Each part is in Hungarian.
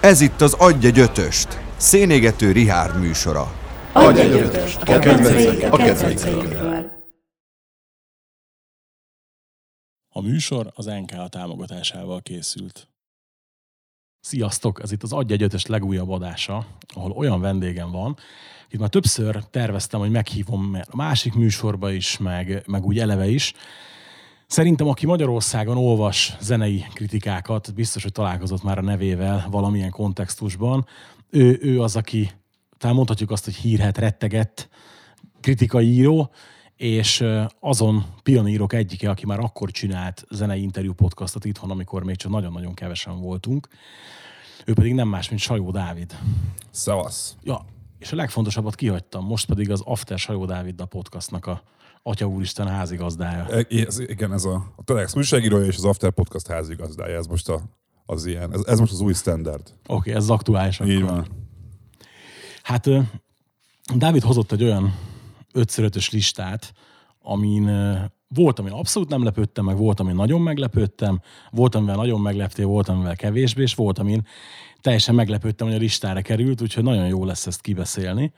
Ez itt az Adj egy ötöst, szénégető Rihárd műsora. Adj egy ötöst, a kedvencek, a kedvencekről. A műsor az NK támogatásával készült. Sziasztok! Ez itt az Adj egy ötös legújabb adása, ahol olyan vendégem van, itt már többször terveztem, hogy meghívom a másik műsorba is, meg, meg úgy eleve is. Szerintem, aki Magyarországon olvas zenei kritikákat, biztos, hogy találkozott már a nevével valamilyen kontextusban. Ő, ő az, aki talán mondhatjuk azt, hogy hírhet, rettegett kritikai író, és azon pionírok egyike, aki már akkor csinált zenei interjú podcastot itthon, amikor még csak nagyon-nagyon kevesen voltunk. Ő pedig nem más, mint Sajó Dávid. Szevasz. Ja, és a legfontosabbat kihagytam, most pedig az After Sajó Dávid a podcastnak a Atya Úristen házigazdája. E, ez, igen, ez a, a Telex újságírója és az After Podcast házigazdája, ez most a, az ilyen, ez, ez most az új standard. Oké, okay, ez az aktuális. Így van. Hát Dávid hozott egy olyan 5 listát, amin volt, amin abszolút nem lepődtem, meg volt, amin nagyon meglepődtem, volt, amivel nagyon megleptél, volt, amivel kevésbé, és volt, amin teljesen meglepődtem, hogy a listára került, úgyhogy nagyon jó lesz ezt kibeszélni.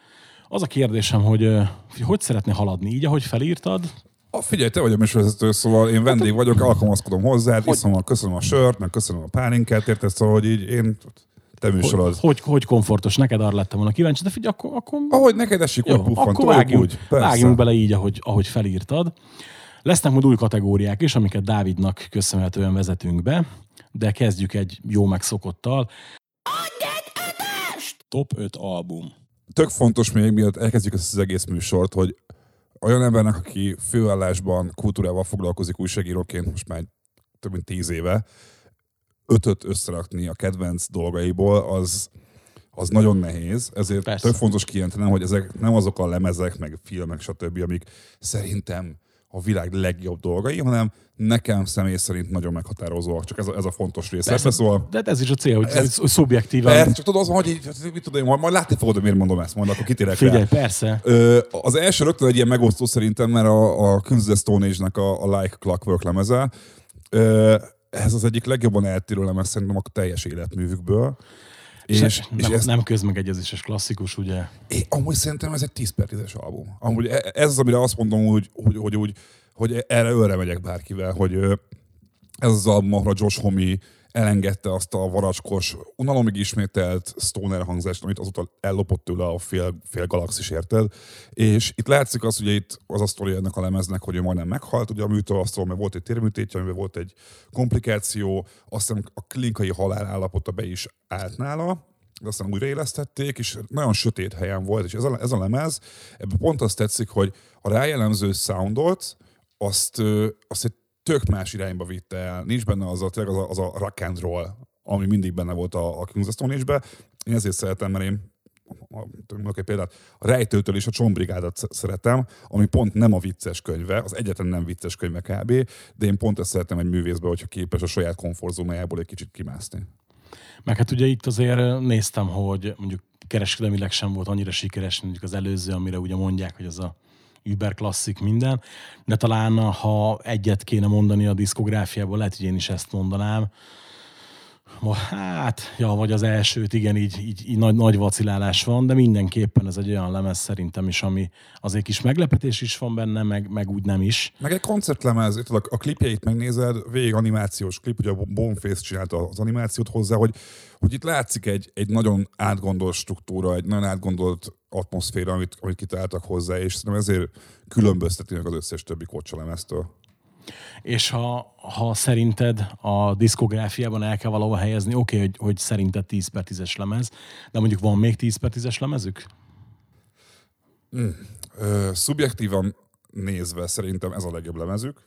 Az a kérdésem, hogy hogy szeretné haladni? Így, ahogy felírtad? A, figyelj, te vagy a műsorvezető, szóval én vendég vagyok, alkalmazkodom hozzá, iszom a, köszönöm a sört, meg köszönöm a pálinkát, érted? Szóval, hogy így én te műsorod. Hogy, hogy, hogy komfortos neked, arra lettem volna kíváncsi, de figyelj, akkor... akkor... Ahogy neked esik, jó, puffant, akkor vágjunk, úgy. Persze. vágjunk bele így, ahogy, ahogy felírtad. Lesznek majd új kategóriák is, amiket Dávidnak köszönhetően vezetünk be, de kezdjük egy jó megszokottal. Top 5 album. Tök fontos még, mielőtt elkezdjük ezt az egész műsort, hogy olyan embernek, aki főállásban kultúrával foglalkozik újságíróként most már több mint tíz éve, ötöt összerakni a kedvenc dolgaiból, az, az nagyon nehéz, ezért Persze. tök fontos kijelentenem, hogy ezek nem azok a lemezek, meg filmek, stb., amik szerintem a világ legjobb dolgai, hanem nekem személy szerint nagyon meghatározóak. Csak ez a, ez a fontos rész. Persze, szóval, de ez is a cél, hogy ez, hogy szubjektívan. Persze, csak tudod, az, hogy így, mit tudom, majd, majd látni fogod, hogy miért mondom ezt, majd akkor kitérek Figyelj, rá. persze. Ö, az első rögtön egy ilyen megosztó szerintem, mert a, a Kunze Stone Age-nek a, a Like Clockwork lemeze, ö, ez az egyik legjobban eltérő lemez szerintem a teljes életművükből. És, és, nem, és ez, nem közmegegyezéses klasszikus, ugye? Én, amúgy szerintem ez egy 10 per 10-es album. Amúgy e- ez az, amire azt mondom, hogy, hogy, hogy, hogy, hogy erre őre megyek bárkivel, hogy ez az album, ahol a Josh Homme elengedte azt a varacskos, unalomig ismételt stoner hangzást, amit azóta ellopott tőle a fél, fél galaxis, érted? És itt látszik az, hogy itt az a sztori ennek a lemeznek, hogy ő majdnem meghalt, ugye a műtőasztal, mert volt egy térműtétje, amiben volt egy komplikáció, aztán a klinikai halál állapota be is állt nála, de aztán újraélesztették, és nagyon sötét helyen volt, és ez a, ez a lemez, ebben pont azt tetszik, hogy a rájellemző soundot, azt, azt egy tök más irányba vitte el. Nincs benne az a, az a, az a rock and roll, ami mindig benne volt a, a Kings of Stone Age-be. Én ezért szeretem, mert én mondok egy példát, a Rejtőtől és a Csombrigádat szeretem, ami pont nem a vicces könyve, az egyetlen nem vicces könyve kb., de én pont ezt szeretem egy művészbe, hogyha képes a saját komfortzónájából egy kicsit kimászni. Meg hát ugye itt azért néztem, hogy mondjuk kereskedelmileg sem volt annyira sikeres, mondjuk az előző, amire ugye mondják, hogy az a über klasszik minden, de talán ha egyet kéne mondani a diszkográfiából, lehet, hogy én is ezt mondanám, Hát, ja, vagy az elsőt, igen, így, így, így nagy, nagy vacilálás van, de mindenképpen ez egy olyan lemez szerintem is, ami azért kis meglepetés is van benne, meg, meg úgy nem is. Meg egy koncertlemez, itt a, klipjeit megnézed, végig animációs klip, ugye a Boneface csinálta az animációt hozzá, hogy, hogy itt látszik egy, egy nagyon átgondolt struktúra, egy nagyon átgondolt atmoszféra, amit, amit kitaláltak hozzá, és szerintem ezért különbözteti meg az összes többi kocsalemeztől. És ha, ha szerinted a diszkográfiában el kell valahol helyezni, oké, okay, hogy, hogy szerinted 10 per 10-es lemez, de mondjuk van még 10 per 10-es lemezük? Mm. Ö, szubjektívan nézve szerintem ez a legjobb lemezük.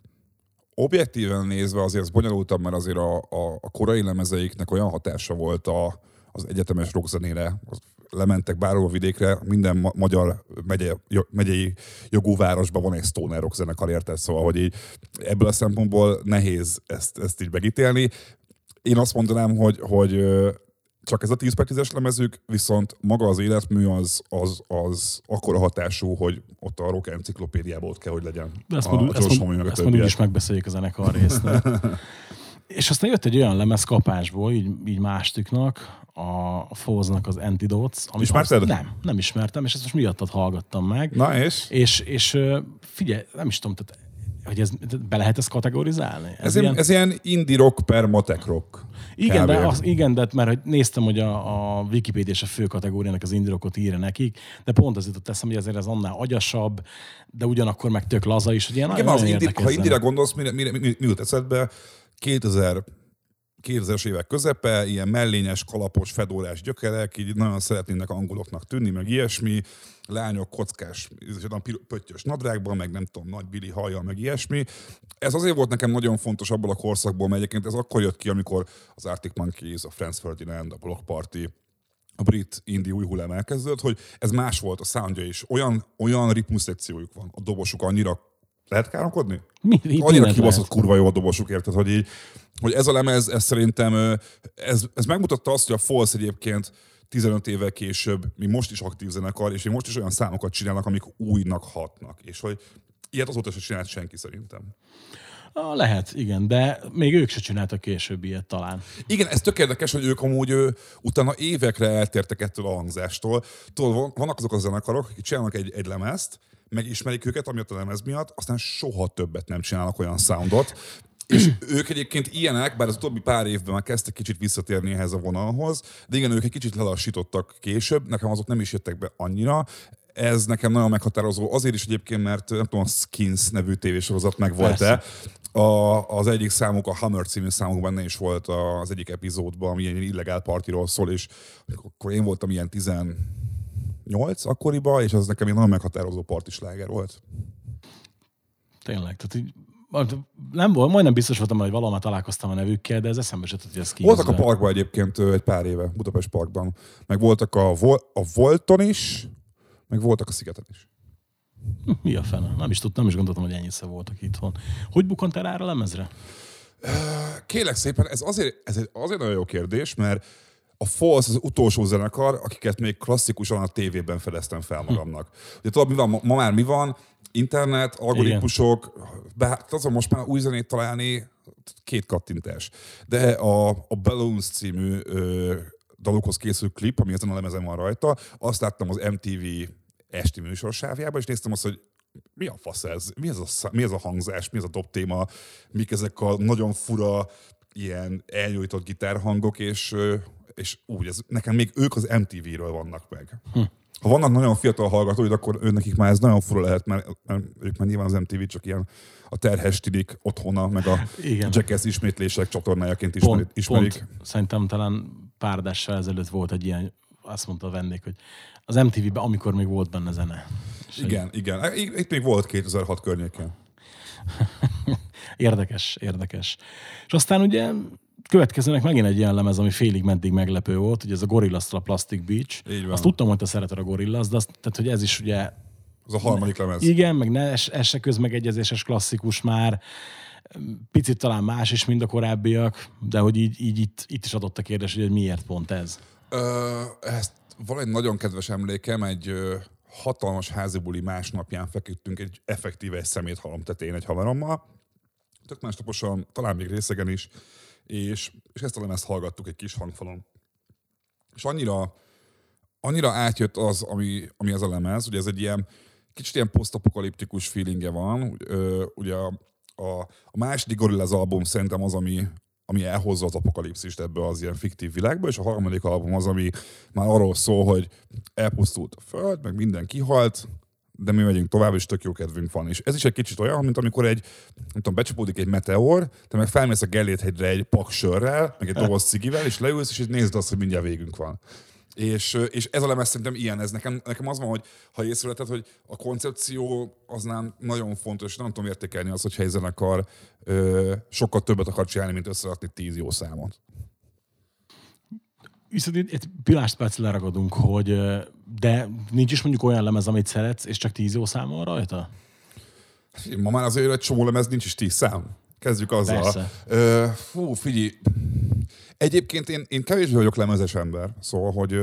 Objektíven nézve azért ez bonyolultabb, mert azért a, a, a korai lemezeiknek olyan hatása volt a, az egyetemes rockzenére, lementek bárhol vidékre, minden ma- magyar megye, megyei jogú városban van egy stoner rock zenekar, érted? Szóval, hogy így ebből a szempontból nehéz ezt, ezt így megítélni. Én azt mondanám, hogy, hogy csak ez a 10 per 10-es lemezük, viszont maga az életmű az, az, az akkora hatású, hogy ott a rock enciklopédiában ott kell, hogy legyen. De ezt a, ezt, ezt úgyis megbeszéljük a zenekar résznél. És aztán jött egy olyan lemez kapásból, így, így mástiknak, a Foz-nak az Antidotes. Amit Ismerted? azt- Nem, nem ismertem, és ezt most miattad hallgattam meg. Na és? És, és figyelj, nem is tudom, tehát, hogy ez, be lehet ezt kategorizálni? Ez, ilyen, ez ilyen indie rock per matek rock. Igen, Kb. de, az, igen, de mert hogy néztem, hogy a, a Wikipedia és a fő kategóriának az indirokot írja nekik, de pont az jutott eszem, hogy azért ez annál agyasabb, de ugyanakkor meg tök laza is, hogy ilyen Igen, az nagyon indi, érdekes ha indire gondolsz, mire, mire, mi, mi jut eszedbe? 2000 2000-es évek közepe, ilyen mellényes, kalapos, fedórás gyökerek, így nagyon szeretnének angoloknak tűnni, meg ilyesmi, lányok kockás, pöttyös nadrágban, meg nem tudom, nagy bili haja, meg ilyesmi. Ez azért volt nekem nagyon fontos abból a korszakból, mert egyébként ez akkor jött ki, amikor az Arctic Monkeys, a Franz Ferdinand, a Block Party, a brit indie új hullám elkezdődött, hogy ez más volt a soundja is. Olyan, olyan ritmuszekciójuk van, a dobosuk annyira lehet káromkodni? Mi, Annyira kibaszott kurva jó a dobosuk, érted, hogy így, hogy ez a lemez, ez szerintem, ez, ez megmutatta azt, hogy a Falls egyébként 15 évvel később, mi most is aktív zenekar, és mi most is olyan számokat csinálnak, amik újnak hatnak. És hogy ilyet azóta se csinált senki szerintem. Lehet, igen, de még ők se csináltak később ilyet talán. Igen, ez tök érdekes, hogy ők amúgy ő, utána évekre eltértek ettől a hangzástól. Tudod, van- vannak azok a zenekarok, akik csinálnak egy, egy lemezt, megismerik őket, amiatt a lemez miatt, aztán soha többet nem csinálnak olyan soundot. És ők egyébként ilyenek, bár az utóbbi pár évben már kezdtek kicsit visszatérni ehhez a vonalhoz, de igen, ők egy kicsit lelassítottak később, nekem azok nem is jöttek be annyira. Ez nekem nagyon meghatározó, azért is egyébként, mert nem tudom, a Skins nevű tévésorozat meg volt-e. A, az egyik számuk, a Hammer című számuk benne is volt az egyik epizódban, ami ilyen illegál partiról szól, és akkor én voltam ilyen 18 akkoriban, és az nekem egy nagyon meghatározó partisláger volt. Tényleg, tehát így, nem volt, majdnem biztos voltam, hogy valahol már találkoztam a nevükkel, de ez eszembe se hogy ez ki. Voltak a parkban egyébként egy pár éve, Budapest parkban. Meg voltak a, Vol- a Volton is, meg voltak a Szigeten is. Mi a fene? Nem is tudtam, nem is gondoltam, hogy ennyiszer voltak itthon. Hogy bukant el a lemezre? Kélek szépen, ez azért, ez azért nagyon jó kérdés, mert a Falls az utolsó zenekar, akiket még klasszikusan a tévében fedeztem fel magamnak. Ugye tudod, mi van, ma, ma már mi van? Internet, algoritmusok, bár azon most már új zenét találni, két kattintás. De a, a Balloons című ö, dalokhoz készült klip, ami ezen a lemezen van rajta, azt láttam az MTV esti műsorsávjában, és néztem azt, hogy mi a fasz ez? Mi ez a, mi ez a hangzás? Mi ez a dob téma? Mik ezek a nagyon fura, ilyen elnyújtott gitárhangok, és, és úgy, ez, nekem még ők az MTV-ről vannak meg. Hm. Ha vannak nagyon fiatal hallgatóid, akkor ő nekik már ez nagyon fura lehet, mert, mert ők már nyilván az MTV csak ilyen a terhes tidik otthona, meg a Igen. Jackass ismétlések csatornájaként ismerik. Pont, ismerik. pont szerintem talán pár adással ezelőtt volt egy ilyen, azt mondta a vendég, hogy az MTV-ben, amikor még volt benne zene. És Igen, igen. Itt még volt 2006 környéken. Érdekes, érdekes. És aztán ugye következőnek megint egy ilyen lemez, ami félig meddig meglepő volt, ugye ez a Gorillaz a Plastic Beach. Így van. Azt tudtam, hogy te szereted a Gorillaz, de azt, tehát, hogy ez is ugye Az a harmadik lemez. igen, meg ne, ez, ez se közmegegyezéses klasszikus már, picit talán más is, mint a korábbiak, de hogy így, így itt, itt is adott a kérdés, hogy miért pont ez. Ö, ezt van egy nagyon kedves emlékem, egy ö, hatalmas házibuli másnapján feküdtünk egy effektíve egy szeméthalom tetején egy haverommal, tök másnaposan, talán még részegen is, és, és ezt a lemezt hallgattuk egy kis hangfalon. És annyira, annyira átjött az, ami, ami ez a lemez, ugye ez egy ilyen kicsit ilyen posztapokaliptikus feelingje van, ugye a, a, a második Gorillaz album szerintem az, ami, ami elhozza az apokalipszist ebből az ilyen fiktív világba, és a harmadik album az, ami már arról szól, hogy elpusztult a föld, meg minden kihalt, de mi megyünk tovább, és tök jó kedvünk van. És ez is egy kicsit olyan, mint amikor egy, nem tudom, becsapódik egy meteor, te meg felmész a Gellért-hegyre egy pak meg egy doboz cigivel, és leülsz, és így nézd azt, hogy mindjárt végünk van. És, és ez a lemez szerintem ilyen, ez nekem, nekem az van, hogy ha észrevetted, hogy a koncepció az nem nagyon fontos, nem tudom értékelni azt, hogyha egy zenekar ö, sokkal többet akar csinálni, mint összerakni tíz jó számot. Viszont itt egy pillanat perc leragadunk, hogy de nincs is mondjuk olyan lemez, amit szeretsz, és csak tíz jó szám van rajta? Ma már azért egy csomó lemez nincs is tíz szám. Kezdjük azzal. Persze. Ö, fú, figyelj, Egyébként én, én kevésbé vagyok lemezes ember, szóval, hogy,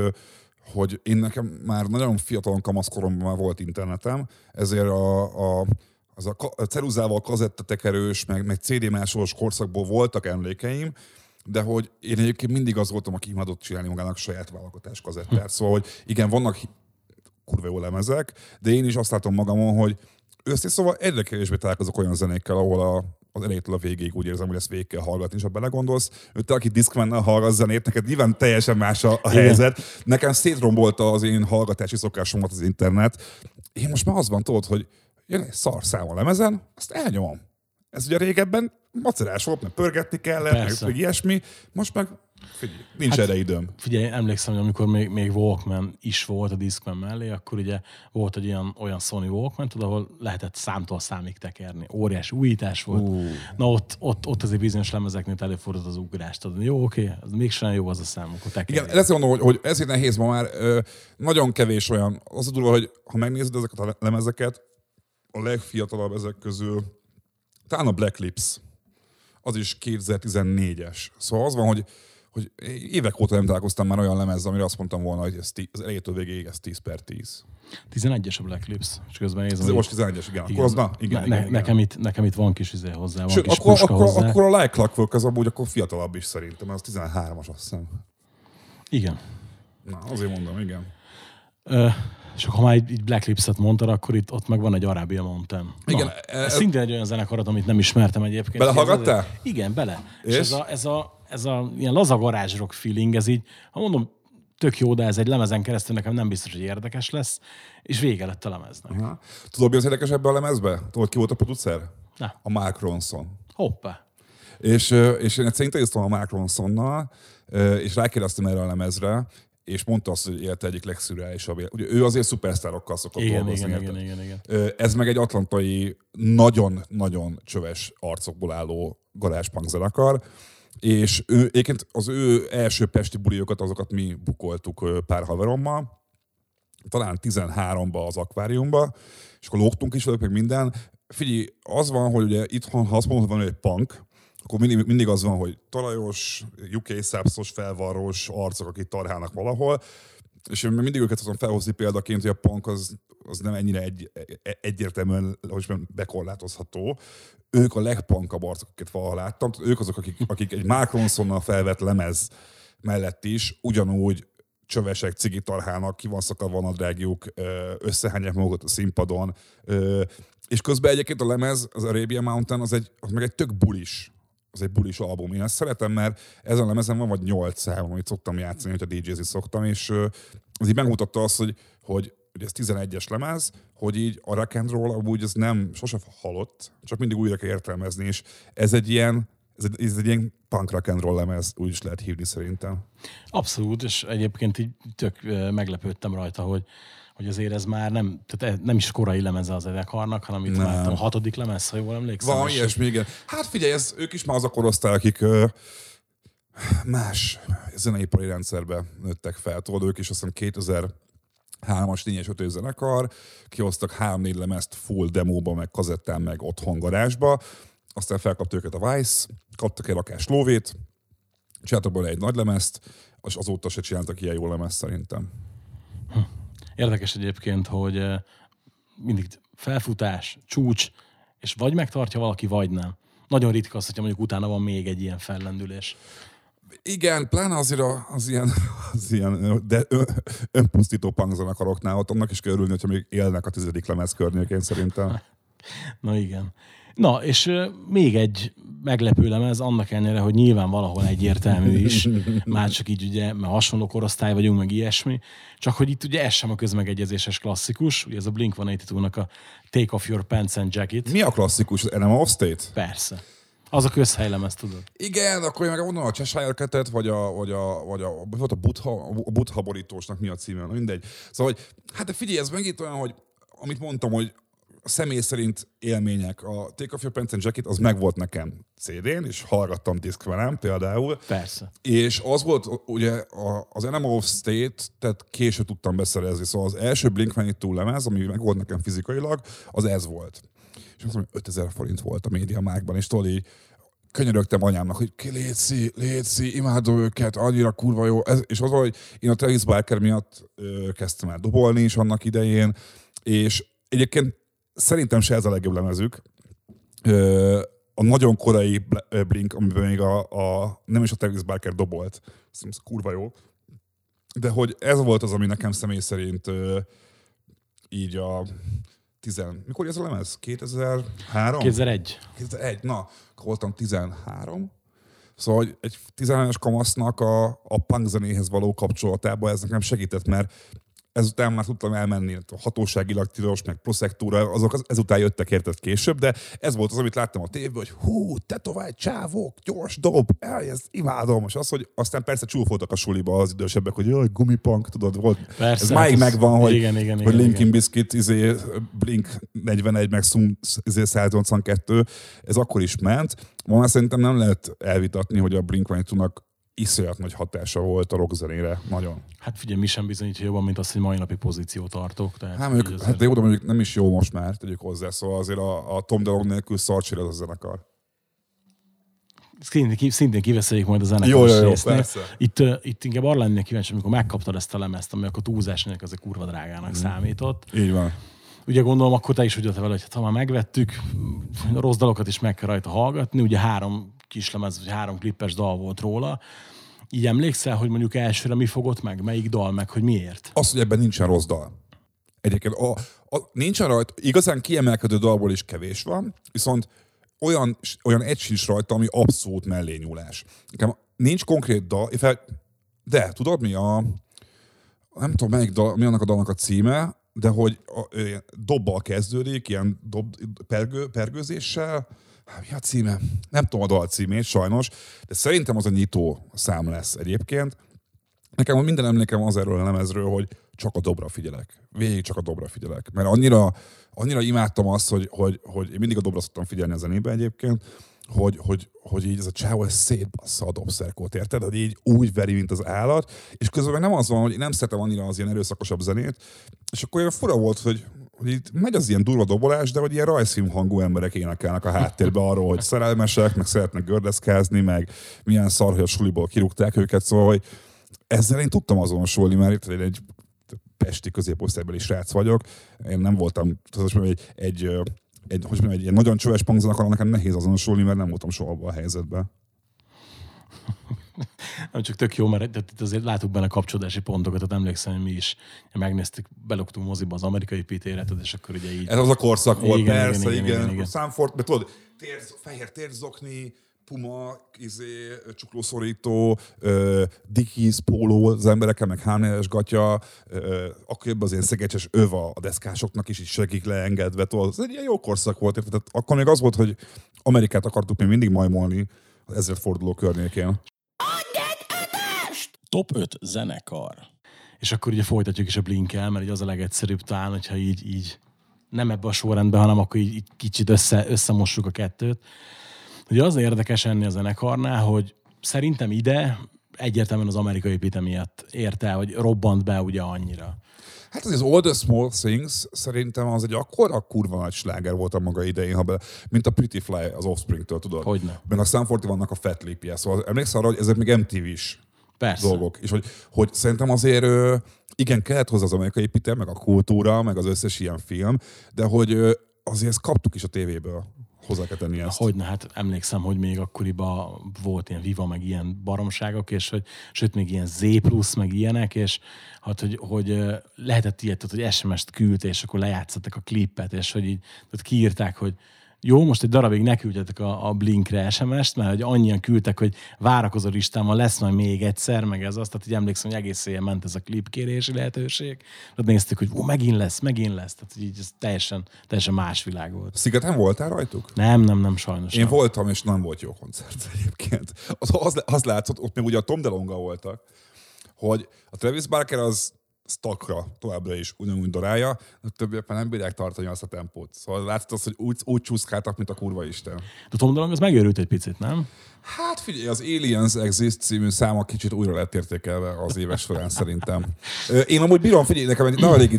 hogy én nekem már nagyon fiatalon kamaszkoromban már volt internetem, ezért a, a az a, a ceruzával kazettatekerős, meg, meg CD másolos korszakból voltak emlékeim, de hogy én egyébként mindig az voltam, aki imádott csinálni magának saját vállalkozás kazettát. Szóval, hogy igen, vannak kurva jó lemezek, de én is azt látom magamon, hogy össze szóval egyre kevésbé találkozok olyan zenékkel, ahol a, az elejétől a végéig úgy érzem, hogy ezt végig kell hallgatni, és ha belegondolsz, hogy te, aki Discmannel hallgat zenét, neked nyilván teljesen más a, a helyzet. Nekem szétrombolta az én hallgatási szokásomat az internet. Én most már az van, tudod, hogy jön egy szar szám a lemezen, azt elnyomom. Ez ugye régebben macerás volt, mert pörgetni kellett, Persze. meg ilyesmi. Most meg figyelj, nincs hát, erre időm. Figyelj, emlékszem, hogy amikor még, még Walkman is volt a Discman mellé, akkor ugye volt egy olyan, olyan Sony Walkman, tudod, ahol lehetett számtól számig tekerni. Óriási újítás volt. Uh. Na ott, ott, ott azért bizonyos lemezeknél előfordult az ugrás. Tudod, jó, oké, az mégsem jó az a szám, akkor tekerni. Igen, ezt mondom, hogy, hogy ezért nehéz ma már. Ö, nagyon kevés olyan. Az a durva, hogy ha megnézed ezeket a lemezeket, a legfiatalabb ezek közül, talán a Black Lips, az is 2014-es. Szóval az van, hogy, hogy évek óta nem találkoztam már olyan lemezzel, amire azt mondtam volna, hogy ez tí, az elejétől végéig ez 10 per 10. 11-es a Black Lips, és közben nézem, Ez most 11-es, igen. Akkor az, na, igen, ne, igen, ne, igen. Nekem, itt, nekem itt van kis izé hozzá, van Sőt, kis akkor, akkor, hozzá. akkor a Like Clockwork az amúgy akkor fiatalabb is szerintem, az 13-as azt hiszem. Igen. Na, azért mondom, igen. Ö, és akkor, ha már így így Black Lips-et mondtad, akkor itt ott meg van egy Arabia Mountain. Igen, Na, e- ez e- szintén egy olyan zenekarat, amit nem ismertem egyébként. Belehallgattál? Igen, bele. És, És? ez a, ez a, ez a ilyen laza garázs rock feeling, ez így, ha mondom, tök jó, de ez egy lemezen keresztül nekem nem biztos, hogy érdekes lesz, és vége lett a lemeznek. Ha. Tudod, mi az érdekes ebben a lemezbe? Tudod, ki volt a producer? Na, A Mark Ronson. hoppá. És, és én egyszer interjúztam a Mark Ronsonnal, és rákérdeztem erre a lemezre, és mondta azt, hogy élete egyik legszürreálisabb. Ugye ő azért szupersztárokkal szokott Igen, dolgozni. igen, igen, igen, igen. Ez meg egy atlantai nagyon-nagyon csöves arcokból álló garázspunk zenekar, és ő, egyébként az ő első pesti buliokat, azokat mi bukoltuk pár haverommal, talán 13-ba az akváriumba, és akkor lógtunk is velük, meg minden. Figyelj, az van, hogy ugye itthon, ha azt mondod, hogy van egy punk, akkor mindig, mindig az van, hogy talajos, UK szápszos, felvarros arcok, akik tarhálnak valahol, és én mindig őket tudom felhozni példaként, hogy a punk az, az nem ennyire egy, e- egyértelműen hogy mondjam, bekorlátozható. Ők a legpunkabb arcok, akiket valaha láttam. Ők azok, akik, akik egy Mark Ronsonnal felvett lemez mellett is ugyanúgy csövesek, cigi tarhálnak, ki van szakadva a nadrágjuk, összehányják magukat a színpadon, és közben egyébként a lemez, az Arabia Mountain, az, egy, az meg egy tök bulis az egy bulis album. Én ezt szeretem, mert ezen a lemezen van vagy nyolc szám, amit szoktam játszani, hogyha DJ-zni szoktam, és az így megmutatta azt, hogy, hogy hogy ez 11-es lemez, hogy így a rock and roll amúgy ez nem sose halott, csak mindig újra kell értelmezni, és ez egy ilyen, ez egy, ez egy ilyen punk rock and roll lemez, úgy is lehet hívni szerintem. Abszolút, és egyébként így tök meglepődtem rajta, hogy, hogy azért ez már nem, tehát e- nem is korai lemeze az zenekarnak, hanem itt Nem. már a hatodik lemez, ha jól emlékszem. Van és- ilyesmi, igen. Hát figyelj, ez, ők is már az a korosztály, akik ö, más zeneipari rendszerbe nőttek fel. Tudod, ők is azt hiszem 2003-as 4-es 5 zenekar, kihoztak 3-4 lemezt full demóba, meg kazettán, meg otthon garázsba, aztán felkapta őket a Vice, kaptak egy rakás lóvét, csináltak egy nagy lemezt, és azóta se csináltak ilyen jó lemezt szerintem. Érdekes egyébként, hogy eh, mindig felfutás, csúcs, és vagy megtartja valaki, vagy nem. Nagyon ritka az, hogyha mondjuk utána van még egy ilyen fellendülés. Igen, pláne azért az ilyen, az ilyen de önpusztító punkzenekaroknál ott annak is kell örülni, hogyha még élnek a tizedik lemez környékén szerintem. Na igen. Na, és még egy meglepő lemez, annak ellenére, hogy nyilván valahol egyértelmű is, már csak így ugye, mert hasonló korosztály vagyunk, meg ilyesmi, csak hogy itt ugye ez sem a közmegegyezéses klasszikus, ugye ez a Blink-182-nak a Take Off Your Pants and Jacket, Mi a klasszikus? Az Enema of State? persze. Az a közhelylemez, tudod. Igen, akkor én meg mondom a Cheshire Cat-et, vagy a, vagy a, vagy a, volt a Butha, a Butha borítósnak mi a címe, mindegy. Szóval, hogy, hát de figyelj, ez megint olyan, hogy amit mondtam, hogy a személy szerint élmények. A Take Off Your Pants and Jacket az megvolt nekem CD-n, és hallgattam diszkvelem például. Persze. És az volt ugye az Enema of State, tehát később tudtam beszerezni. Szóval az első Blink-182 lemez, ami meg volt nekem fizikailag, az ez volt. És azt mondom, hogy 5000 forint volt a média mákban, és tudod így, könyörögtem anyámnak, hogy ki létszi, létszi, imádom őket, annyira kurva jó. Ez, és az, hogy én a Travis Barker miatt ö, kezdtem el dobolni is annak idején, és egyébként szerintem se ez a legjobb lemezük. Ö, a nagyon korai Blink, amiben még a, a nem is a Travis Barker dobolt, ez kurva jó, de hogy ez volt az, ami nekem személy szerint ö, így a tizen... Mikor ez a lemez? 2003? 2001. 2001, na, voltam 13. Szóval hogy egy 13-es kamasznak a, a punk zenéhez való kapcsolatában ez nekem segített, mert ezután már tudtam elmenni, a hatóságilag tilos, meg proszektúra, azok az, ezután jöttek érted később, de ez volt az, amit láttam a tévében, hogy hú, tetovált csávok, gyors dob, el, ez imádom. És az, hogy aztán persze csúfoltak a suliba az idősebbek, hogy jaj, gumipunk, tudod, volt. Persze, ez máig hát megvan, hogy, igen, igen, hogy igen, Linkin igen. Biscuit, izé, Blink 41, meg Sum izé, 182, ez akkor is ment. Ma már szerintem nem lehet elvitatni, hogy a blink 182 iszonyat nagy hatása volt a rockzenére, nagyon. Hát figyelj, mi sem bizonyítja jobban, mint azt, hogy mai napi pozíciót tartok. Tehát Hát, mondjuk, ez- hát de jó, de mondjuk nem is jó most már, tegyük hozzá, szóval azért a, a Tom DeLonge nélkül szarcsér az a zenekar. Szintén, szintén kiveszeljük majd a Jó, zenekaros jó, jó, persze. Itt, uh, itt inkább arra lennék kíváncsi, amikor megkaptad ezt a lemezt, ami akkor túlzás nélkül az kurva drágának Mhm. számított. Így van. Ugye gondolom, akkor te is úgy vele, hogy hát, ha már megvettük, a rossz dalokat is meg kell rajta hallgatni. Ugye három kislemez, vagy három klippes dal volt róla. Így emlékszel, hogy mondjuk elsőre mi fogott meg, melyik dal, meg hogy miért? Az, hogy ebben nincsen rossz dal. Egyébként a, a, nincsen rajta, igazán kiemelkedő dalból is kevés van, viszont olyan, olyan egy sincs rajta, ami abszolút mellényúlás. Nekem nincs konkrét dal, de tudod mi a, nem tudom melyik dal, mi annak a dalnak a címe, de hogy a, dobbal kezdődik, ilyen dob, pergő, pergőzéssel, mi a címe? Nem tudom a dal címét, sajnos, de szerintem az a nyitó szám lesz egyébként. Nekem minden emlékem az erről a lemezről, hogy csak a dobra figyelek. Végig csak a dobra figyelek. Mert annyira, annyira imádtam azt, hogy, hogy, hogy én mindig a dobra szoktam figyelni a zenébe egyébként, hogy, hogy, hogy így ez a csávó ez szétbassza a dobszerkót, érted? Hogy így úgy veri, mint az állat, és közben nem az van, hogy én nem szeretem annyira az ilyen erőszakosabb zenét, és akkor olyan fura volt, hogy, hogy itt megy az ilyen durva dobolás, de hogy ilyen rajzfilm hangú emberek énekelnek a háttérbe arról, hogy szerelmesek, meg szeretnek gördeszkázni, meg milyen szar, hogy a suliból kirúgták őket, szóval, hogy ezzel én tudtam azonosulni, mert itt egy pesti középosztálybeli srác vagyok. Én nem voltam, tudod, egy, egy, egy, hogy mondjam, egy ilyen nagyon csöves punkzenekar, nekem nehéz azonosulni, mert nem voltam soha abban a helyzetben. Nem csak tök jó, mert itt itt azért látunk benne kapcsolódási pontokat, tehát emlékszem, hogy mi is megnéztük, beloktunk moziba az amerikai pitéretet, és akkor ugye így Ez az a korszak volt, Igen, igen, persze, igen, igen. igen, igen. Számfort, mert tudod, térz, fehér térzokni, puma, izé, csuklószorító, ö, Dickies póló az emberekkel, meg hámnéles gatya, ö, akkor jobban az ilyen szegecses öv a deszkásoknak is így segik leengedve, tudod, ez egy ilyen jó korszak volt, érted? Tehát akkor még az volt, hogy Amerikát akartuk még mindig majmolni az ezredforduló környékén. Top 5 zenekar. És akkor ugye folytatjuk is a blinkel, mert így az a legegyszerűbb talán, hogyha így, így nem ebbe a sorrendben, hanem akkor így, így kicsit össze, összemossuk a kettőt. Ugye az érdekes ennél a zenekarnál, hogy szerintem ide egyértelműen az amerikai pite miatt érte hogy robbant be ugye annyira. Hát az, az All the Small Things szerintem az egy akkora kurva nagy sláger volt a maga idején, ha be, mint a Pretty Fly az Offspring-től, tudod? Hogyne. Meg a Stanfordi vannak a Fat Lip szóval emlékszel arra, hogy ezek még MTV-s Persze. dolgok. És hogy, hogy szerintem azért igen, kellett hozzá az amerikai pite, meg a kultúra, meg az összes ilyen film, de hogy azért ezt kaptuk is a tévéből. Hozzá kell tenni ezt. Hogyne, hát emlékszem, hogy még akkoriban volt ilyen Viva, meg ilyen baromságok, és hogy, sőt, még ilyen Z plusz, meg ilyenek, és hát, hogy, hogy lehetett ilyet, hogy SMS-t küldte, és akkor lejátszottak a klippet, és hogy így tehát kiírták, hogy jó, most egy darabig ne küldjetek a, a Blinkre SMS-t, mert hogy annyian küldtek, hogy várakozó listámon lesz majd még egyszer, meg ez az, tehát így emlékszem, hogy egész éjjel ment ez a klipkérési lehetőség. Tehát néztük, hogy ó, megint lesz, megint lesz. Tehát így ez teljesen, teljesen más világ volt. Szigeten voltál rajtuk? Nem, nem, nem, sajnos. Én nem. voltam, és nem volt jó koncert egyébként. Az, az, az látszott, ott még ugye a Tom DeLonga voltak, hogy a Travis Barker az stakra továbbra is ugyanúgy darálja, de többiek már nem bírják tartani azt a tempót. Szóval látszott az, hogy úgy, úgy csúszkáltak, mint a kurva isten. De Tom DeLonge az megőrült egy picit, nem? Hát figyelj, az Aliens Exist című száma kicsit újra lett értékelve az éves során szerintem. Én amúgy bírom, figyelj, nekem egy nagyon régi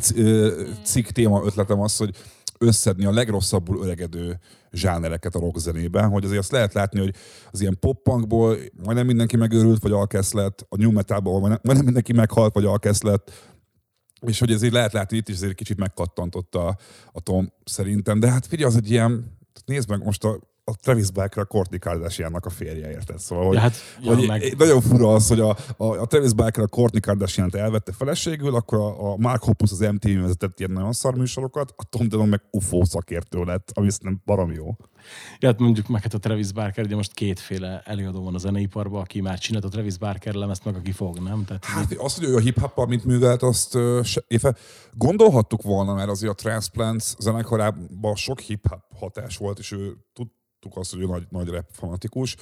cikk téma ötletem az, hogy összedni a legrosszabbul öregedő zsánereket a rockzenében, hogy azért azt lehet látni, hogy az ilyen pop-punkból majdnem mindenki megőrült, vagy alkesz lett, a new metalból majdnem mindenki meghalt, vagy alkesz lett, és hogy ezért lehet látni itt is azért kicsit megkattantott a, a Tom szerintem, de hát figyelj, az egy ilyen, nézd meg most a a Travis Barker a Courtney Kardashiannak a férje, érted? Szóval, hogy, Ja, hát, ja, hogy meg- nagyon fura az, hogy a, a, a Travis Barker a Courtney kardashian elvette feleségül, akkor a, a Mark Hoppus az MTV vezetett ilyen nagyon szar műsorokat, a Tom Dillon meg UFO szakértő lett, ami szerintem barom jó. Ja, hát mondjuk meg hát a Travis Barker, ugye most kétféle előadó van a zeneiparban, aki már csinált a Travis Barker lemezt, meg aki fog, nem? Tehát Hát azt, hogy ő a hip hop mint művelt, azt se, éve gondolhattuk volna, mert azért a Transplants zenekarában sok hip-hop hatás volt, és ő tudtuk azt, hogy ő nagy, nagy rap fanatikus.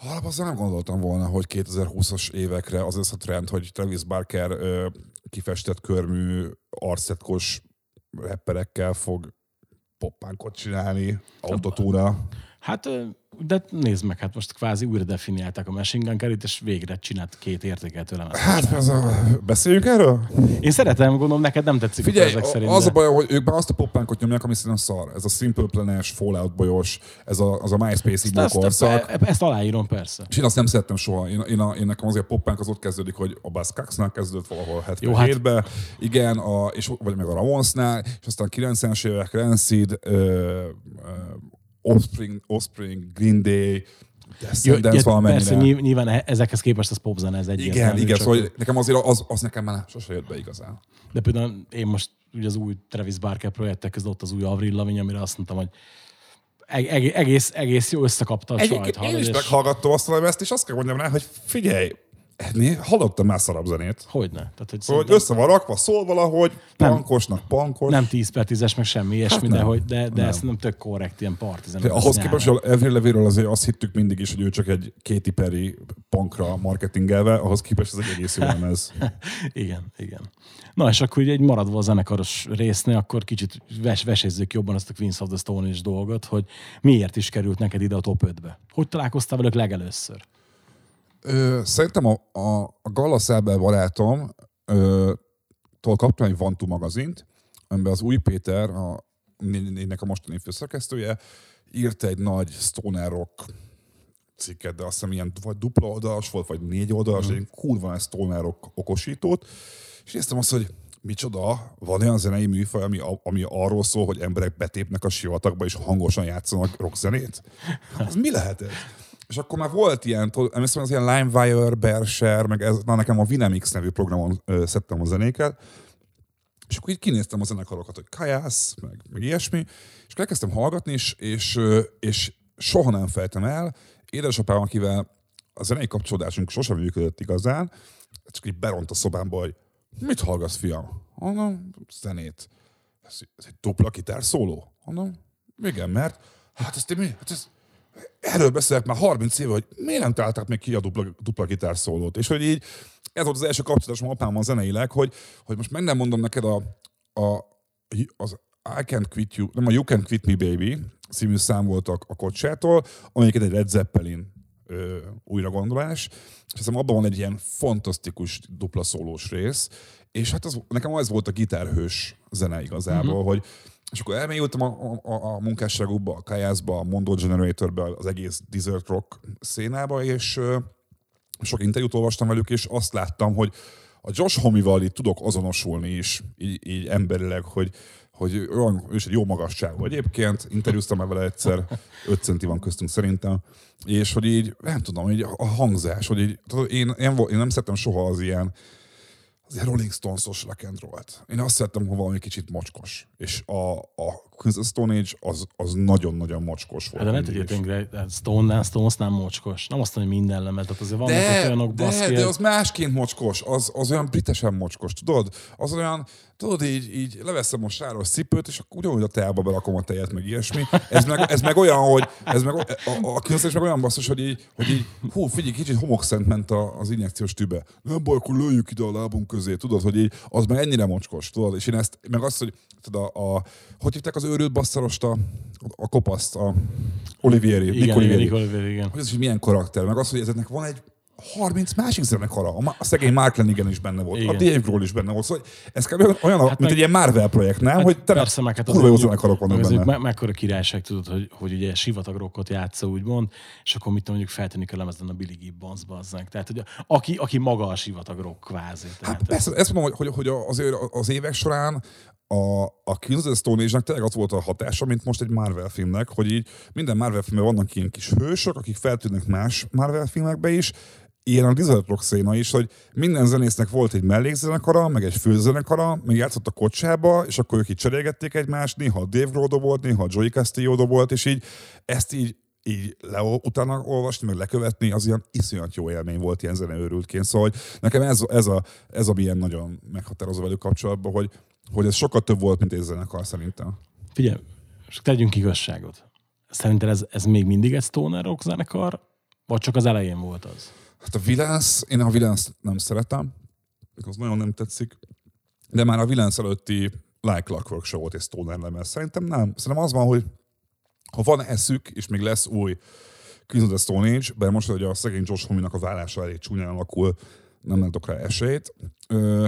Alapban azzal nem gondoltam volna, hogy 2020-as évekre az lesz a trend, hogy Travis Barker ö, kifestett körmű, arcetkos rapperekkel fog poppánkot csinálni, autotúra. Hát, de nézd meg, hát most kvázi újra definiálták a Machine Gun Kelly-t, és végre csinált két értékeltő lemezt. Hát, az a, beszéljünk erről? Én szeretem, gondolom, neked nem tetszik Figyelj, ezek szerint. az de- a baj, hogy ők már azt a poppánkot nyomják, ami szerintem szar. Ez a Simple Plan-es, Fallout bajos, ez a, az a MySpace ezt, ezt, korszak. e- ezt aláírom, persze. És én azt nem szerettem soha. Én, én, a, én nekem azért a poppánk az ott kezdődik, hogy a Buzzcocks-nál kezdődött valahol Jó, hát- 77-ben, igen, a, és, vagy meg a Ramonesnál, és aztán 90-es évek, Rancid, ö, ö, Offspring, Offspring, Green Day, Descendants valamennyire. persze, nyilv- nyilván e- ezekhez képest az popzene, ez egyértelmű. igen, igen, szóval nekem azért az, az nekem már sose jött be igazán. De például én most ugye az új Travis Barker projektek között ott az új Avril Lavigne, amire azt mondtam, hogy eg- eg- egész, egész jó összekapta a sajt. Egyébként én hallod, is meghallgattam azt a lemezt, és azt kell mondjam rá, hogy figyelj, ennél hallottam már szarabb zenét. Hogyne. Tehát, hogy hogy össze van rakva, szól valahogy, Nem. pankosnak pankos. nem 10 per 10-es, meg semmi ilyesmi, Hát de, hogy, de, de Nem. ezt nem tök korrekt, ilyen partizan. Ahhoz képest, hogy Avril Levéről azért azt hittük mindig is, hogy ő csak egy Katy Perry punkra marketingelve, ahhoz képest ez egy egész jó lemez. Igen, igen. Na, és akkor ugye egy maradva a zenekaros résznél, akkor kicsit ves, vesézzük jobban ezt a Queens of the Stone Age dolgot, hogy miért is került neked ide a top 5-be? Hogy találkoztál velük legelőször? Ö, szerintem a, a, a Gala Szábel barátom ö, tól kaptam egy Vantu magazint, amiben az új Péter, a, ennek a mostani főszerkesztője, írt egy nagy stoner rock cikket, de azt hiszem ilyen vagy dupla oldalas volt, vagy négy oldalas, mm. egy kurva nagy stoner rock okosítót, és néztem azt, hogy micsoda, van olyan zenei műfaj, ami, ami arról szól, hogy emberek betépnek a sivatagba és hangosan játszanak rockzenét? Az mi lehet ez? És akkor már volt ilyen, emlékszem, az ilyen LimeWire, Berser, meg ez, na nekem a Vinemix nevű programon ö, szedtem a zenéket, és akkor így kinéztem a zenekarokat, hogy kajász, meg, meg ilyesmi, és akkor elkezdtem hallgatni, és, és, és soha nem fejtem el, édesapám, akivel a zenei kapcsolódásunk sosem működött igazán, csak így beront a szobámba, hogy mit hallgatsz, fiam? Mondom, zenét. Ez, ez egy dupla gitár szóló? Mondom, igen, mert hát ezt én? Hát ez, erről beszélek már 30 éve, hogy miért nem találták még ki a dupla, dupla gitár szólót. És hogy így ez volt az első kapcsolatom apámmal zeneileg, hogy, hogy most meg nem mondom neked a, a, az I Can't Quit You, nem a You Can't Quit Me Baby című szám volt a, a kocsától, amelyiket egy Led Zeppelin ö, újragondolás, és hiszem abban van egy ilyen fantasztikus dupla szólós rész, és hát az, nekem az volt a gitárhős zene igazából, uh-huh. hogy és akkor elmélyültem a, a, a munkásságukba, a Kajászba, a Mondo Generatorbe, az egész desert rock szénába, és ö, sok interjút olvastam velük, és azt láttam, hogy a Josh Homival itt tudok azonosulni is, így, így emberileg, hogy, hogy olyan, ő is egy jó magasságú egyébként, interjúztam már vele egyszer, 5 centi van köztünk szerintem, és hogy így, nem tudom, így a hangzás, hogy így, tudod, én, én, én nem szeretem soha az ilyen, az ilyen Rolling Stones-os rock. Én azt szerettem, hogy valami kicsit mocskos. És a, a Queens of Stone Age az, az nagyon-nagyon mocskos volt. Hát de lehet, hogy értünk, hát Stone-nál, Stones nem mocskos. Nem azt mondom, hogy minden lemez, tehát azért vannak ott De, olyanok de, baszki. de az másként mocskos, az, az olyan britesen mocskos, tudod? Az olyan, tudod, így, így leveszem a sáros cipőt, és akkor ugyanúgy a teába berakom a tejet, meg ilyesmi. Ez meg, ez meg olyan, hogy ez meg, a, a, a kínzés meg olyan basszus, hogy így, hogy így hú, figyelj, kicsit homokszent ment a, az injekciós tübe. Nem baj, akkor lőjük ide a lábunk közé, tudod, hogy így, az meg ennyire mocskos, tudod? És én ezt, meg azt, hogy tudod, a, a hogy hívták az őrült basszarost, a, a kopaszt, a Olivieri, igen, Nick igen, Olivieri Nick Olivieri, igen. hogy ez is milyen karakter, meg az, hogy ezeknek van egy 30 másik zenekara. A, a szegény Mark Lanigan is benne volt, Igen. a Dave Grohl is benne volt. Szóval ez kb. olyan, olyan mint meg- egy ilyen Marvel projekt, nem? Hát hogy te persze, meg hát az kurva jó zenekarok vannak az, benne. me- mekkora királyság tudod, hogy, hogy ugye sivatagrokkot játsza, úgymond, és akkor mit mondjuk feltűnik a lemezen a Billy Gibbons, bazzánk. Tehát, hogy aki, aki maga a sivatagrok kvázi. Tehát, Hát persze, ezt mondom, hogy, hogy, hogy azért az évek során a, a Queens of Stone tényleg az volt a hatása, mint most egy Marvel filmnek, hogy így minden Marvel filmben vannak ilyen kis hősök, akik feltűnnek más Marvel filmekbe is, ilyen a Lizard Rock széna is, hogy minden zenésznek volt egy mellékzenekara, meg egy főzenekara, meg játszott a kocsába, és akkor ők így cserélgették egymást, néha Dave Grohl dobolt, néha Joey Castillo dobolt, és így ezt így így le, utána olvasni, meg lekövetni, az ilyen iszonyat jó élmény volt ilyen zeneőrültként. Szóval hogy nekem ez, ez, a, ez a milyen nagyon meghatározó velük kapcsolatban, hogy, hogy ez sokkal több volt, mint egy zenekar szerintem. Figyelj, és tegyünk igazságot. Szerinted ez, ez még mindig egy stoner rock zenekar, vagy csak az elején volt az? Hát a Villains, én a Villains nem szeretem, az nagyon nem tetszik, de már a Villains előtti Like Clockwork Show volt egy stoner lemez. Szerintem nem. Szerintem az van, hogy ha van eszük, és még lesz új Queens of the Stone Age, bár most, hogy a szegény Josh Homme-nak a vállása elég csúnyán alakul, nem látok rá esélyt. Ö,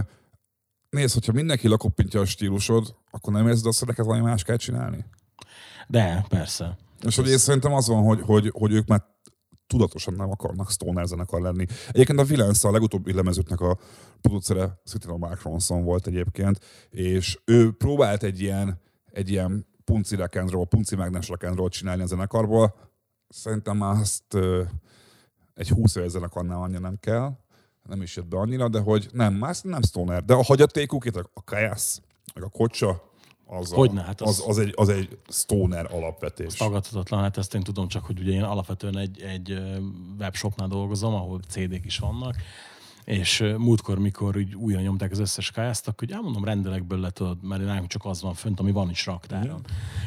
nézd, hogyha mindenki lekoppintja a stílusod, akkor nem érzed azt, hogy neked valami más kell csinálni? De, persze. És hogy én szerintem az van, hogy, hogy, hogy ők már tudatosan nem akarnak stoner zenekar lenni. Egyébként a Villains a legutóbbi lemezüknek a producere szintén a Mark Ronson volt egyébként, és ő próbált egy ilyen, egy ilyen punci rock and roll, punci mágnes rock and roll csinálni a zenekarból. Szerintem már azt egy 20 éves zenekarnál annyira nem kell, nem is jött be annyira, de hogy nem, azt nem stoner. De a hagyatékuk, itt a kajász, meg a kocsa, az, a, Hogyne, hát az- az, az, egy, az egy stoner alapvetés. Tagadhatatlan, hát ezt én tudom, csak hogy ugye én alapvetően egy, egy webshopnál dolgozom, ahol CD-k is vannak, és múltkor, mikor úgy újra nyomták az összes káját, akkor úgy elmondom, rendelek belőle, tudod, mert nálunk csak az van fönt, ami van is raktáron.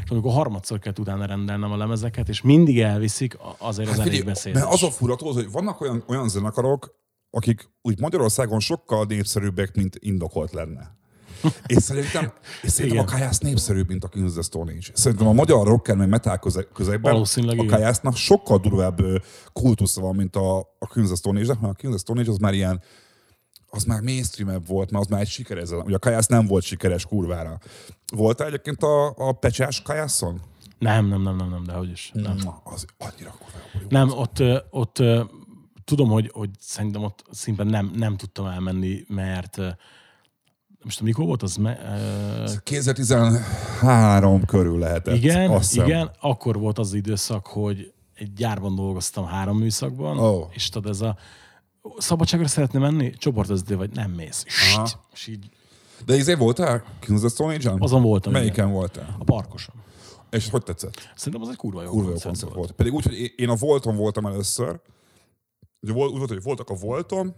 És amikor harmadszor kell utána rendelnem a lemezeket, és mindig elviszik, azért az elég figyelj, beszédes. mert az a fura, tudod, hogy vannak olyan, olyan zenekarok, akik úgy Magyarországon sokkal népszerűbbek, mint indokolt lenne. És szerintem, és szerintem a. Kajász népszerűbb, mint a Kings of the Stone Age. Szerintem a magyar rocker, meg metal köze- közegben a. Kajásznak sokkal durvább kultusza van, mint a, a Kings of the Stone Age-nek, mert a Kings of the Stone Age az már ilyen az már mainstream volt, mert az már egy sikeres. Ugye a Kajász nem volt sikeres kurvára. Voltál egyébként a, a Pecsás Kajászon? Nem, nem, nem, nem, nem, de hogy is. Nem. Az annyira kurva. Nem, ott, ott tudom, hogy, hogy szerintem ott szimplán nem, nem tudtam elmenni, mert most mikor volt az? Me, ö, 2013 körül lehetett. igen, igen, akkor volt az időszak, hogy egy gyárban dolgoztam három műszakban, Ó. és tudod, ez a szabadságra szeretne menni, csoportvezető vagy nem mész. Sst, És így De izé voltál? Of the Stone Age-en? azon voltam. Melyiken igen. voltál? A parkoson. És hogy tetszett? Szerintem az egy kurva jó Kurva jó koncert koncert volt. Pedig úgy, hogy én- én a Volton voltam először. Ugye volt, úgy volt, hogy voltak a Volton,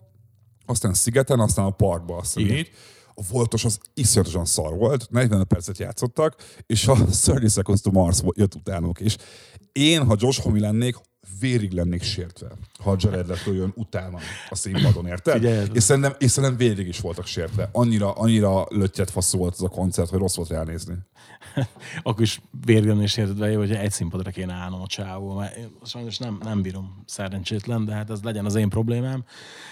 aztán Szigeten, aztán a parkba, azt hiszem Igen. így. A Voltos az iszonyatosan szar volt, 45 percet játszottak, és a 30 Seconds to Mars jött utánuk. És én, ha Josh Homme lennék, vérig lennék sértve, ha Jared Leto jön utána a színpadon, érted? Figyelj. És szerintem, és szerintem vérig is voltak sértve. Annyira, annyira löttyet faszú volt az a koncert, hogy rossz volt ránézni. Akkor is vérgön és érted hogy egy színpadra kéne állnom a csávó, mert sajnos nem, nem bírom szerencsétlen, de hát ez legyen az én problémám.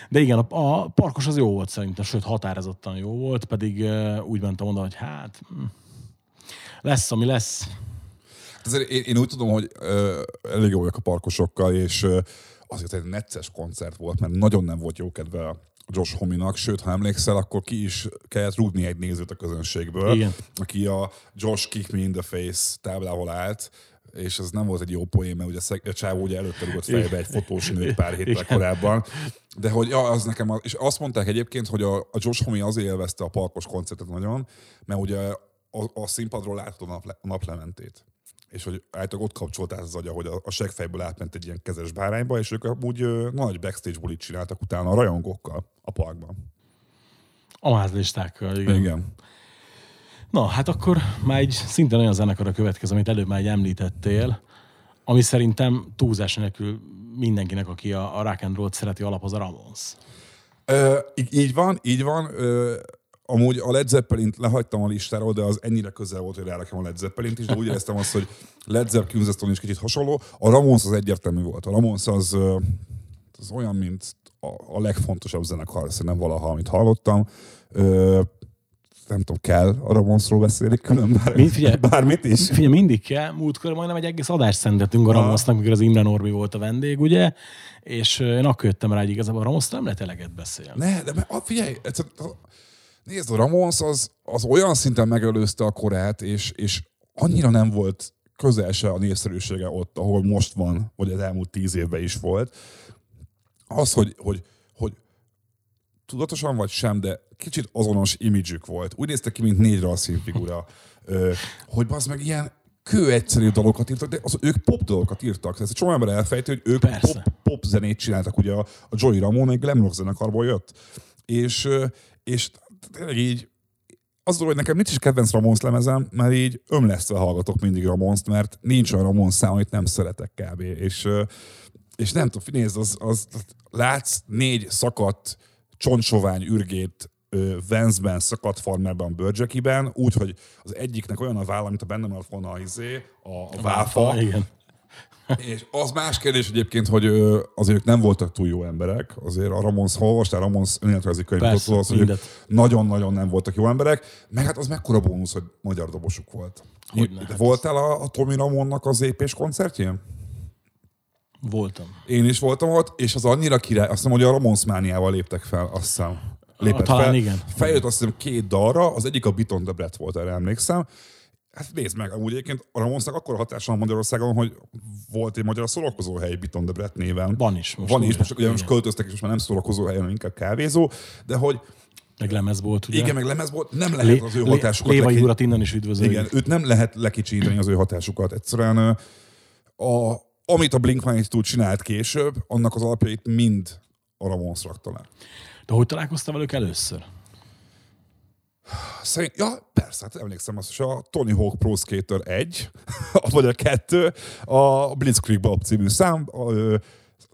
De igen, a, a parkos az jó volt szerintem, sőt határozottan jó volt, pedig úgy mentem oda, hogy hát hm, lesz, ami lesz. Azért én, én úgy tudom, hogy ö, elég jó vagyok a parkosokkal, és ö, azért egy necces koncert volt, mert nagyon nem volt jó kedve a Josh Hominak, sőt, ha emlékszel, akkor ki is kellett rúgni egy nézőt a közönségből, Igen. aki a Josh Kick Me in the Face táblával állt, és ez nem volt egy jó poén, mert ugye a a csávó ugye előtte rúgott fejbe egy fotós nőt pár héttel Igen. korábban. De hogy ja, az nekem, az, és azt mondták egyébként, hogy a, a Josh Homme azért élvezte a parkos koncertet nagyon, mert ugye a, a színpadról látod a, naple, a naplementét és hogy állítólag ott kapcsolt az agya, hogy a, a seggfejből átment egy ilyen kezes bárányba, és ők amúgy ö, nagy backstage bulit csináltak utána a rajongókkal a parkban. A mázlistákkal, igen. Igen. Na, hát akkor már egy szintén olyan zenekar a következő, amit előbb már egy említettél, ami szerintem túlzás nélkül mindenkinek, aki a, a rock and roll szereti alap, az a Ramones. Ö, így, így van, így van. Ö, amúgy a Led Zeppelin lehagytam a listáról, de az ennyire közel volt, hogy rárakom a Led Zeppelin is, de úgy éreztem azt, hogy Led Zeppelin is kicsit hasonló. A Ramones az egyértelmű volt. A Ramones az, az olyan, mint a, a legfontosabb zenekar szerintem valaha, amit hallottam. Ö, nem tudom, kell a Ramonsról beszélni, külön bár, Mi, figyelj, bármit is. Figyelj, mindig kell. Múltkor majdnem egy egész adást szentettünk a Ramosnak, mikor az Imre Norbi volt a vendég, ugye? És én akkor jöttem rá, hogy igazából a Ramosztól nem lehet eleget beszélni. Ne, de figyelj, egyszer- nézd, a Ramos az, az olyan szinten megelőzte a korát, és, és annyira nem volt közel se a népszerűsége ott, ahol most van, vagy az elmúlt tíz évben is volt. Az, hogy, hogy, hogy tudatosan vagy sem, de kicsit azonos imidzsük volt. Úgy néztek ki, mint négy rasszínfigura. Ö, hogy az meg ilyen kő egyszerű dalokat írtak, de az, ők pop dalokat írtak. Ez egy csomó ember elfejtő, hogy ők Persze. pop, pop zenét csináltak. Ugye a, a Joey Ramone egy glam rock zenekarból jött. És, és így az hogy nekem nincs is kedvenc Ramones lemezem, mert így ömlesztve hallgatok mindig Ramones-t, mert nincs olyan Ramones szám, amit nem szeretek kb. És, és nem tudom, nézd, az, az, látsz négy szakadt csontsovány ürgét Vance-ben, szakadt farmerben, Börgyekiben, úgy, hogy az egyiknek olyan a válla, mint a benne maradt volna a, izé, a, a váfa, Igen. És az más kérdés egyébként, hogy azért ők nem voltak túl jó emberek. Azért a Ramones, ha olvastál Ramones önéletrajzi könyvet, az, hogy ők nagyon-nagyon nem voltak jó emberek. Meg hát az mekkora bónusz, hogy magyar dobosuk volt. Hogyne, hát voltál a, a Tommy Ramonnak az épés koncertjén? Voltam. Én is voltam ott, és az annyira király, azt hiszem, hogy a Ramones mániával léptek fel, azt hiszem. Lépett talán fel. igen. Feljött azt hiszem két dalra, az egyik a Biton de Brett volt, erre emlékszem. Hát nézd meg, amúgy egyébként a Ramonesnak akkor hatása van Magyarországon, hogy volt egy magyar szórakozóhely Biton de Brett néven. Van is most, Van is, most, ugye most költöztek, és most már nem szórakozóhely, hanem inkább kávézó, de hogy Meg lemez volt, ugye? igen, meg lemez volt, nem lehet az ő hatásukat Lévai leki- urat innen is üdvözöljük. igen, őt nem lehet lekicsinteni az ő hatásukat. Egyszerűen a, amit a Blink-182 csinált később, annak az alapjait mind a Ramones rakta le. De hogy találkoztál velük először? Szerint, ja, persze, hát emlékszem azt, hogy a Tony Hawk Pro Skater 1, vagy a 2, a Blitzkrieg Bob című szám, a, ö,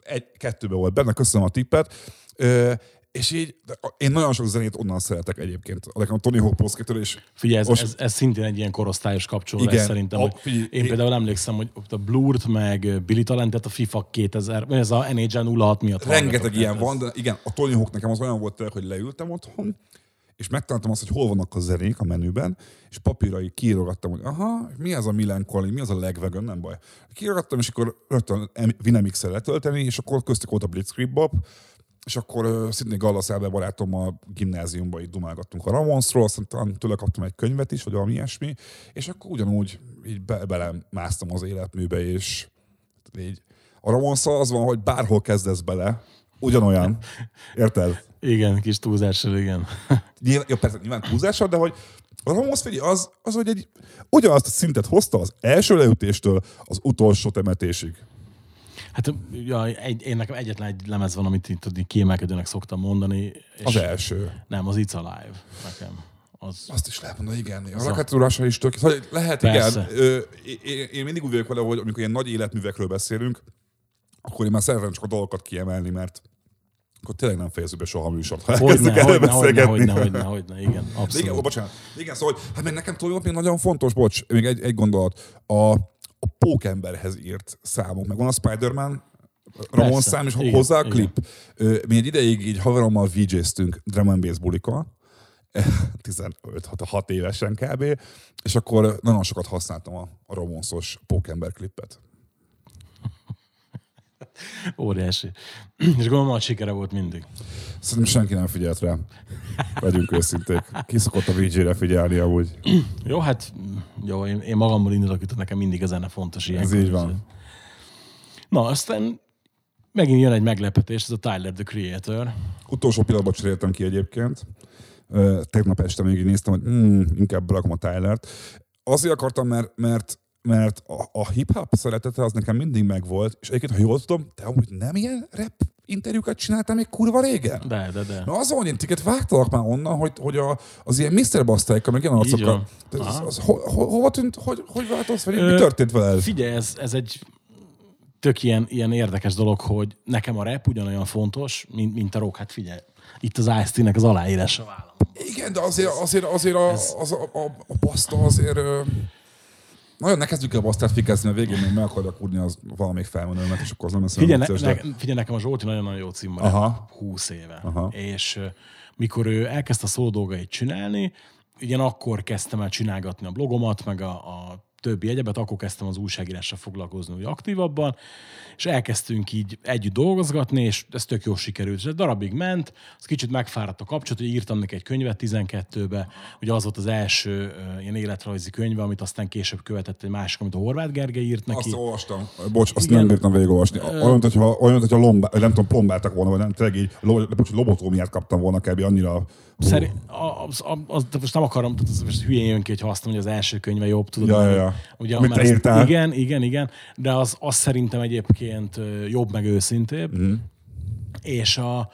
egy, kettőben volt benne, köszönöm a tippet, Ö, és így, én nagyon sok zenét onnan szeretek egyébként. Nekem a Tony Hawk Pro Skater és Figyelj, ez, Most- ez, ez szintén egy ilyen korosztályos kapcsolódás Igen. szerintem. A- figyelj, én én- például emlékszem, hogy a Blurt meg Billy Talentet a FIFA 2000, vagy ez a NHL 06 miatt Rengeteg ilyen Tehát van, de igen, a Tony Hawk nekem az olyan volt hogy leültem otthon, és megtaláltam azt, hogy hol vannak a zenék a menüben, és papírai kiírogattam, hogy aha, mi az a Melancholy, mi az a Legwagon, nem baj. Kiírogattam, és akkor rögtön Vinamix-el letölteni, és akkor köztük volt a Blitzkrieg Bob, és akkor uh, szintén Gallas Elbe barátommal gimnáziumban így dumálgattunk a Ramonsról, aztán talán tőle kaptam egy könyvet is, vagy valami ilyesmi, és akkor ugyanúgy így be, belemásztam az életműbe, és így a Ramones az van, hogy bárhol kezdesz bele, ugyanolyan. Érted? Igen, kis túlzással, igen. Nyilván, ja, persze, nyilván túlzással, de hogy a Ramones figyelj, az, az, hogy egy, ugyanazt a szintet hozta az első leütéstől az utolsó temetésig. Hát ja, egy, én nekem egyetlen egy lemez van, amit itt tudni kiemelkedőnek szoktam mondani. És Az első. Nem, az It's Alive nekem. Az, Azt is lehet mondani, igen. A a- raketúrása is tök. Szóval lehet, Persze. igen. Ö, én, én, mindig úgy vagyok vele, hogy amikor ilyen nagy életművekről beszélünk, akkor én már szeretem csak a dolgokat kiemelni, mert akkor tényleg nem fejezzük be soha a műsort. Ha elkezdünk erről beszélgetni. hogyne, hogyne, hogyne, igen, De igen, ó, abszolút. bocsánat. Igen, szóval, hogy- hát még nekem tudod, még nagyon fontos, bocs, még egy, egy gondolat. A, a pókemberhez írt számunk, meg van a Spider-Man, Ramon Persze, szám, és igen, hozzá a igen. klip. Ö, Mi egy ideig így haverommal VJ-ztünk drum and bass bulika, 15-6 évesen kb. És akkor nagyon sokat használtam a, a Ramonszos pókember klippet. Óriási. És gondolom, nagy sikere volt mindig. Szerintem senki nem figyelt rá. Legyünk őszinték. Ki szokott a VJ-re figyelni amúgy. Jó, hát jó, én, én magamból indulok, hogy nekem mindig a zene fontos ilyen. Ez így van. Na, aztán megint jön egy meglepetés, ez a Tyler, the Creator. Utolsó pillanatban cseréltem ki egyébként. Tegnap este még így néztem, hogy mm, inkább berakom a Tylert. Azért akartam, mert, mert, mert a, a hip-hop szeretete az nekem mindig megvolt, és egyébként, ha jól tudom, te amúgy nem ilyen rap interjúkat csináltál még kurva régen? De, de, de. Na az van, hogy én tiket vágtalak már onnan, hogy, hogy a, az ilyen Mr. Bastáikkal, meg ilyen arcokkal. Az, Aha. az, ho, ho, hova tűnt, hogy, hogy változt, vagy mi Ö, történt veled? Figyelj, ez, ez egy tök ilyen, ilyen érdekes dolog, hogy nekem a rap ugyanolyan fontos, mint, mint a rock. Hát figyelj, itt az ice az aláírása vállam. Igen, de azért, azért, azért a, az, a, a, a baszta azért... Ö, Nagyon ne kezdjük el basztát fikezni, a végén még meg akarja kúrni az valamelyik felmenőmet, és akkor az nem lesz Figyelj, ne, ne, figyelj, nekem a Zsolti nagyon-nagyon jó cím Aha. 20 éve. Aha. És mikor ő elkezdte a szóló dolgait csinálni, igen, akkor kezdtem el csinálgatni a blogomat, meg a, a többi egyebet, akkor kezdtem az újságírással foglalkozni úgy aktívabban, és elkezdtünk így együtt dolgozgatni, és ez tök jó sikerült. És egy darabig ment, az kicsit megfáradt a kapcsolat, hogy írtam neki egy könyvet 12-be, ugye az volt az első ilyen életrajzi könyve, amit aztán később követett egy másik, amit a Horváth Gergely írt neki. Azt olvastam. Bocs, azt Igen. nem bírtam végigolvasni. Olyan, hogyha, olyan, hogyha lombá, nem tudom, plombáltak volna, vagy nem, tényleg így, lo, bocs, lobotómiát kaptam volna kb. annyira... Szerint, az, az, az, most nem akarom, tehát most hülyén jön ki, hogy azt mondom, hogy az első könyve jobb, tudod. Ja, mert- ja, ja. Ugye, Amit te írtál. Igen, igen, igen, de az, az szerintem egyébként jobb, meg őszintébb. Mhm. És a,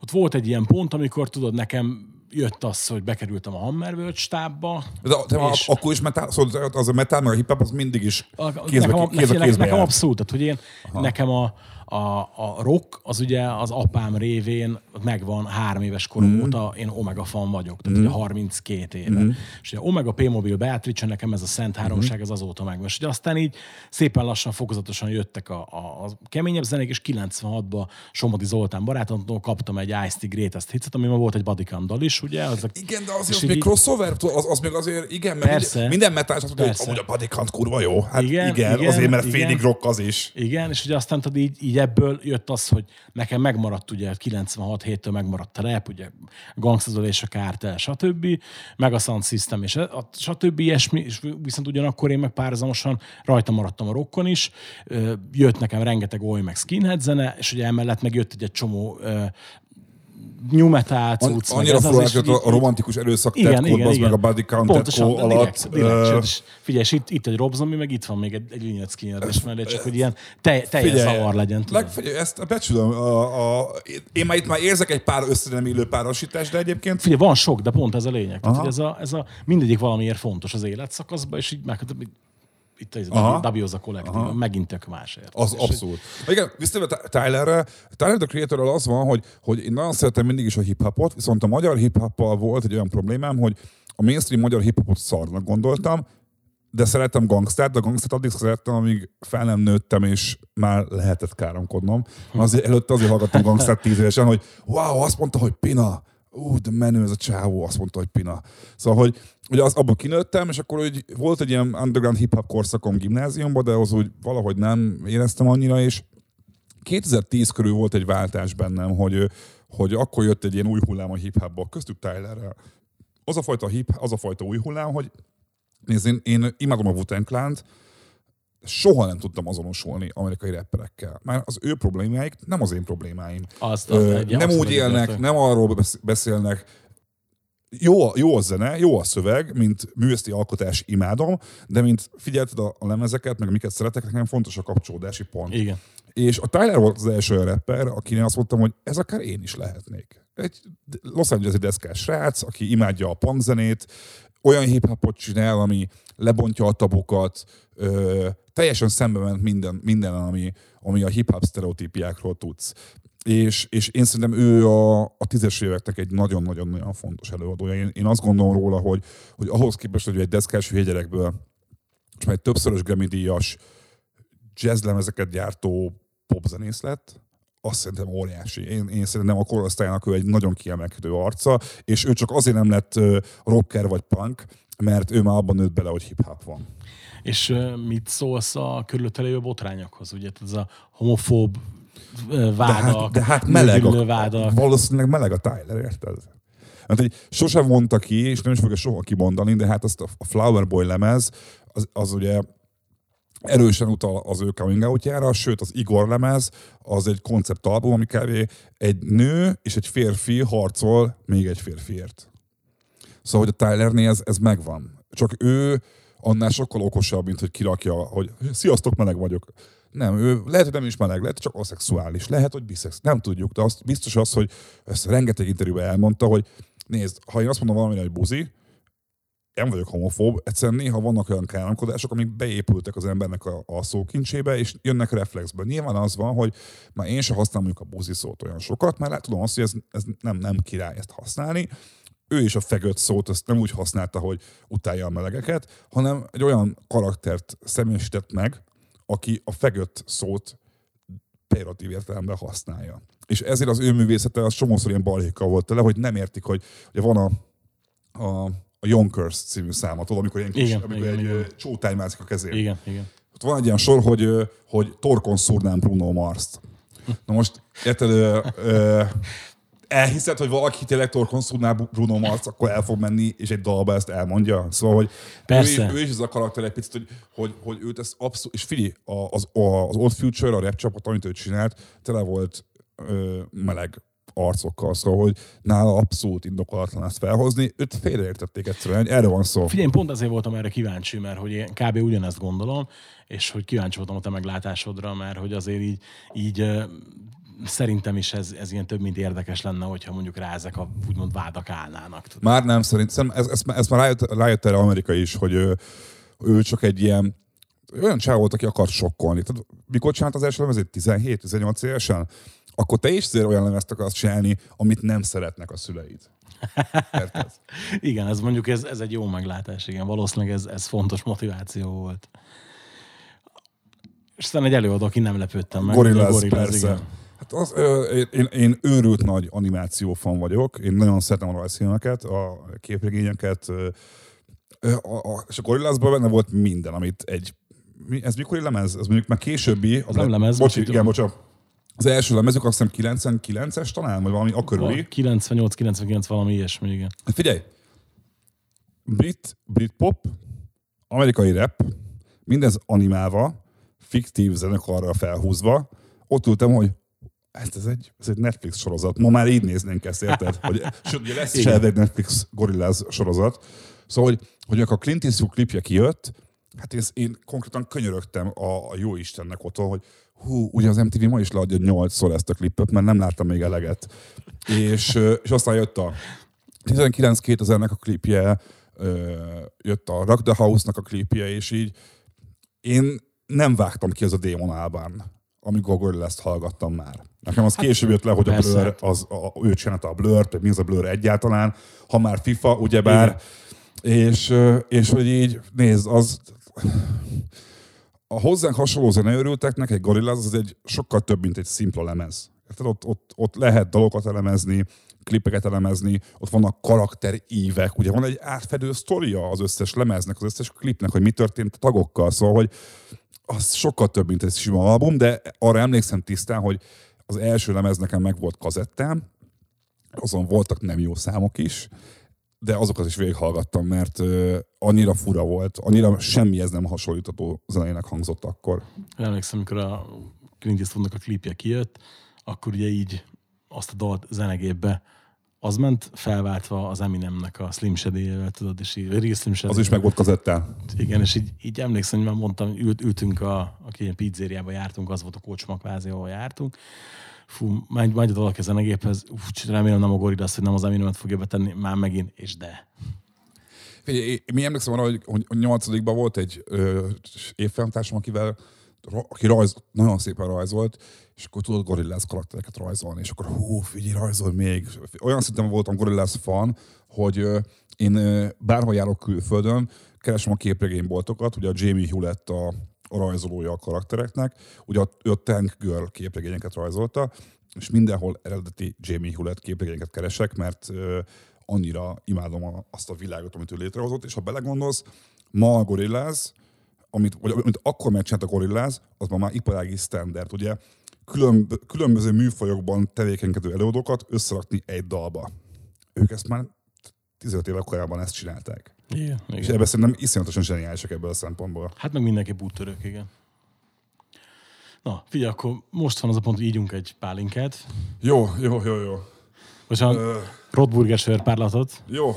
ott volt egy ilyen pont, amikor tudod, nekem jött az, hogy bekerültem a Hammerworld stábba. De, de és- akkor is metál, szóval az a metál, meg a hip-hop, az mindig is kézbe, nekem, kézbe, nekem, kézbe nekem abszolút, tehát hogy én, nekem a, a, a rock, az ugye az apám révén megvan három éves korom Mhm. mm. óta, én Omega fan vagyok, tehát mm. ugye 32 éve. Mm. És ugye Omega P-Mobile Beatrice, nekem ez a szent háromság, Mhm. az azóta megvan. És ugye aztán így szépen lassan, fokozatosan jöttek a, a, a keményebb zenék, és 96-ban Somodi Zoltán barátomtól kaptam egy Ice-T Greatest Hits-et, ami ma volt egy bodycam dal is, ugye? Az a, Igen, de azért az így- még crossover, az, az még azért, igen, mert Persze. minden, minden azt mondja, hogy amúgy a bodycount kurva jó. Hát igen, Igen, igen, igen, azért, mert igen. félig rock az is. Igen, és ugye aztán tudod, így, így ebből jött az, hogy nekem megmaradt ugye 96 héttől megmaradt a rap, ugye Gangstazol és a Kártel, stb. Meg a Sound System, és a, stb. ilyesmi, és viszont ugyanakkor én meg párhuzamosan rajta maradtam a rockon is, jött nekem rengeteg oly meg skinhead zene, és ugye emellett meg jött egy, egy csomó new metal An- cucc, meg annyira ez az, és a romantikus erőszak igen, igen, igen. meg a body count Pontosan, alatt. direkt, direkt, ö, és figyelj, és itt, itt egy Rob Zombie, meg itt van még egy, egy Lynyrd Skynyrd is mellé, csak hogy ilyen te, teljes zavar legyen. Leg, figyelj, ezt becsülöm. A, a, én már itt már érzek egy pár összenem illő párosítást, de egyébként Figyelj, van sok, de pont ez a lényeg. Tehát, Aha. ez, a, ez a, mindegyik valamiért fontos az életszakaszban, és így meg, itt ez a Dabioza kollektív, megint tök másért. Az És abszolút. Igen, visszatérve Ty- Tylerre, Tyler the creator az van, hogy, hogy én nagyon szeretem mindig is a hip-hopot, viszont a magyar hip-hoppal volt egy olyan problémám, hogy a mainstream magyar hip-hopot szarnak gondoltam, de szerettem gangstert, de gangstert addig szerettem, amíg fel nem nőttem, és már lehetett káromkodnom. Azért, előtte azért hallgattam gangstert tíz évesen, hogy wow, azt mondta, hogy Pina, ú, de menő ez a csávó, azt mondta, hogy Pina. Szóval, hogy ugye az, abból kinőttem, és akkor úgy volt egy ilyen underground hip-hop korszakom gimnáziumban, de az úgy valahogy nem éreztem annyira, és 2010 körül volt egy váltás bennem, hogy, hogy akkor jött egy ilyen új hullám a hip-hopból, köztük Tylerrel. Az a fajta hip, az a fajta új hullám, hogy nézd, én, én imádom a Wu-Tang soha nem tudtam azonosulni amerikai rapperekkel. Már az ő problémáik nem az én problémáim. Azt- Ö, egy- nem úgy élnek, egyetértek. nem arról besz- beszélnek, jó, jó a zene, jó a szöveg, mint művészeti alkotás imádom, de mint figyelted a, a lemezeket, meg miket szeretek, nekem fontos a kapcsolódási pont. Igen. És a Tyler volt az első olyan rapper, akinek azt mondtam, hogy ez akár én is lehetnék. Egy Los Angeles-i deszkás srác, aki imádja a punk zenét, olyan hip-hopot csinál, ami lebontja a tabukat, ö, teljesen szembe ment minden, minden ami, ami a hip-hop sztereotípiákról tudsz. És, és én szerintem ő a, a tízes éveknek egy nagyon-nagyon-nagyon fontos előadója. Én, én azt gondolom róla, hogy, hogy ahhoz képest, hogy egy deszkás hülye gyerekből, és már egy többszörös Grammy díjas jazzlemezeket gyártó popzenész lett, azt szerintem óriási. Én, én szerintem a korosztálynak ő egy nagyon kiemelkedő arca, és ő csak azért nem lett rocker vagy punk, mert ő már abban nőtt bele, hogy hip-hop van. És mit szólsz a körülötte lévő botrányokhoz? Ugye ez a homofób De vádak, hát, de hát meleg, a, vádak. valószínűleg meleg a Tyler, érted? Hát, hogy sosem mondta ki, és nem is fogja soha kimondani, de hát azt a a Flower Boy lemez, az, az ugye erősen utal az ő coming outjára, sőt az Igor lemez az egy konceptalbum, ami kb. egy nő és egy férfi harcol még egy férfiért. Szóval, hogy a Tylernél ez, ez megvan. Csak ő annál sokkal okosabb, mint hogy kirakja, hogy sziasztok, meleg vagyok. Nem, ő lehet, hogy nem is meleg, lehet, csak aszexuális, lehet, hogy biszex, nem tudjuk, de azt biztos az, hogy ezt rengeteg interjúban elmondta, hogy nézd, ha én azt mondom valamire, hogy buzi, nem vagyok homofób, egyszerűen néha vannak olyan káromkodások, amik beépültek az embernek a, a szókincsébe, és jönnek reflexből. Nyilván az van, hogy már én sem használom mondjuk a buzi szót olyan sokat, mert tudom azt, hogy ez, ez nem, nem király ezt használni. Ő is a fegött szót azt nem úgy használta, hogy utálja a melegeket, hanem egy olyan karaktert személyesített meg, aki a fegött szót pejoratív értelemben használja. És ezért az ő művészete az somószor ilyen balhékkal volt tele, hogy nem értik, hogy ugye van a, a, a Yonkers című száma, tudod, amikor, ilyen kis, Igen, amikor igen, egy igen. csótány mászik a kezén. Igen, igen. Ott van egy ilyen sor, hogy, hogy torkon szúrnám Bruno Mars-t. Na most, érted, ö, ö, elhiszed, hogy valaki tényleg torkon szúrná Bruno Mars, akkor el fog menni, és egy dalba ezt elmondja. Szóval, hogy Persze. Ő, ő is ez a karakter egy picit, hogy, hogy, hogy őt ez abszolút, és figyelj, az, az Old Future, a rap csapat, amit ő csinált, tele volt ö, meleg arcokkal, szóval, hogy nála abszolút indokolatlan ezt felhozni, őt félreértették egyszerűen, erről van szó. Figyelj, pont azért voltam erre kíváncsi, mert hogy én kb. ugyanezt gondolom, és hogy kíváncsi voltam a te meglátásodra, mert hogy azért így, így szerintem is ez, ez ilyen több, mint érdekes lenne, hogyha mondjuk rá ezek a úgymond vádak állnának. tudod. Már nem, szerintem ez, ez, ez már rájött, rájött erre Amerika is, hogy ő, ő csak egy ilyen olyan csáv volt, aki akart sokkolni. Tehát, mikor csinált az első lemezét? 17-18 évesen? Akkor te is azért olyan lemezt akarsz csinálni, amit nem szeretnek a szüleid. Érted? Igen, ez mondjuk ez, ez egy jó meglátás, igen. Valószínűleg ez, ez fontos motiváció volt. És aztán egy előadó, aki nem lepődtem meg. Gorillaz, Gorillaz, persze. igen. Hát az, ö, én, én őrült nagy animáció fan vagyok. Én nagyon szeretem a rajzfilmeket, a képregényeket. ö, A, a, és a Gorillazban benne volt minden, amit egy... Mi, ez mikor lemez? Ez mondjuk már későbbi. Az nem lemez, Bocsi, igen, bocsánat. Az első lemezük azt hiszem 99-es talán, vagy valami akörüli. 98-99 valami ilyesmi, igen. Hát Figyelj! Brit, brit pop, amerikai rap, mindez animálva, fiktív zenekarra felhúzva, ott ültem, hogy ez, ez, egy, ez egy Netflix sorozat. Ma már így néznénk ezt, érted? Hogy, sőt, ugye lesz is elvég Netflix Gorillaz sorozat. Szóval, hogy, hogy amikor a Clint Eastwood klipje kijött, hát én, én konkrétan könyörögtem a, a jó Istennek otthon, hogy hú, ugye az MTV ma is leadja nyolcszor ezt a klipet, mert nem láttam még eleget. És, és aztán jött a 19-2000-nek a klipje, jött a Rock the House-nak a klipje, és így én nem vágtam ki az a Démon Albán, amikor Gorillaz-t hallgattam már. Nekem az később jött le, hogy a persze. Blur, az, a, ő csinálta a Blur-t, vagy mi az a Blur egyáltalán, ha már FIFA, ugyebár, és, és hogy így, nézd, az a hozzánk hasonló zeneőrülteknek egy Gorillaz az egy sokkal több, mint egy szimpla lemez. Érted? Ott, ott, ott lehet dalokat elemezni, klipeket elemezni, ott vannak karakterívek, ugye van egy átfedő sztoria az összes lemeznek, az összes klipnek, hogy mi történt a tagokkal, szóval, hogy az sokkal több, mint egy sima album, de arra emlékszem tisztán, hogy az első lemez nekem meg volt kazettám, azon voltak nem jó számok is, de azokat is végighallgattam, mert ö, annyira fura volt, annyira semmihez nem hasonlítható zenének hangzott akkor. Emlékszem, amikor a Clint Eastwoodnak a klipje kijött, akkor ugye így azt a dalt zenegépbe az ment felváltva az Eminemnek a Slim shady tudod, és így Real Slim Shady. Az is meg volt kazettán. Igen, és így, így emlékszem, hogy már mondtam, ült, ültünk, a, aki ilyen pizzériába jártunk, az volt a kocsma kvázi, ahol jártunk. Fú, megy, megy valaki a zenegéphez, Uf, remélem nem a Gorillaz, hogy nem az Eminemet fogja betenni, már megint, és de. Figyelj, mi emlékszem arra, hogy, hogy nyolcadikban volt egy ö, évfolyamtársam, akivel aki rajz, nagyon szépen rajzolt, és akkor tudod Gorillaz karaktereket rajzolni, és akkor hú, figyelj, rajzol még. Olyan szinten voltam Gorillaz fan, hogy ö, én ö, bárhol járok külföldön, keresem a képregényboltokat, ugye a Jamie Hewlett a, a rajzolója a karaktereknek, ugye a, ő a Tank Girl képregényeket rajzolta, és mindenhol eredeti Jamie Hewlett képregényeket keresek, mert annyira imádom azt a világot, amit ő létrehozott, és ha belegondolsz, ma a Gorillaz, amit, vagy amit akkor megcsinált a Gorillaz, az ma már iparági standard, ugye? Különb, különböző műfajokban tevékenykedő előadókat összerakni egy dalba. Ők ezt már 15 éve korábban ezt csinálták. Igen, És igen. ebben szerintem iszonyatosan zseniálisak ebből a szempontból. Hát meg mindenki úttörők, igen. Na, figyelj, akkor most van az a pont, hogy ígyunk egy pálinkát. Jó, jó, jó, jó. Most a Ö, Rotburger sörpárlatot. jó.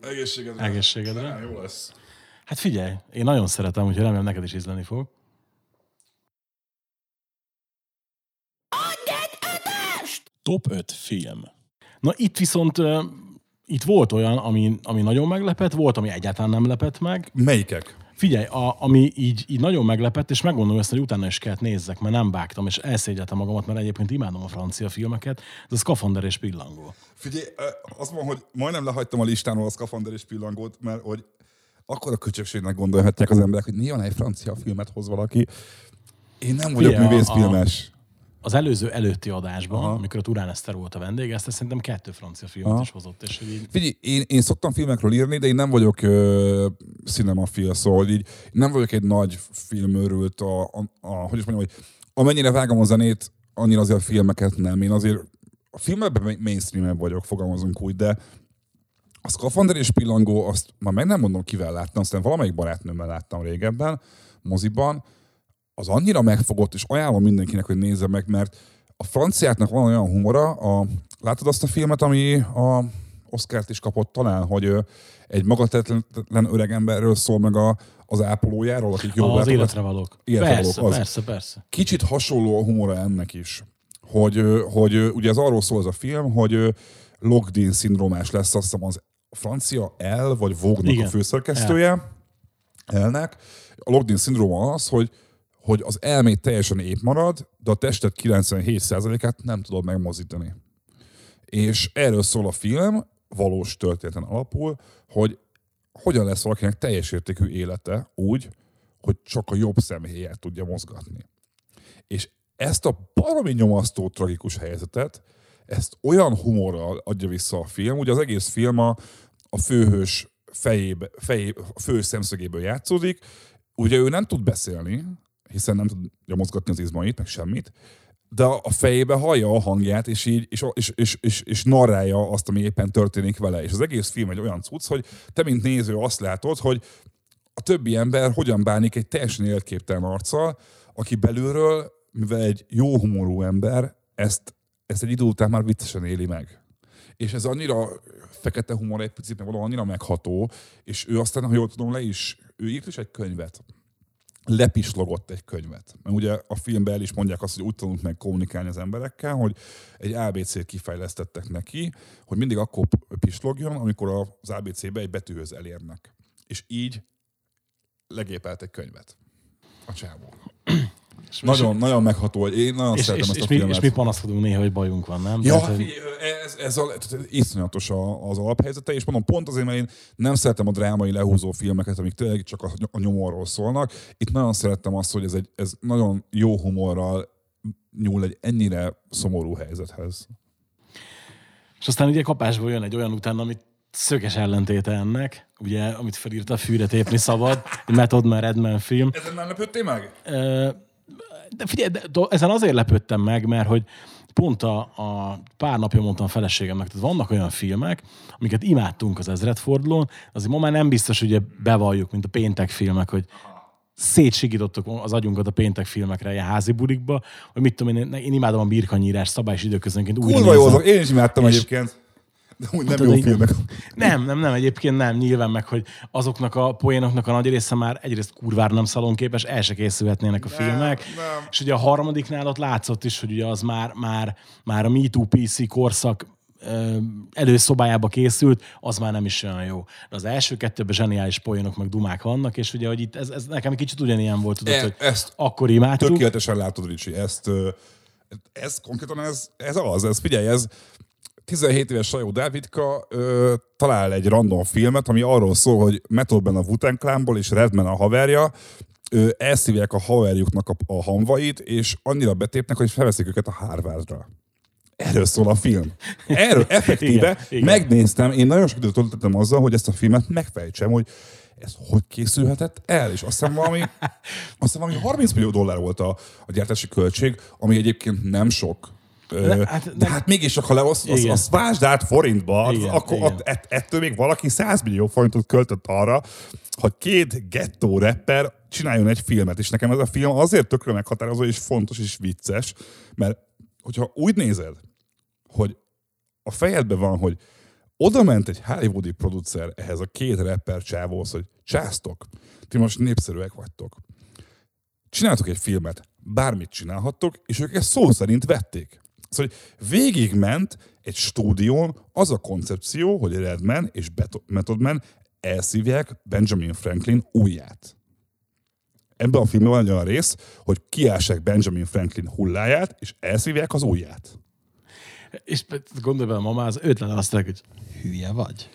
Egészségedre. Egészségedre. Nem, jó lesz. Hát figyelj, én nagyon szeretem, úgyhogy remélem neked is ízleni fog. Top 5 film. Na itt viszont itt volt olyan, ami, ami nagyon meglepett, volt, ami egyáltalán nem lepett meg. Melyikek? Figyelj, a, ami így, így nagyon meglepett, és megmondom ezt, hogy utána is kellett nézzek, mert nem vágtam, és elszégyeltem magamat, mert egyébként imádom a francia filmeket, ez a Skafander és Pillangó. Figyelj, azt mondom, hogy majdnem lehagytam a listáról a Skafander és Pillangót, mert hogy akkor a köcsökségnek gondolhatják az emberek, hogy nyilván egy francia filmet hoz valaki. Én nem vagyok Figyelj, a- művészfilmes. Az előző előtti adásban, Aha. amikor a Turán Eszter volt a vendég, ezt szerintem kettő francia filmet Aha. is hozott, és így Figyelj, én, én szoktam filmekről írni, de én nem vagyok ö, cinemafil, szóval így nem vagyok egy nagy filmőrült, a, a, a, hogy is mondjam, hogy amennyire vágom a zenét, annyira azért a filmeket nem. Én azért a filmekben mainstream vagyok, fogalmazunk úgy, de a Skafander és Pillangó, azt már meg nem mondom kivel láttam, aztán valamelyik barátnőmmel láttam régebben, moziban, az annyira megfogott, és ajánlom mindenkinek, hogy nézze meg, mert a franciáknak van olyan humora, a, látod azt a filmet, ami a Oscárt is kapott talán, hogy egy magatetlen öreg emberről szól meg a, az ápolójáról, akik jól az életre valók. Életre persze, valók, az. persze, persze. kicsit hasonló a humora ennek is. Hogy, hogy ugye ez arról szól ez a film, hogy Logdin szindrómás lesz azt hiszem az francia L, vagy Vogue-nak Igen. a főszerkesztője. Elnek. A Logdin szindróma az, hogy hogy az elmét teljesen épp marad, de a tested 97%-át nem tudod megmozdítani. És erről szól a film, valós történeten alapul, hogy hogyan lesz valakinek teljes értékű élete úgy, hogy csak a jobb szemhéját tudja mozgatni. És ezt a baromi nyomasztó, tragikus helyzetet, ezt olyan humorral adja vissza a film, ugye az egész film a, a főhős fejébe, fejé, a fő szemszögéből játszódik, ugye ő nem tud beszélni, hiszen nem tudja mozgatni az izmait, meg semmit, de a fejébe hallja a hangját, és így, és, és, és, és, és narrálja azt, ami éppen történik vele. És az egész film egy olyan cucc, hogy te, mint néző azt látod, hogy a többi ember hogyan bánik egy teljesen életképtelen arccal, aki belülről, mivel egy jó humorú ember, ezt, ezt egy idő után már viccesen éli meg. És ez annyira fekete humor egy picit, meg valahol annyira megható, és ő aztán, ha jól tudom, le is, ő írt is egy könyvet, lepislogott egy könyvet. Mert ugye a filmben el is mondják azt, hogy úgy tanult meg kommunikálni az emberekkel, hogy egy ABC-t kifejlesztettek neki, hogy mindig akkor pislogjon, amikor az ABC-be egy betűhöz elérnek. És így legépelt egy könyvet. A csávó. És, Nagyon, nagyon megható. Én nagyon és, szeretem és, ezt és, a mi, filmet. és mi panaszkodunk néha, hogy bajunk van, nem? Ja, Tehát, hogy- ez, ez a, iszonyatos a, az alaphelyzete, és mondom, pont azért, mert én nem szeretem a drámai lehúzó filmeket, amik tényleg csak a, a nyomorról szólnak. Itt nagyon szerettem azt, hogy ez, egy, ez nagyon jó humorral nyúl egy ennyire szomorú helyzethez. És aztán ugye kapásból jön egy olyan utána, amit szöges ellentéte ennek, ugye, amit felírta, fűre tépni szabad, egy Method Man Redman film. Ezen már lepődtél meg? Ö, De figyelj, de, de ezen azért lepődtem meg, mert hogy pont a, a pár napja mondtam a feleségemnek, tehát vannak olyan filmek, amiket imádtunk az ezredfordulón, azért ma már nem biztos, hogy bevalljuk, mint a péntek filmek, hogy szétsigítottuk az agyunkat a péntek filmekre, ilyen házi bulikba, hogy mit tudom én, én imádom a birkanyírás szabály és időközönként Kurva jó, én is imádtam És- egyébként. De úgy nem Tudod, jó filmek. Nem, nem, nem, egyébként nem, nyilván meg, hogy azoknak a poénoknak a nagy része már egyrészt kurvára nem szalonképes, el se készülhetnének a filmek. nem. És ugye a harmadiknál ott látszott is, hogy ugye az már, már, már a MeToo PC korszak előszobájába készült, az már nem is olyan jó. De az első kettőben zseniális poénok meg dumák vannak, és ugye, hogy itt ez, ez nekem kicsit ugyanilyen volt, tudod, E- hogy ezt akkor imádtuk. Tökéletesen látod, Ricsi, ezt, ez konkrétan ez, ez az, ez figyelj, ez 17 éves Sajó Dávidka ö, talál egy random filmet, ami arról szól, hogy Methodben a Wu-Tang Clanból és Redman a haverja, ö, elszívják a haverjuknak a, a hamvait, és annyira betépnek, hogy felveszik őket a Harvardra. Erről szól a film. Erről effektíve Igen, igen. megnéztem, én nagyon sok időt töltöttem azzal, hogy ezt a filmet megfejtsem, hogy ez hogy készülhetett el, és azt hiszem valami, azt hiszem valami 30 millió dollár volt a, a gyártási költség, ami egyébként nem sok. De, hát nem- de hát mégis, ha leosztod, azt, azt vásd át forintba, Igen, akkor igen. Ett, ettől még valaki 100 millió forintot költött arra, hogy két gettó rapper csináljon egy filmet, és nekem ez a film azért tökre meghatározó, és fontos, és vicces, mert hogyha úgy nézed, hogy a fejedben van, hogy oda ment egy hollywoodi producer ehhez a két rapper csávóhoz, hogy császtok, ti most népszerűek vagytok. Csináltok egy filmet, bármit csinálhattok, és ők ezt szó szerint vették. Szóval hogy végigment egy stúdión az a koncepció, hogy Redman és Beto- Method Man elszívják Benjamin Franklin ujját. ebben a filmben van egy olyan rész, hogy kiássák Benjamin Franklin hulláját, és elszívják az ujját. És gondolj bele, ma már az ötlen azt hogy hülye vagy.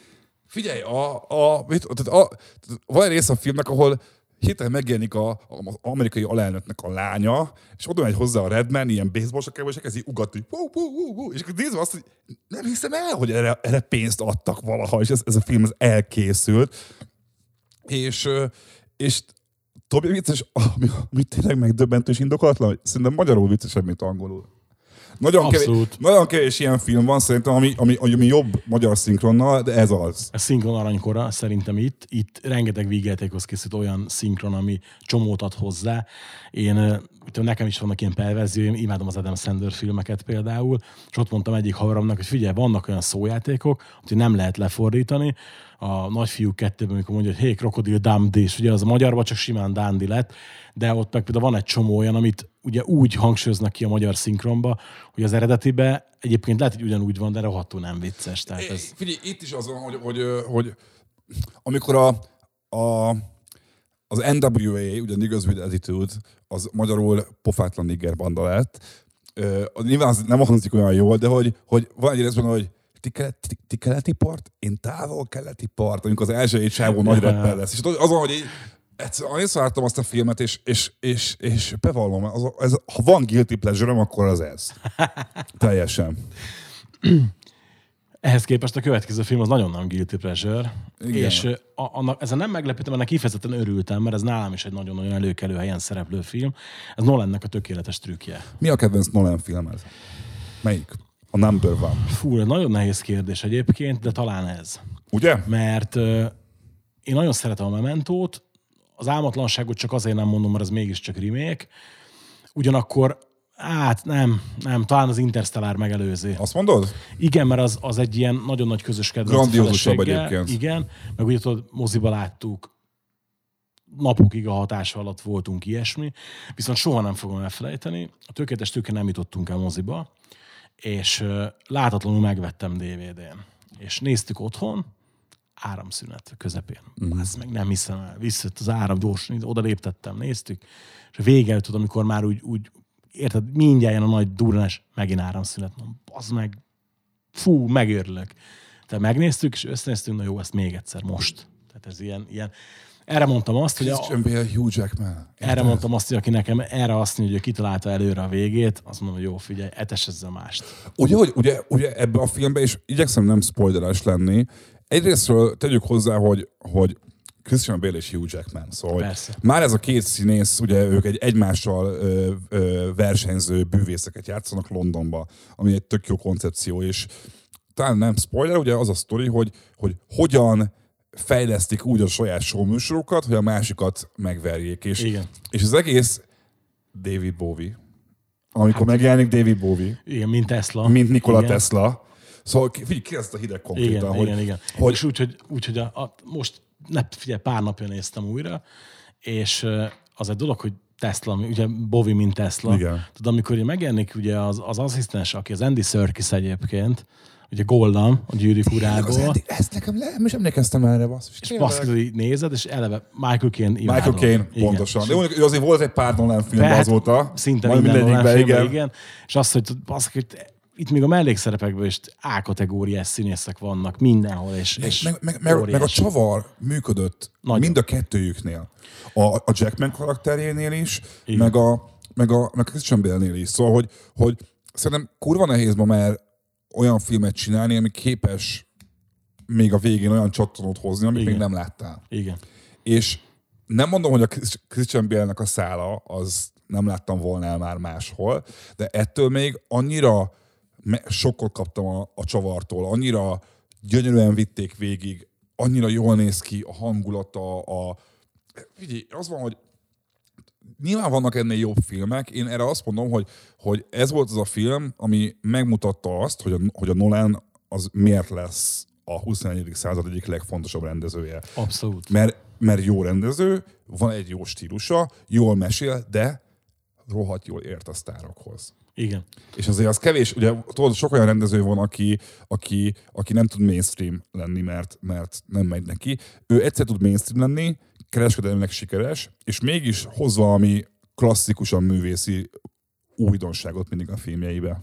Figyelj, a, a, mit, tehát a, tehát van egy rész a filmnek, ahol hirtelen megjelenik a, a, az amerikai alelnöknek a lánya, és oda megy hozzá a Redman, ilyen baseball sakával, és elkezdi ugatni, hú, hú, hú, hú, és akkor nézve azt, hogy nem hiszem el, hogy erre, erre pénzt adtak valaha, és ez, ez a film ez elkészült. És, és Tobi vicces, ami, ami tényleg megdöbbentő és indokatlan, szerintem magyarul viccesebb, mint angolul. Nagyon kevés, nagyon kevés ilyen film van szerintem, ami, ami, ami jobb magyar szinkronnal, de ez az. A szinkron aranykora szerintem itt. Itt rengeteg vígjátékhoz készült olyan szinkron, ami csomót ad hozzá. Én, tudom, nekem is vannak ilyen perverzióim, imádom az Adam Sandler filmeket például, és ott mondtam egyik haveromnak, hogy figyelj, vannak olyan szójátékok, hogy nem lehet lefordítani. A nagyfiú kettőben, amikor mondja, hogy hé, krokodil Dundee, és ugye az a magyarban csak simán Dundee lett, de ott meg például van egy csomó olyan, amit ugye úgy hangsúlyoznak ki a magyar szinkronba, hogy az eredetibe egyébként lehet, hogy ugyanúgy van, de rohadtul nem vicces. Tehát ez... Figyelj, itt is az van, hogy, hogy, hogy amikor a, a, az NWA, ugye Niggas with Attitude, az magyarul pofátlan nigger banda lett. Ö, nyilván az nem hangzik olyan jól, de hogy, hogy van egy részben, hogy ti, kelet, ti, ti keleti part, én távol keleti part, amikor az első egy sávó nagy rapper lesz. És az van, hogy így, egyszer, annyit láttam azt a filmet, és, és, és, és bevallom, az, ez, ha van guilty pleasure akkor az ez. Teljesen. Ehhez képest a következő film az nagyon nem guilty pleasure, Igen. És a, annak, ezen nem meglepődtem, ennek kifejezetten örültem, mert ez nálam is egy nagyon-nagyon előkelő helyen szereplő film. Ez Nolannek a tökéletes trükkje. Mi a kedvenc Nolan filmed? Melyik? A number one. Fú, nagyon nehéz kérdés egyébként, de talán ez. Ugye? Mert ö, én nagyon szeretem a Mementót, az álmatlanságot csak azért nem mondom, mert ez mégiscsak remake. Ugyanakkor, hát nem, nem, talán az Interstellar megelőzi. Azt mondod? Igen, mert az, az egy ilyen nagyon nagy közös kedvenc. Grandiózusabb egyébként. Igen, meg ugye tudod, moziba láttuk, napokig a hatása alatt voltunk ilyesmi, viszont soha nem fogom elfelejteni. A tökéletes tőke nem jutottunk el moziba, és látatlanul megvettem DVD-n. És néztük otthon, áramszünet közepén. Mm. Azt meg nem hiszem el. Visszött az áram gyorsan, oda léptettem, néztük, és a vége tudod, amikor már úgy, úgy érted, mindjárt jön a nagy durranás, megint áramszünet. Mondom, az meg, fú, megőrülök. Tehát megnéztük, és összenéztünk, na jó, ezt még egyszer, most. Tehát ez ilyen, ilyen. Erre mondtam azt, hogy a, Christian Bale, Hugh Jackman. erre mondtam azt, hogy aki nekem erre azt mondja, hogy kitalálta előre a végét, azt mondom, hogy jó, figyelj, etes ezzel mást. Ugye, hogy, ugye, ugye ebben a filmben, és igyekszem nem spoileres lenni, egyrésztről tegyük hozzá, hogy, hogy Christian Bale és Hugh Jackman. Szóval Persze. már ez a két színész, ugye ők egy egymással ö, ö, versenyző bűvészeket játszanak Londonba, ami egy tök jó koncepció, és talán nem spoiler, ugye az a sztori, hogy, hogy hogyan fejlesztik úgy a saját showműsorokat, hogy a másikat megverjék. És, Igen. és az egész David Bowie, amikor megjelenik David Bowie, Igen, mint Tesla. mint Nikola igen. Tesla. Szóval figyelj, ki ezt a hideg konkrétan, Igen, hogy, igen, igen. hogy. És úgy, hogy, úgy, hogy a, a, most, ne, figyelj, pár napja néztem újra, és az egy dolog, hogy Tesla, ugye Bovi, mint Tesla. Igen. Tudod, amikor megjelenik ugye az, az asszisztens, aki az Andy Serkis egyébként, ugye Goldam, a gyűrűk az urából, Andy, ezt nekem le, is emlékeztem erre, basszus. és basszus, hogy nézed, és eleve Michael Caine Michael imádom. Caine, Igen. pontosan. Mondjuk, ő azért volt egy pár Nolan filmben Hát, azóta. Szinte minden mindegyikben, filmben, igen. igen. És azt, hogy basszus, hogy itt még a mellékszerepekből is A-kategóriás színészek vannak mindenhol, és, és Meg, meg, meg, meg a csavar működött Nagyon. mind a kettőjüknél. A, a Jackman karakterjénél is, Igen. meg a, meg a meg a Christian Bale-nél is. Szóval, hogy, hogy szerintem kurva nehéz ma már olyan filmet csinálni, ami képes még a végén olyan csattanót hozni, amit Igen. még nem láttál. Igen. És nem mondom, hogy a Chris- Christian Bale-nek a szála, az nem láttam volna el már máshol, de ettől még annyira sokkot kaptam a, a csavartól, annyira gyönyörűen vitték végig, annyira jól néz ki a hangulata, a... Figyelj, az van, hogy nyilván vannak ennél jobb filmek, én erre azt mondom, hogy, hogy ez volt az a film, ami megmutatta azt, hogy a, hogy a Nolan az miért lesz a 21. század egyik legfontosabb rendezője. Abszolút. Mert, mert jó rendező, van egy jó stílusa, jól mesél, de rohadt jól ért a sztárokhoz. Igen. És azért az kevés, ugye tudod, sok olyan rendező van, aki, aki, aki nem tud mainstream lenni, mert, mert nem megy neki. Ő egyszer tud mainstream lenni, kereskedelmileg sikeres, és mégis hoz valami klasszikusan művészi újdonságot mindig a filmjeibe.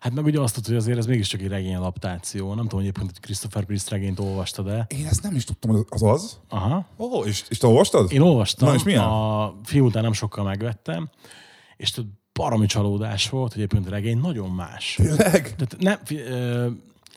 Hát meg ugye azt tudod, hogy azért ez mégiscsak egy regény adaptáció. Nem tudom, hogy egyébként hogy Christopher Priest regényt olvasta, de... Én ezt nem is tudtam, hogy az az. Aha. Ó, oh, és, és te olvastad? Én olvastam. Na, és milyen? A film után nem sokkal megvettem, és tudod, baromi csalódás volt, hogy egyébként a regény nagyon más. Tényleg? Tehát nem,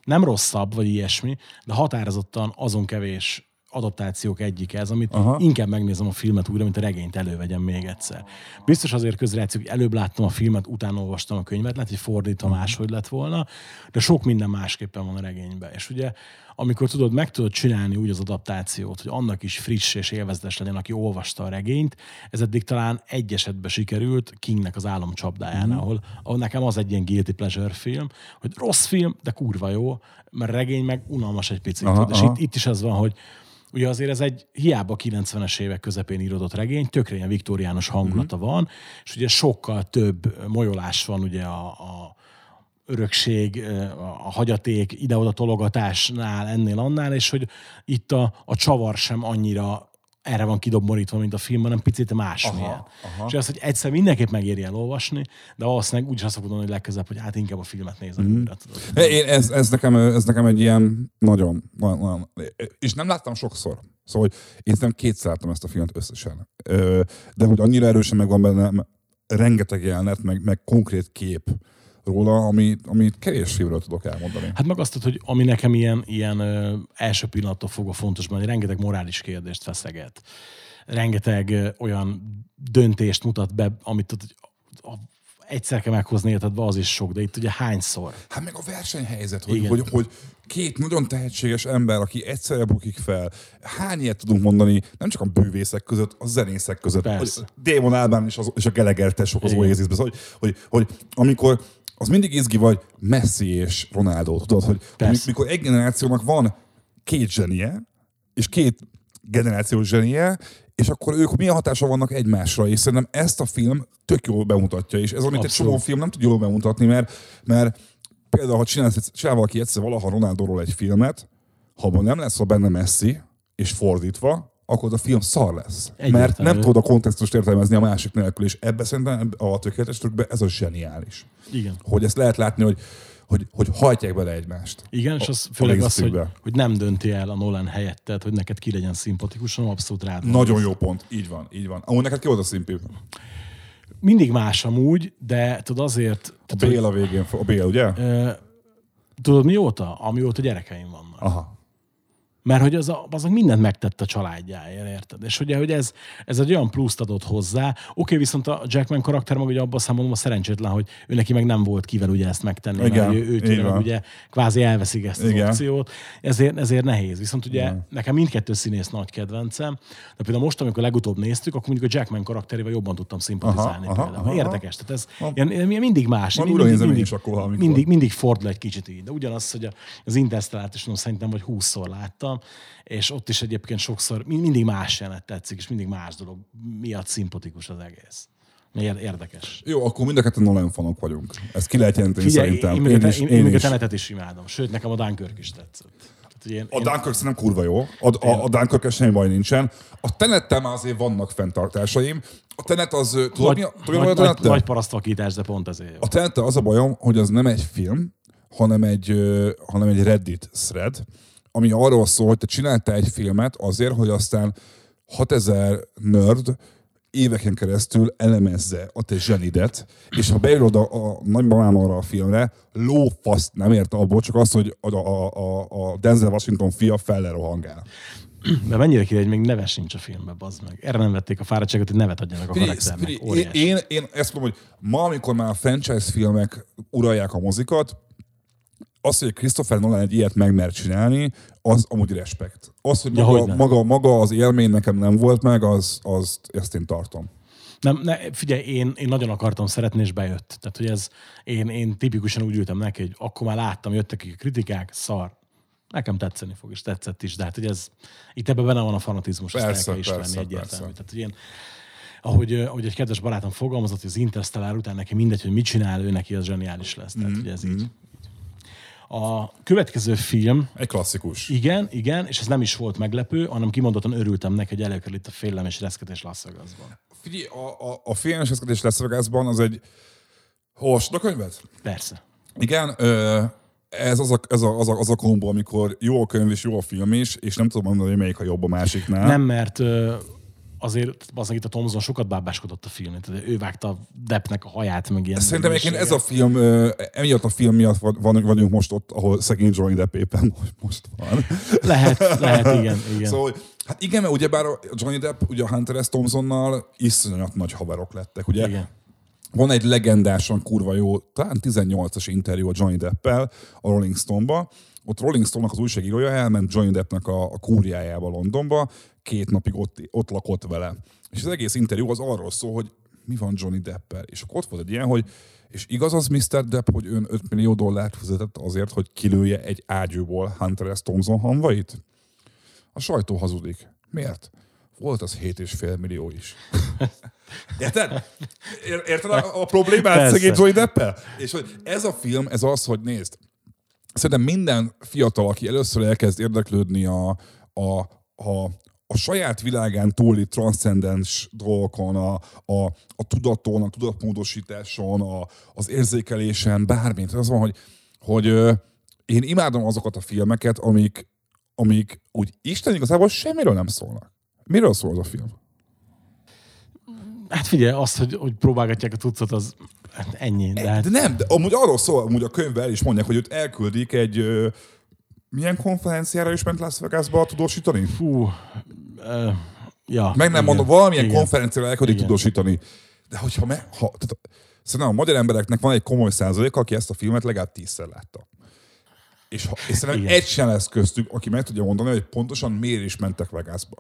nem rosszabb, vagy ilyesmi, de határozottan azon kevés adaptációk egyik ez, amit Aha. Aha. inkább megnézem a filmet újra, mint a regényt elővegyem még egyszer. Biztos azért közrejátszik, hogy előbb láttam a filmet, utána olvastam a könyvet, lehet, hogy fordítva máshogy lett volna, de sok minden másképpen van a regényben. És ugye, amikor tudod, meg tudod csinálni úgy az adaptációt, hogy annak is friss és élvezetes legyen, aki olvasta a regényt, ez eddig talán egy esetben sikerült, Kingnek az álomcsapdáján, ahol, ahol nekem az egy ilyen guilty pleasure film, hogy rossz film, de kurva jó, mert regény meg unalmas egy picit. Aha, tudod, és aha. itt, itt is az van, hogy Ugye azért ez egy hiába 90-es évek közepén írodott regény, tökre ilyen viktoriánus hangulata Mhm. van, és ugye sokkal több molyolás van ugye a, a örökség, a hagyaték, ide-oda tologatásnál, ennél, annál, és hogy itt a, a csavar sem annyira erre van kidomborítva, mint a film, hanem picit másmilyen. Aha, aha. És azt, hogy egyszer mindenképp megéri elolvasni, de valószínűleg úgyis azt fogod mondani, hogy legközelebb, hogy hát inkább a filmet nézem mm. újra. Tudod. Én, ez, ez, nekem, ez nekem egy ilyen nagyon, nagyon, nagyon, és nem láttam sokszor. Szóval, hogy én nem kétszer láttam ezt a filmet összesen. De hogy annyira erősen megvan benne rengeteg jelenet, meg, meg konkrét kép róla, amit, amit kevés filmről tudok elmondani. Hát meg azt hogy ami nekem ilyen, ilyen ö, első pillanattól fogva fontos, mert rengeteg morális kérdést feszeget. Rengeteg ö, olyan döntést mutat be, amit hogy a- egyszer kell meghozni életedbe, az is sok, de itt ugye hányszor? Hát meg a versenyhelyzet, hogy, Igen. hogy, hogy két nagyon tehetséges ember, aki egyszerre bukik fel, hány ilyet tudunk mondani, nem csak a bűvészek között, a zenészek között. Persze. Hogy Démon Álbán és, az, és a Geleger tesók az. Oasisben, szóval, hogy, hogy, hogy amikor az mindig izgi vagy Messi és Ronaldo, tudod, hogy Persze. mikor egy generációnak van két zsenie, és két generációs zsenie, és akkor ők milyen hatása vannak egymásra, és szerintem ezt a film tök jól bemutatja, és ez amit egy Abszolút. csomó film nem tud jól bemutatni, mert, mert például, ha csinálsz, csinál valaki egyszer valaha Ronaldóról egy filmet, ha abban nem lesz a benne Messi, és fordítva, akkor az a film szar lesz. Egyértelmű. Mert nem tudod a kontextust értelmezni a másik nélkül, és ebbe szerintem a tökéletes trükkbe ez a zseniális. Igen. Hogy ezt lehet látni, hogy, hogy, hogy hajtják bele egymást. Igen, és az a főleg az, hogy, hogy nem dönti el a Nolan helyettet, hogy neked ki legyen szimpatikus, hanem abszolút rád. Nagyon jó pont. Így van, így van. Amúgy neked ki volt a szimpi? Mindig más amúgy, de tudod azért... A tudod, Bél a végén, a Bél, ugye? ö, tudod mióta? Amióta gyerekeim vannak. Aha. Mert hogy az a, azok mindent megtett a családjáért, érted? És ugye, hogy ez, ez egy olyan pluszt adott hozzá. Oké, viszont a Jackman karakter meg ugye abban számomra szerencsétlen, hogy ő neki meg nem volt kivel ugye ezt megtenni, Igen, mert ő, ő van. ugye kvázi elveszik ezt az Igen. opciót. Ezért, ezért nehéz. Viszont ugye nekem mindkettő színész nagy kedvencem, de például most, amikor legutóbb néztük, akkor mondjuk a Jackman karakterével jobban tudtam szimpatizálni. Aha, aha, például. aha, Érdekes. Tehát ez ilyen, ilyen mindig más. Majd mindig, mindig, is akkor mindig, mindig fordul egy kicsit így. De ugyanaz, hogy a- az Interstellát is mondom, szerintem vagy húszszor láttam, és ott is egyébként sokszor mi- mindig más jelenet tetszik, és mindig más dolog miatt szimpatikus az egész. Ér- Érdekes. Jó, akkor mind a ketten Nolan fanok vagyunk. Ezt ki lehet jelenteni Figyelj, szerintem. én, én, én, is, én, én a is. is imádom. Sőt, nekem a Dunkirk is tetszett. Hogy én, A én, Dunkirk szerintem kurva jó. A, a, a Dunkirk semmi baj nincsen. A Tenettel már azért vannak fenntartásaim. A Tenet az, tudod nagy, mi a, tudod, mi a nagy, nagy, nagy parasztvakítás, de pont ezért jó. A Tenettel az a bajom, hogy az nem egy film, hanem egy, hanem egy Reddit thread, ami arról szól, hogy te csináltál egy filmet azért, hogy aztán 6000 nerd éveken keresztül elemezze a te zsenidet, és ha beírod a, a nagymamám arra a filmre, lófaszt nem érte abból, csak azt, hogy a, a, a, a Denzel Washington fia fellerohangál. De mennyire király, hogy még neve sincs a filmben, bazd meg. Erre nem vették a fáradtságot, hogy nevet adjanak a karakternek. én, én, én ezt mondom, hogy ma, amikor már a franchise filmek uralják a mozikat, az, hogy Christopher Nolan egy ilyet megmer csinálni, az amúgy respekt. Az, hogy Ja, maga, hogyne. maga, maga az élmény nekem nem volt meg, az, az ezt én tartom. Nem, ne, figyelj, én, én nagyon akartam szeretni, és bejött. Tehát, hogy ez, én, én tipikusan úgy ültem neki, hogy akkor már láttam, jöttek a kritikák, szar. Nekem tetszeni fog, és tetszett is, de hát, hogy ez, itt ebben benne van a fanatizmus, ezt el Persze, kell ismerni persze, egyértelmű. persze. Tehát, hogy én, ahogy, ahogy egy kedves barátom fogalmazott, hogy az Interstellar után neki mindegy, hogy mit csinál, ő neki az zseniális lesz. Tehát, hogy ez így. A következő film, Egy klasszikus. igen, igen, és ez nem is volt meglepő, hanem kimondottan örültem neki, hogy előkerül itt a félelem és reszketés Las Vegasban. Figyelj, a, a, a félelmes eszkedés Las Vegasban az egy... Olvastad a könyvet? Persze. Igen, ö, ez az a, ez a, az a, az a kombo, amikor jó a könyv és jó a film is, és nem tudom mondani, hogy melyik a jobb a másiknál. Nem, mert ö, azért az itt a Thomson sokat bábáskodott a filmén. Tehát ő vágta Deppnek a haját, meg ilyen. Szerintem egyébként ez a film, emiatt a film miatt van, vagyunk most ott, ahol szegény Johnny Depp éppen most, most van. Lehet, lehet, igen, igen. Szóval, hát igen, mert ugyebár a Johnny Depp ugye a Hunter S. Thompsonnal iszonyat nagy haverok lettek, ugye? igen. Van egy legendásan kurva jó, talán 18-as interjú a Johnny Deppel a Rolling Stone-ba. Ott Rolling Stone-nak az újságírója elment Johnny Deppnek a, a kúriájába Londonba, két napig ott, ott lakott vele. És az egész interjú az arról szól, hogy mi van Johnny Deppel. És akkor ott volt egy ilyen, hogy és igaz az Mr. Depp, hogy ön 5 millió dollárt fizetett azért, hogy kilője egy ágyúból Hunter S. Thompson hamvait? A sajtó hazudik. Miért? Volt az 7,5 millió is. Érted? Ér- Érted a, a problémát szegény Johnny Deppel? És hogy ez a film, ez az, hogy nézd, szerintem minden fiatal, aki először elkezd érdeklődni a, a, a, a saját világán túli transzcendens dolgokon, a, a, a tudaton, a tudatmódosításon, a, az érzékelésen, bármit. Az van, hogy, hogy én imádom azokat a filmeket, amik, amik úgy Isten igazából semmiről nem szólnak. Miről szól az a film? Hát figyelj, azt, hogy, hogy próbálgatják a tucat, az hát ennyi. De hát, De nem, de amúgy arról szól, amúgy a könyvvel el is mondják, hogy őt elküldik egy ö, milyen konferenciára is ment Las Vegasba tudósítani? fú, ö, ja. Meg nem igen, mondom, valamilyen igen. konferenciára elküldik Igen. tudósítani. De hogyha me, ha, tehát, szerintem a magyar embereknek van egy komoly százalék, aki ezt a filmet legalább tízszer látta. És, ha, és szerintem Igen. egy sem lesz köztük, aki meg tudja mondani, hogy pontosan miért is mentek Vegasba.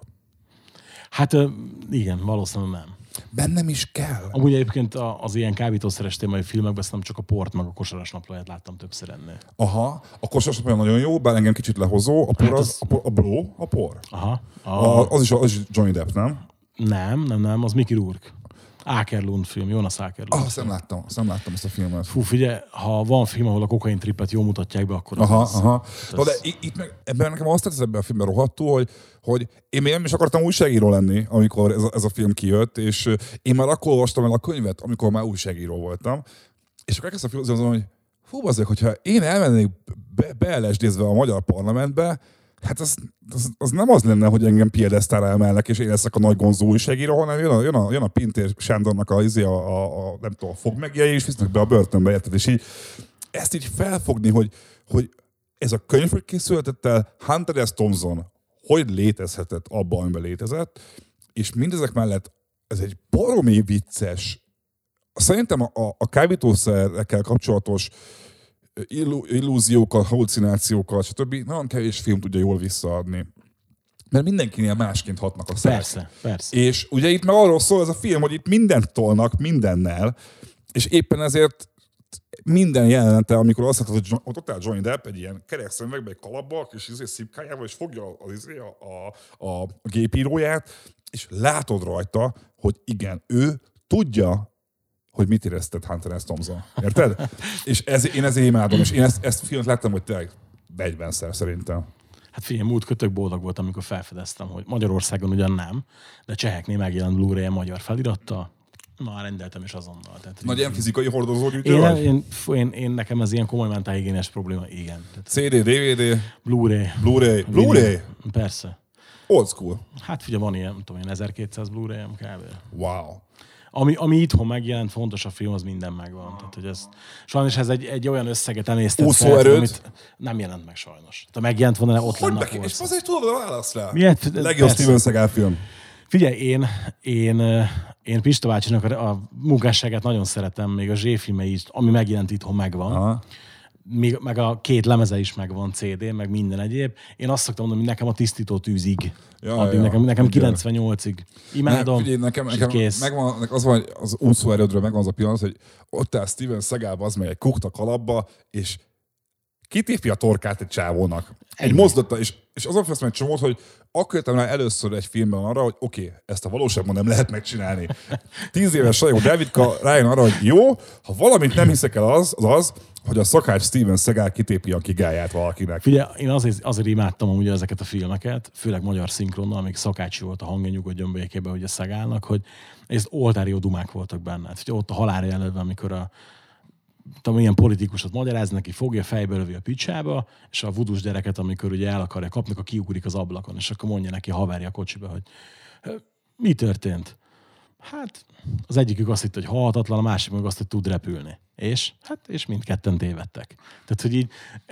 Hát ö, igen, valószínűleg nem. Bennem is kell. Amúgy egyébként az ilyen kábítószeres témai filmekben azt nem csak a port, meg a kosaras naplóját láttam többször ennél. Aha, a kosas olyan nagyon jó, bár engem kicsit lehozó. A por Hát az, az- a, por, a bro, a por. Aha. A, A, az, is, az is Johnny Depp, nem? Nem, nem, nem, az Mickey Rourke. Ákerlund film, Jonas Ákerlund. Ah, azt nem láttam, azt nem láttam ezt a filmet. Fú, figyelj, ha van film, ahol a kokain trippet jól mutatják be, akkor az Aha, az. aha. Na, de az- itt, meg, ebben nekem azt tetszett ebben a filmben rohadtul, hogy, hogy én még nem is akartam újságíró lenni, amikor ez a, ez a film kijött, és én már akkor olvastam el a könyvet, amikor már újságíró voltam, és akkor elkezdtem filozózni, hogy hú, azért, hogyha én elmennék be, beelesdézve a magyar parlamentbe, hát az, az, az, nem az lenne, hogy engem piedesztára emelnek, és én leszek a nagy gonzó újságíró, hanem jön a, jön a, jön a Pintér Sándornak a, izé, a, a, a, nem tudom, a fogmegjei, és visznek be a börtönbe, érted? És így ezt így felfogni, hogy, hogy ez a könyv, hogy készülhetett el, Hunter S. Thompson hogy létezhetett abban, amiben létezett, és mindezek mellett ez egy baromi vicces, szerintem a, a, a kábítószerekkel kapcsolatos illu, illúziókat, halucinációkat, stb. nagyon kevés film tudja jól visszaadni. Mert mindenkinél másként hatnak a szerek. Persze, persze. És ugye itt meg arról szól ez a film, hogy itt mindent tolnak mindennel, és éppen ezért minden jelenete, amikor azt látod, hogy ott, ott áll Johnny Depp egy ilyen kerek szemüvegbe, egy kalapba, és izé szipkájával, és fogja az, izé a, a, a gépíróját, és látod rajta, hogy igen, ő tudja, hogy mit éreztet Hunter S. Thompson. Érted? és ez, én ezért imádom, és én ezt, ezt filmet láttam, hogy tényleg 40-szer szerintem. Hát figyelj, múlt kötök boldog voltam, amikor felfedeztem, hogy Magyarországon ugyan nem, de cseheknél megjelent Blu-ray a magyar felirattal. Na, rendeltem is azonnal. Tehát, Nagy ilyen fizikai hordozógyűjtő én, vagy? én, én, én, nekem ez ilyen komoly mentálhigiénes probléma, igen. Tehát CD, DVD, Blu-ray. Blu-ray. Blu-ray? Persze. Old school. Hát figyelj, van ilyen, nem tudom, ilyen 1200 Blu-ray kb. Wow. Ami, ami itthon megjelent, fontos a film, az minden megvan. Tehát, hogy ez, sajnos ez egy, egy olyan összeget emésztett Úszóerőt? amit nem jelent meg sajnos. Ha megjelent volna, ott Hogy lenne És azért tudod a választ rá. Miért? Legjobb. Steven Seagal film. Figyelj, én, én, én Pista bácsinak a, a munkásságát nagyon szeretem, még a Z-filme is, ami megjelent itthon megvan. Aha. Még, meg a két lemeze is megvan, CD, meg minden egyéb. Én azt szoktam mondani, hogy nekem a tisztító tűzig. Ja, Addig ja. nekem, nekem Igen. 98-ig. Imádom. Ne, figyelj, nekem, nekem kész. megvan, az van, hogy az úszó erődről megvan az a pillanat, hogy ott áll Steven Seagal, az meg egy kukta kalapba, és kitépi a torkát egy csávónak. Egy Ennyi. mozdata, és, és azon feszem egy csomót, hogy akkor jöttem rá először egy filmben arra, hogy oké, okay, ezt a valóságban nem lehet megcsinálni. Tíz éves sajó Davidka rájön arra, hogy jó, ha valamit nem hiszek el az, az az, hogy a szakács Steven Seagal kitépi a kigáját valakinek. Figyelj, én azért, azért imádtam amúgy ezeket a filmeket, főleg magyar szinkronnal, amíg szakácsi volt a hangja nyugodjon békébe, hogy a Szegálnak, hogy ez oltárió dumák voltak benne. Hát, ott a halálra jelölve, amikor a tudom, milyen politikusot magyaráz neki, fogja, fejbe lövi a picsába, és a vudus gyereket, amikor ugye el akarja kapni, akkor kiugrik az ablakon, és akkor mondja neki a haverja a kocsiba, hogy "Ö, mi történt? Hát az egyikük azt hitte, hogy halhatatlan, a másik meg azt, hogy tud repülni. És? Hát, és mindketten tévedtek. Tehát, hogy így,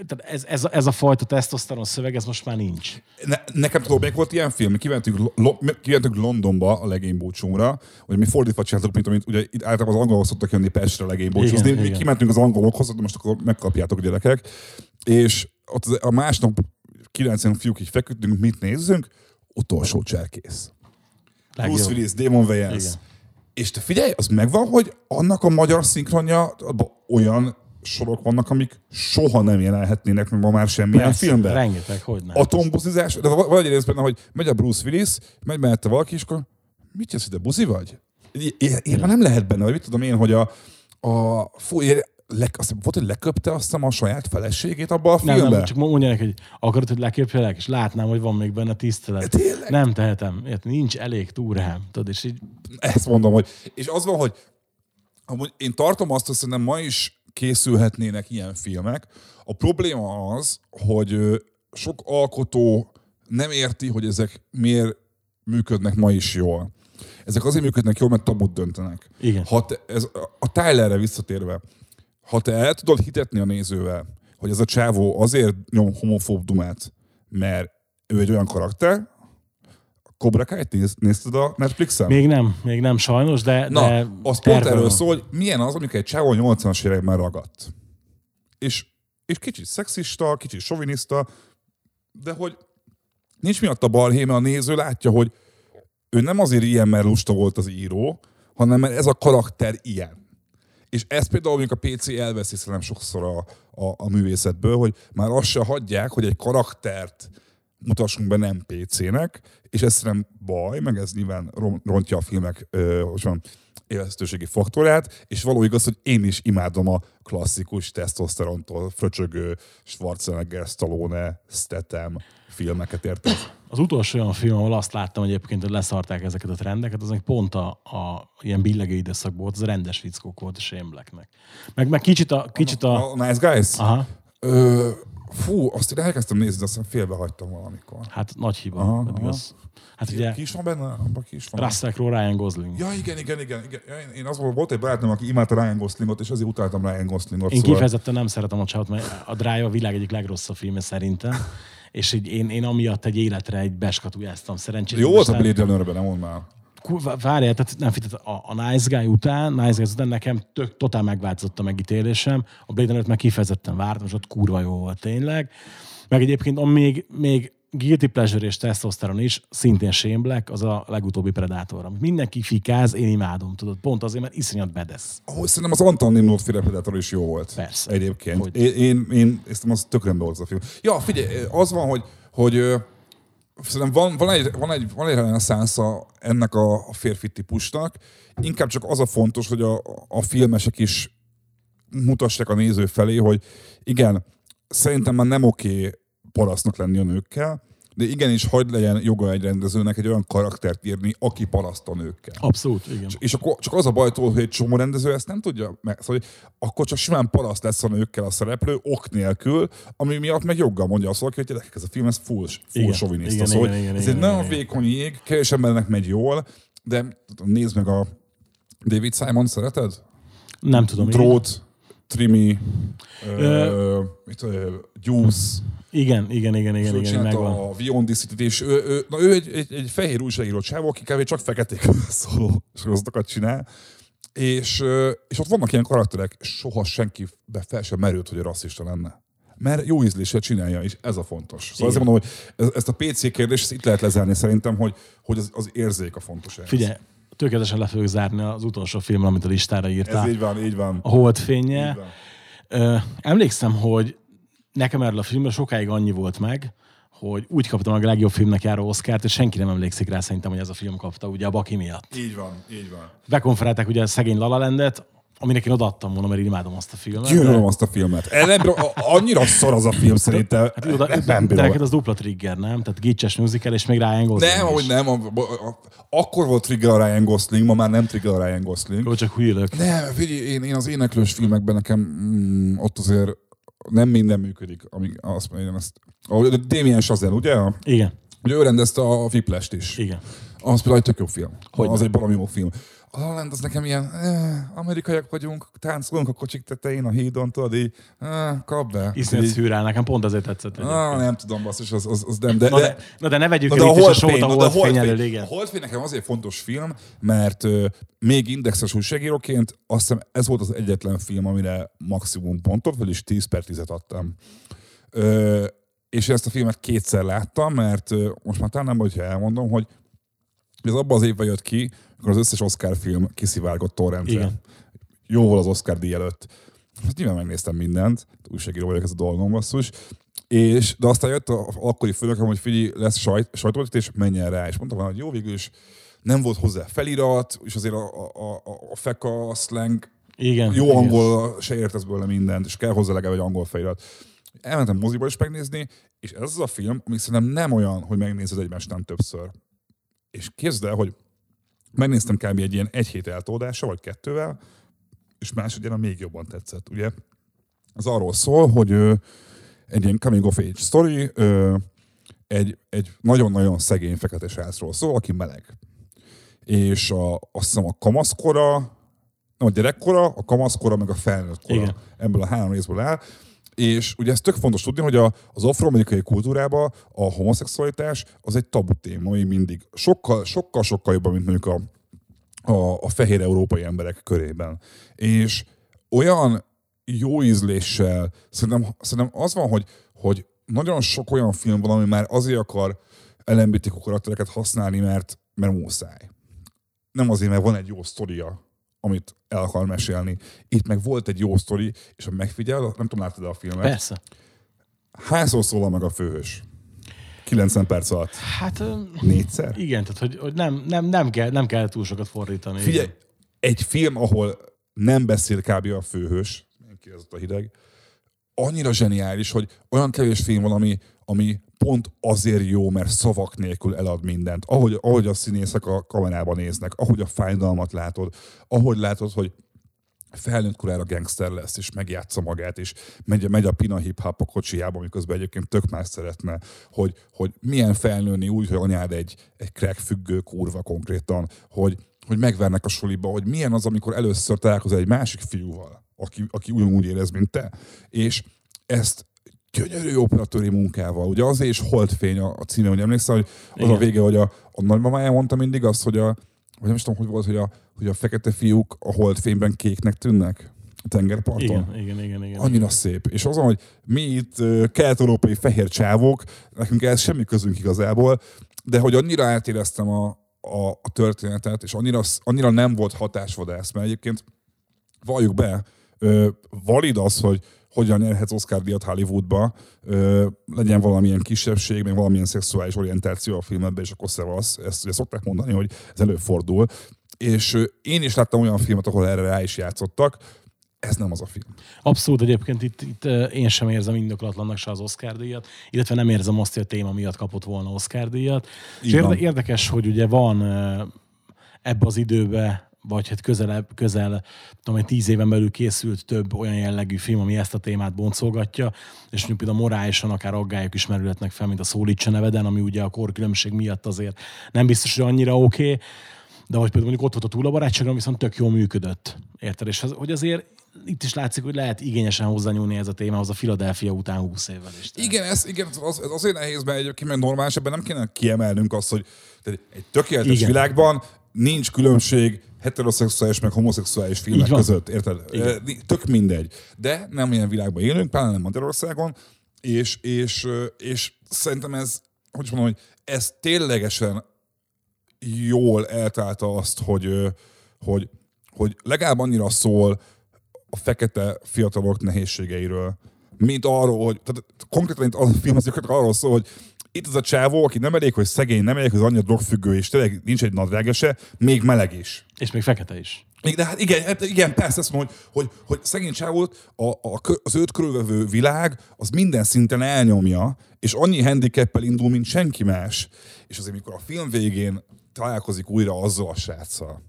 tehát ez, ez, a, ez a fajta tesztoszteron szöveg, ez most már nincs. Ne, nekem tudod, még volt ilyen film, mi kimentünk, Lo- kimentünk Londonba a legénybúcsúmra, hogy mi fordítva csináltuk, mint amit ugye itt általában az angolok szoktak jönni Pestre legénybúcsúzni. Igen, Mi igen. kimentünk az angolokhoz, de most akkor megkapjátok gyerekek. És ott a másnap 90 fiúk így feküdtünk, mit nézzünk? Utolsó cserkész. Bruce Willis, Damon Wayans. Igen. És te figyelj, az megvan, hogy annak a magyar szinkronja, olyan sorok vannak, amik soha nem jelenhetnének meg ma már semmilyen Persze, filmben. Rengeteg, hogy nem. Atombuzizás, de van egy rész benne, hogy megy a Bruce Willis, megy mellette valaki, és akkor mit jössz ide, buzi vagy? Ilyen már nem lehet benne, vagy mit tudom én, hogy a, a fú, le, azt, volt, hogy leköpte azt hiszem a saját feleségét abba a Nem, filmbe? nem, csak mondja neki, hogy akarod, hogy leköpjelek, és látnám, hogy van még benne tisztelet. Tényleg? Nem tehetem. Érted? Nincs elég túrám. Tudod, és így Ezt mondom, hogy... És az van, hogy amúgy én tartom azt, hogy szerintem ma is készülhetnének ilyen filmek. A probléma az, hogy sok alkotó nem érti, hogy ezek miért működnek ma is jól. Ezek azért működnek jól, mert tabut döntenek. Igen. Ha te, ez, a Tylerre visszatérve, ha te el tudod hitetni a nézővel, hogy ez a csávó azért nyom homofób dumát, mert ő egy olyan karakter, Cobra Kai-t néz, nézted a Netflixen? még nem, még nem sajnos, de, Na, de az pont erről van. szól, hogy milyen az, amikor egy csávó a 80-as években ragadt. És, és kicsit szexista, kicsit soviniszta, de hogy nincs miatt a balhé, mert a néző látja, hogy ő nem azért ilyen, mert lusta volt az író, hanem mert ez a karakter ilyen. És ezt például mondjuk a PC elveszi szerintem sokszor a, a, a művészetből, hogy már azt se hagyják, hogy egy karaktert mutassunk be nem PC-nek, és ez szerintem baj, meg ez nyilván rontja a filmek ö, hogy van, élvezhetőségi faktorát, és való igaz, hogy én is imádom a klasszikus tesztoszterontól fröcsögő Schwarzenegger, Stallone, Statham filmeket, érted? Az utolsó olyan film, ahol azt láttam egyébként, hogy leszarták ezeket a trendeket, az pont a, a ilyen billegő időszakban volt, az a rendes fickók volt a Shane Blacknek. Meg, meg kicsit a... Kicsit a, A Nice Guys? aha, Ö, fú, azt én elkezdtem nézni, aztán félbehagytam valamikor. hát nagy hiba. Aha, Pedig aha. az, hát Ki, ugye ki is van benne? Abban ki is van. Russell Crowe, Ryan Gosling. Ja, igen, igen, igen. igen. Én- Én az volt, egy barátom, aki imádta Ryan Goslingot, és azért utáltam Ryan Goslingot. Én szóval- kifejezetten nem szeretem a csávot, mert a Drive a világ egyik legrosszabb filme szerintem. És így én, én amiatt egy életre egy beskatujáztam szerencsére. Jó volt a Blade Runner-ben, nem mondd már. Várjál, tehát nem figyelj, a, a Nice Guy után, Nice Guy után nekem tök, totál megváltozott a megítélésem. A Blade Runner-t meg kifejezetten vártam, és ott kurva jó volt tényleg. Meg egyébként a még, még Guilty Pleasure és Testosteron is, szintén Shane Black, az a legutóbbi Predator. amit Mindenki fikáz, én imádom, tudod, pont azért, mert iszonyat bedesz. Ahogy szerintem az Anton Nimrod féle Predator is jó volt. Persze. Egyébként. Hogy? Én, én, én ezt az tök rendben volt az a film. Ja, figyelj, az van, hogy, hogy ö, szerintem van, van egy, van egy, van egy reneszánsza ennek a, a férfi típusnak. Inkább csak az a fontos, hogy a, a filmesek is mutassák a néző felé, hogy igen, szerintem már nem oké parasztnak lenni a nőkkel, de igenis hagyd legyen joga egy rendezőnek egy olyan karaktert írni, aki paraszt a nőkkel. Abszolút, igen. És akkor csak az a baj hogy egy csomó rendező ezt nem tudja meg, szóval, hogy akkor csak simán paraszt lesz a nőkkel a szereplő, ok nélkül, ami miatt meg joggal mondja azt hogy gyerekek, ez a film ez full, full Igen, soviniszta. igen, Szóval, igen, igen, ez igen, egy nagyon igen. vékony jég, kevés embernek megy jól, de nézd meg a David Simon, szereted? Nem tudom. igen. Drót, Trimi, ö, mit, ö, Juice, Igen, igen, igen, igen, ő igen, megvan. a Beyond This City-t, és ő, ő, na ő egy, egy, egy fehér újságíró csávó, aki kb. csak feketék szóló sorozatokat csinál, és, és ott vannak ilyen karakterek, soha senki be fel sem merült, hogy rasszista lenne. Mert jó ízléssel csinálja, és ez a fontos. Szóval azért mondom, hogy ez- ezt a PC kérdést itt lehet lezárni szerintem, hogy, hogy az, az érzék a fontos. ehhez. Figyelj, tökéletesen le fogjuk zárni az utolsó film, amit a listára írtál. Ez így van, így van. A Holdfénye. Emlékszem, hogy nekem erről a filmről sokáig annyi volt meg, hogy úgy kaptam a legjobb filmnek járó Oscárt, és senki nem emlékszik rá szerintem, hogy ez a film kapta, ugye a Baki miatt. Így van, így van. Bekonferálták ugye a szegény La La Landet, aminek én odaadtam volna, mert imádom azt a filmet. Gyűlölöm azt a filmet. El nem, annyira szar az a film szerintem. Hát, oda, nem de neked az dupla trigger, nem? Tehát gicses musical, és még Ryan Gosling Nem, hogy nem. A, a, a, akkor volt trigger a Ryan Gosling, ma már nem trigger a Ryan Gosling. Jó, csak hülyülök. Nem, figyelj, én, én az éneklős filmekben nekem mm, ott azért nem minden működik, amíg azt mondjam ezt. Ahogy a Damien Chazelle, ugye? Igen, Ugye ő rendezte a Whiplash-t is. igen. Az például egy tök jó film. Hogyne. az egy baromi jó film. A La La Land az nekem ilyen, eh, amerikaiak vagyunk, táncolunk a kocsik tetején, a hídon, tudod, így, eh, kap be. Iszonyat szűrál, nekem pont azért tetszett. Ah, nem tudom, basszus, az, az, az nem, de, Na de, na de ne vegyük Na, el de itt a sót a holdfény elől, igen. A Holdfény nekem azért fontos film, mert ö, még indexes újságíróként azt hiszem ez volt az egyetlen film, amire maximum pontot, vagyis 10 per 10-et adtam. Ö, és ezt a filmet kétszer láttam, mert most már talán nem, hogyha elmondom, hogy ez abban az évben jött ki, amikor az összes Oscar film kiszivárgott torrentre. Igen. Jóval az Oscar díj előtt. Hát nyilván megnéztem mindent, újságíró vagyok, ez a dolgom basszus. És, de aztán jött a akkori főnököm, hogy figyelj, lesz sajt, sajtóvetítés, menjen rá. És mondtam, hogy jó, végül is nem volt hozzá felirat, és azért a, a, a, a feka, a slang, Igen. jó igen. angol, se értesz belőle mindent, és kell hozzá legalább egy angol felirat. Elmentem moziba is megnézni, és ez az a film, ami szerintem nem olyan, hogy megnézed egymást nem többször. És képzeld el, hogy megnéztem kb. egy ilyen egy hét eltódása, vagy kettővel, és másodjára még jobban tetszett. Ugye az arról szól, hogy ö, egy ilyen coming of age story, ö, egy, egy nagyon-nagyon szegény fekete srácról szól, aki meleg. És a, azt hiszem a kamaszkora, nem a gyerekkora, a kamaszkora, meg a felnőtt kora. Igen. Ebből a három részből áll. És ugye ez tök fontos tudni, hogy a, az afroamerikai kultúrában a homoszexualitás az egy tabu téma még mindig. Sokkal, sokkal, sokkal jobban, mint mondjuk a, a, a fehér európai emberek körében. És olyan jó ízléssel, szerintem, szerintem az van, hogy, hogy nagyon sok olyan film van, ami már azért akar LMBTQ karaktereket használni, mert, mert muszáj. Nem azért, mert van egy jó sztoria, amit el akar mesélni. Itt meg volt egy jó sztori, és ha megfigyel, nem tudom, láttad a filmet? Persze. Hányszor szólal meg a főhős? 90 perc alatt. Hát Négyszer? igen, tehát hogy, hogy nem, nem, nem, kell, nem kell túl sokat fordítani. Figyelj, egy film, ahol nem beszél kb. a főhős, kérdezett a hideg, annyira zseniális, hogy olyan kevés film van, ami, ami pont azért jó, mert szavak nélkül elad mindent. Ahogy, ahogy a színészek a kamerában néznek, ahogy a fájdalmat látod, ahogy látod, hogy felnőtt korára gangster lesz, és megjátsza magát, és megy, megy a pina hip hop a kocsijába, miközben egyébként tök más szeretne, hogy, hogy milyen felnőni úgy, hogy anyád egy, egy crack függő kurva konkrétan, hogy, hogy megvernek a suliba, hogy milyen az, amikor először találkozol egy másik fiúval, aki, aki ugyanúgy érez, mint te. És ezt gyönyörű operatőri munkával, ugye azért is Holdfény a, a címe, hogy emlékszel, hogy az Igen. a vége, hogy a, a nagymamája mondta mindig azt, hogy a, vagy nem is tudom, hogy volt, hogy a, hogy a fekete fiúk a holdfényben kéknek tűnnek a tengerparton. Igen, igen, igen, igen. Annyira szép. És azon, hogy mi itt kelet-európai fehér csávók, nekünk ez semmi közünk igazából, de hogy annyira átéreztem a, a, a történetet, és annyira, annyira nem volt hatásvadász, mert egyébként valljuk be, ö, valid az, hogy hogyan nyerhetsz Oscar díjat Hollywoodba, ö, legyen valamilyen kisebbség, meg valamilyen szexuális orientáció a filmedben, és akkor szevasz. Ezt ugye szokták mondani, hogy ez előfordul. És én is láttam olyan filmet, ahol erre rá is játszottak. Ez nem az a film. Abszolút egyébként itt, itt én sem érzem indokolatlannak se az Oscar díjat, illetve nem érzem azt, hogy a téma miatt kapott volna Oscar díjat. És érde, érdekes, hogy ugye van ebbe az időbe vagy hát közelebb, közel, tudom, egy tíz éven belül készült több olyan jellegű film, ami ezt a témát boncolgatja, és mondjuk például morálisan akár aggályok is merülhetnek fel, mint a Szólítsa neveden, ami ugye a korkülönbség miatt azért nem biztos, hogy annyira oké, okay, de hogy például mondjuk ott volt a túlabarátságon, viszont tök jól működött. Érted? És az, hogy azért itt is látszik, hogy lehet igényesen hozzányúlni ez a témához a Philadelphia után 20 évvel is. Tehát. Igen, ez, igen, az, ez azért nehéz, mert egyébként mert normális, ebben nem kéne kiemelnünk azt, hogy egy tökéletes Igen. világban nincs különbség heteroszexuális meg homoszexuális filmek között, érted? Igen. Tök mindegy. De nem ilyen világban élünk, pláne nem Magyarországon, és, és, és szerintem ez, hogy is mondom, hogy ez ténylegesen jól eltalálta azt, hogy, hogy, hogy legalább annyira szól a fekete fiatalok nehézségeiről, mint arról, hogy tehát konkrétan itt az a film az arról szól, hogy itt az a csávó, aki nem elég, hogy szegény, nem elég, hogy anyja drogfüggő, és tényleg nincs egy nadrága se, még meleg is. És még fekete is. De hát igen, hát igen persze azt mondom, hogy, hogy, hogy szegény csávót a, a, az őt körülvevő világ az minden szinten elnyomja, és annyi handicappel indul, mint senki más. És azért, mikor a film végén találkozik újra azzal a sráccal,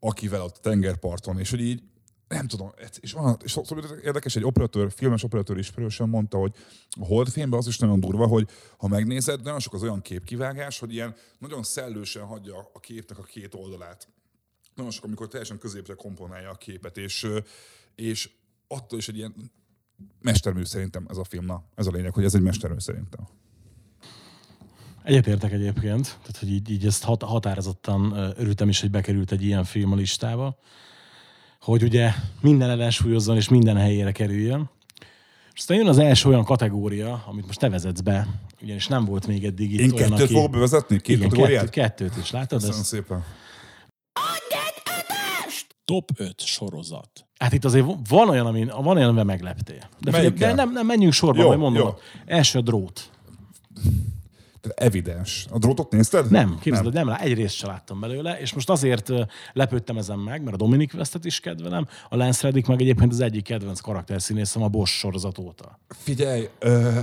akivel ott a tengerparton, és hogy így nem tudom, és, van, és szóval érdekes, egy operatőr, filmes operatőr ismerősen mondta, hogy a holdfilmben az is nagyon durva, hogy ha megnézed, nagyon sok az olyan képkivágás, hogy ilyen nagyon szellősen hagyja a képnek a két oldalát. Nagyon sok, amikor teljesen középre komponálja a képet, és, és attól is egy ilyen mestermű szerintem ez a film. Na, ez a lényeg, hogy ez egy mestermű szerintem. Egyetértek egyébként, tehát hogy így, így ezt hat, határozottan örültem is, hogy bekerült egy ilyen film a listába hogy ugye minden ellensúlyozzon és minden helyére kerüljön. És aztán jön az első olyan kategória, amit most te vezetsz be, ugyanis nem volt még eddig itt Én olyan, kettőt aki... fogok bevezetni? Két Igen, kategóriát? kettőt, kettőt is, látod? Köszönöm Ez... szépen. Top 5 sorozat. Hát itt azért van olyan, ami, van olyan, amivel megleptél. De, figyelj, de nem, nem, menjünk sorba, Jó, majd mondom. jó. Első a drót. Tehát evidens. A drótot nézted? Nem, képzeld, nem. nem, lá- egy részt se láttam belőle, és most azért lepődtem ezen meg, mert a Dominic Westet is kedvelem, a Lance Reddick meg egyébként az egyik kedvenc karakterszínészem a Bosch sorozat óta. Figyelj, ö,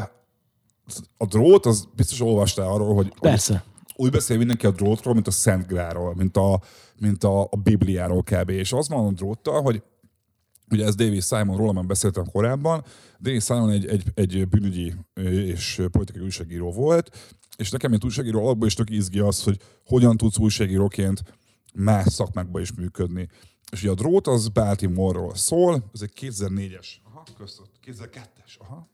a drót, az biztos olvastál arról, hogy Persze. úgy beszél mindenki a drótról, mint a Szent Gráról, mint a, mint a, a Bibliáról kb. És az van a dróttal, hogy ugye ez David Simon, már beszéltem korábban, David Simon egy, egy, egy bűnügyi és politikai újságíró volt, és nekem, mint újságíró, alapból is tök izgi az, hogy hogyan tudsz újságíróként más szakmákba is működni. És ugye a drót az Baltimore-ról szól, ez egy 2004-es, aha, köszönöm, 2002-es, aha,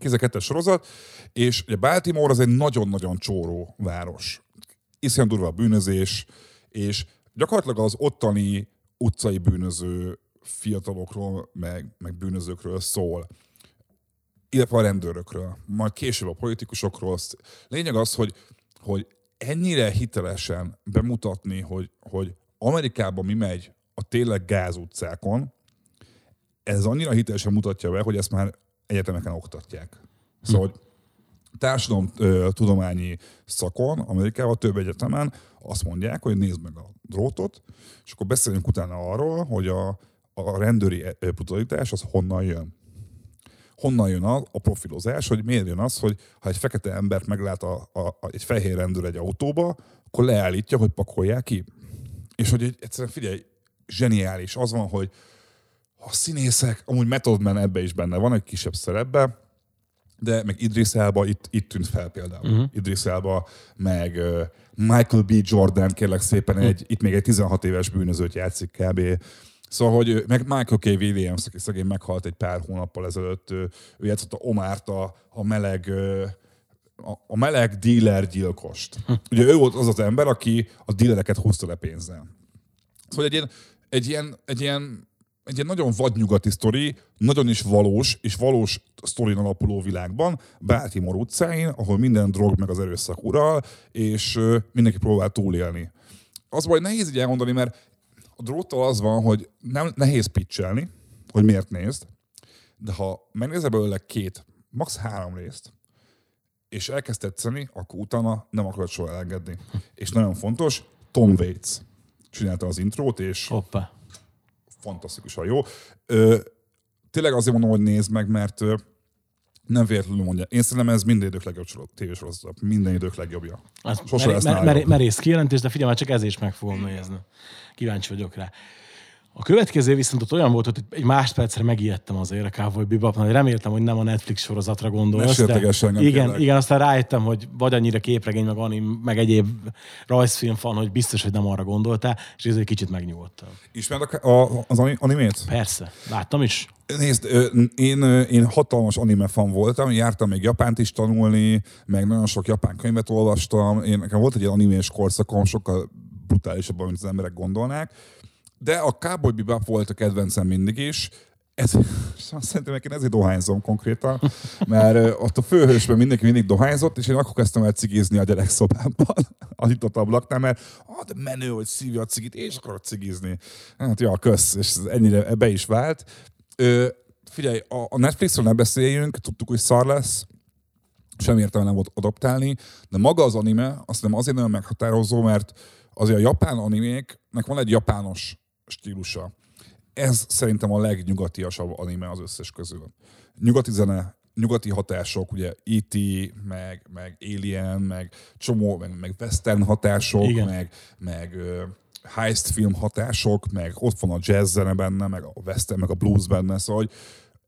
2002-es sorozat, és ugye Baltimore az egy nagyon-nagyon csóró város. Iszonyat durva a bűnözés, és gyakorlatilag az ottani utcai bűnöző fiatalokról, meg, meg bűnözőkről szól illetve a rendőrökről, majd később a politikusokról. Lényeg az, hogy, hogy ennyire hitelesen bemutatni, hogy, hogy Amerikában mi megy a tényleg gáz utcákon, ez annyira hitelesen mutatja be, hogy ezt már egyetemeken oktatják. Szóval, hogy társadalom ö, tudományi szakon, Amerikában több egyetemen azt mondják, hogy nézd meg a drótot, és akkor beszéljünk utána arról, hogy a, a rendőri brutalitás az honnan jön honnan jön a, a profilozás, hogy miért jön az, hogy ha egy fekete embert meglát a, a, a, egy fehér rendőr egy autóba, akkor leállítja, hogy pakolják ki. És hogy egy, egyszerűen figyelj, zseniális. Az van, hogy a színészek, amúgy Method Man ebbe is benne van, egy kisebb szerepbe, de meg Idris Elba itt, itt tűnt fel például. Uh-huh. Idris Elba, meg uh, Michael B. Jordan, kérlek szépen, egy, itt még egy 16 éves bűnözőt játszik kb. Szóval, hogy ő- meg Michael K. Williams, aki szegény meghalt egy pár hónappal ezelőtt, ő, ő játszott a Omárt, a, a meleg a, a meleg dealer gyilkost. Ugye ő volt az az ember, aki a dealereket hozta le pénzzel. Szóval egy ilyen, egy ilyen, egy ilyen, egy ilyen nagyon vadnyugati sztori, nagyon is valós, és valós sztorin alapuló világban, Baltimore utcáin, ahol minden drog meg az erőszak ural, és mindenki próbál túlélni. Az baj, nehéz így elmondani, mert a dróttal az van, hogy nem, nehéz pitchelni, hogy miért nézd, de ha megnézel belőle két, max. három részt, és elkezd tetszeni, akkor utána nem akarod soha elengedni. És nagyon fontos, Tom Waits csinálta az intrót, és Hoppá. fantasztikusan jó. Ö, tényleg azért mondom, hogy nézd meg, mert nem véletlenül mondja. Én szerintem ez minden idők legjobb sorozat- tévésorozat. Minden idők legjobbja. Sose mer- lesz mer- mer- merész kijelentés, de figyelj, már csak ezért is meg fogom nézni. Kíváncsi vagyok rá. A következő viszont ott olyan volt, hogy egy másodpercre megijedtem azért a Cowboy Bebopnál, hogy reméltem, hogy nem a Netflix sorozatra gondolsz. Ne engem, igen, kérlek. igen, aztán rájöttem, hogy vagy annyira képregény, meg, anim, meg egyéb rajzfilm van, hogy biztos, hogy nem arra gondoltál, és ez egy kicsit megnyugodtam. Ismered a, a, az ani- animét? Persze, láttam is. Nézd, én, én hatalmas anime fan voltam, jártam még japánt is tanulni, meg nagyon sok japán könyvet olvastam. Én, nekem volt egy ilyen animés korszakom, sokkal brutálisabban, mint az emberek gondolnák. De a Cowboy Bebop volt a kedvencem mindig is. Ez, szerintem én ezért dohányzom konkrétan, mert ott a főhősben mindenki mindig dohányzott, és én akkor kezdtem el cigizni a gyerekszobámban, a nyitott ablaknál, mert ah, de menő, hogy szívja a cigit, és akarok cigizni. Hát ja, kösz, és ez ennyire be is vált. Ö, figyelj, a, a Netflixről ne beszéljünk, tudtuk, hogy szar lesz, semmi értelme nem volt adaptálni, de maga az anime azt nem azért nagyon meghatározó, mert azért a japán animéknek van egy japános stílusa. Ez szerintem a legnyugatiasabb anime az összes közül. Nyugati zene, nyugati hatások, ugye E.T., meg, meg Alien, meg csomó, meg, meg western hatások, Igen. meg, meg heist film hatások, meg ott van a jazz zene benne, meg a western, meg a blues benne, szóval hogy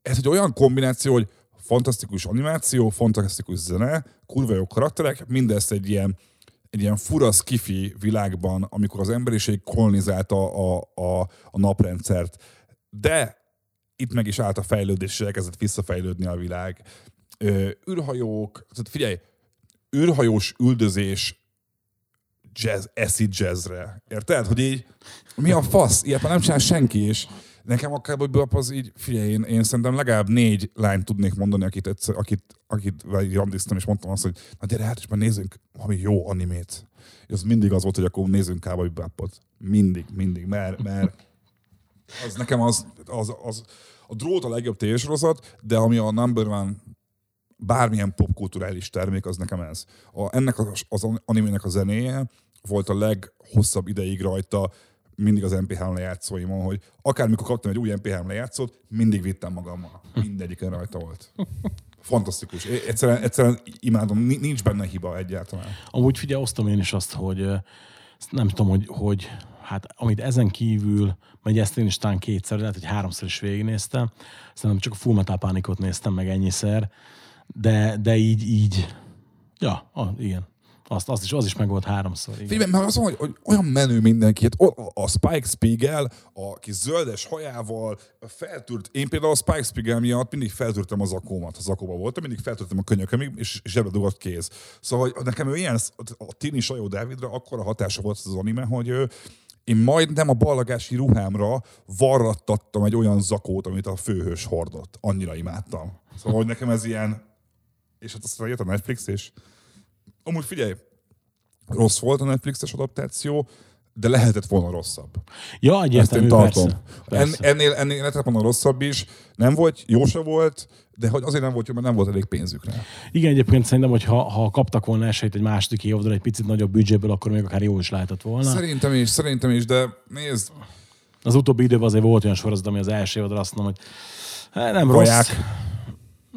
ez egy olyan kombináció, hogy fantasztikus animáció, fantasztikus zene, kurva jó karakterek, mindezt egy ilyen, egy ilyen fura skifi világban, amikor az emberiség kolonizálta a, a, a naprendszert. De itt meg is állt a fejlődés, és elkezdett visszafejlődni a világ. Ö, űrhajók, tehát figyelj, űrhajós üldözés jazz, acid jazzre. Érted? Hogy így, mi a fasz? Ilyet már nem csinál senki, és nekem a Cowboy Bebop az így, figyelj, én, én szerintem legalább négy lányt tudnék mondani, akit, egyszer, akit, akit randiztam, és mondtam azt, hogy na gyere, hát és már nézzünk valami jó animét. És az mindig az volt, hogy akkor nézzünk Cowboy Bebopot. Mindig, mindig, mert, mert az nekem az, az, az a drót a legjobb tévésorozat, de ami a number one bármilyen popkulturális termék, az nekem ez. A, ennek az, az animének a zenéje volt a leghosszabb ideig rajta, mindig az MP3 lejátszóimon, hogy akármikor kaptam egy új MP3 lejátszót, mindig vittem magammal. Mindegyiken rajta volt. Fantasztikus. Egyszerűen, egyszerűen imádom, Ni- nincs benne hiba egyáltalán. Amúgy figyelj, osztom én is azt, hogy nem tudom, hogy, hogy hát amit ezen kívül, vagy ezt én is talán kétszer, lehet, hogy háromszor is végignéztem, szerintem csak a Full Metal Panicot néztem meg ennyiszer, de, de így, így, ja, ah, igen. Azt, azt is, az is meg volt háromszor. Igen. Figyelj, mert az, hogy, hogy olyan menő mindenki, hát a, a Spike Spiegel, a kis zöldes hajával, feltűrt, én például a Spike Spiegel miatt mindig feltűrtem az zakómat, ha zakóba voltam, mindig feltűrtem a könyökömig, és zsebre dugott kéz. Szóval hogy nekem ő ilyen, a Tini Sajó Dávidra akkora hatása volt az anime, hogy ő, én majdnem a ballagási ruhámra varrattattam egy olyan zakót, amit a főhős hordott. Annyira imádtam. Szóval, hogy nekem ez ilyen... És hát aztán jött a Netflix, és amúgy figyelj, rossz volt a Netflixes adaptáció, de lehetett volna rosszabb. Ja, Ezt egyértelmű, én tartom. persze. En, persze. ennél, ennél lehetett volna rosszabb is. Nem volt, jó se volt, de hogy azért nem volt jó, mert nem volt elég pénzük rá. Igen, egyébként szerintem, hogy ha, ha kaptak volna esélyt egy második évadra egy picit nagyobb büdzséből, akkor még akár jó is lehetett volna. Szerintem is, szerintem is, de nézd, Az utóbbi időben azért volt olyan sorozat, ami az első évadra azt mondom, hogy hát nem Vaják. rossz.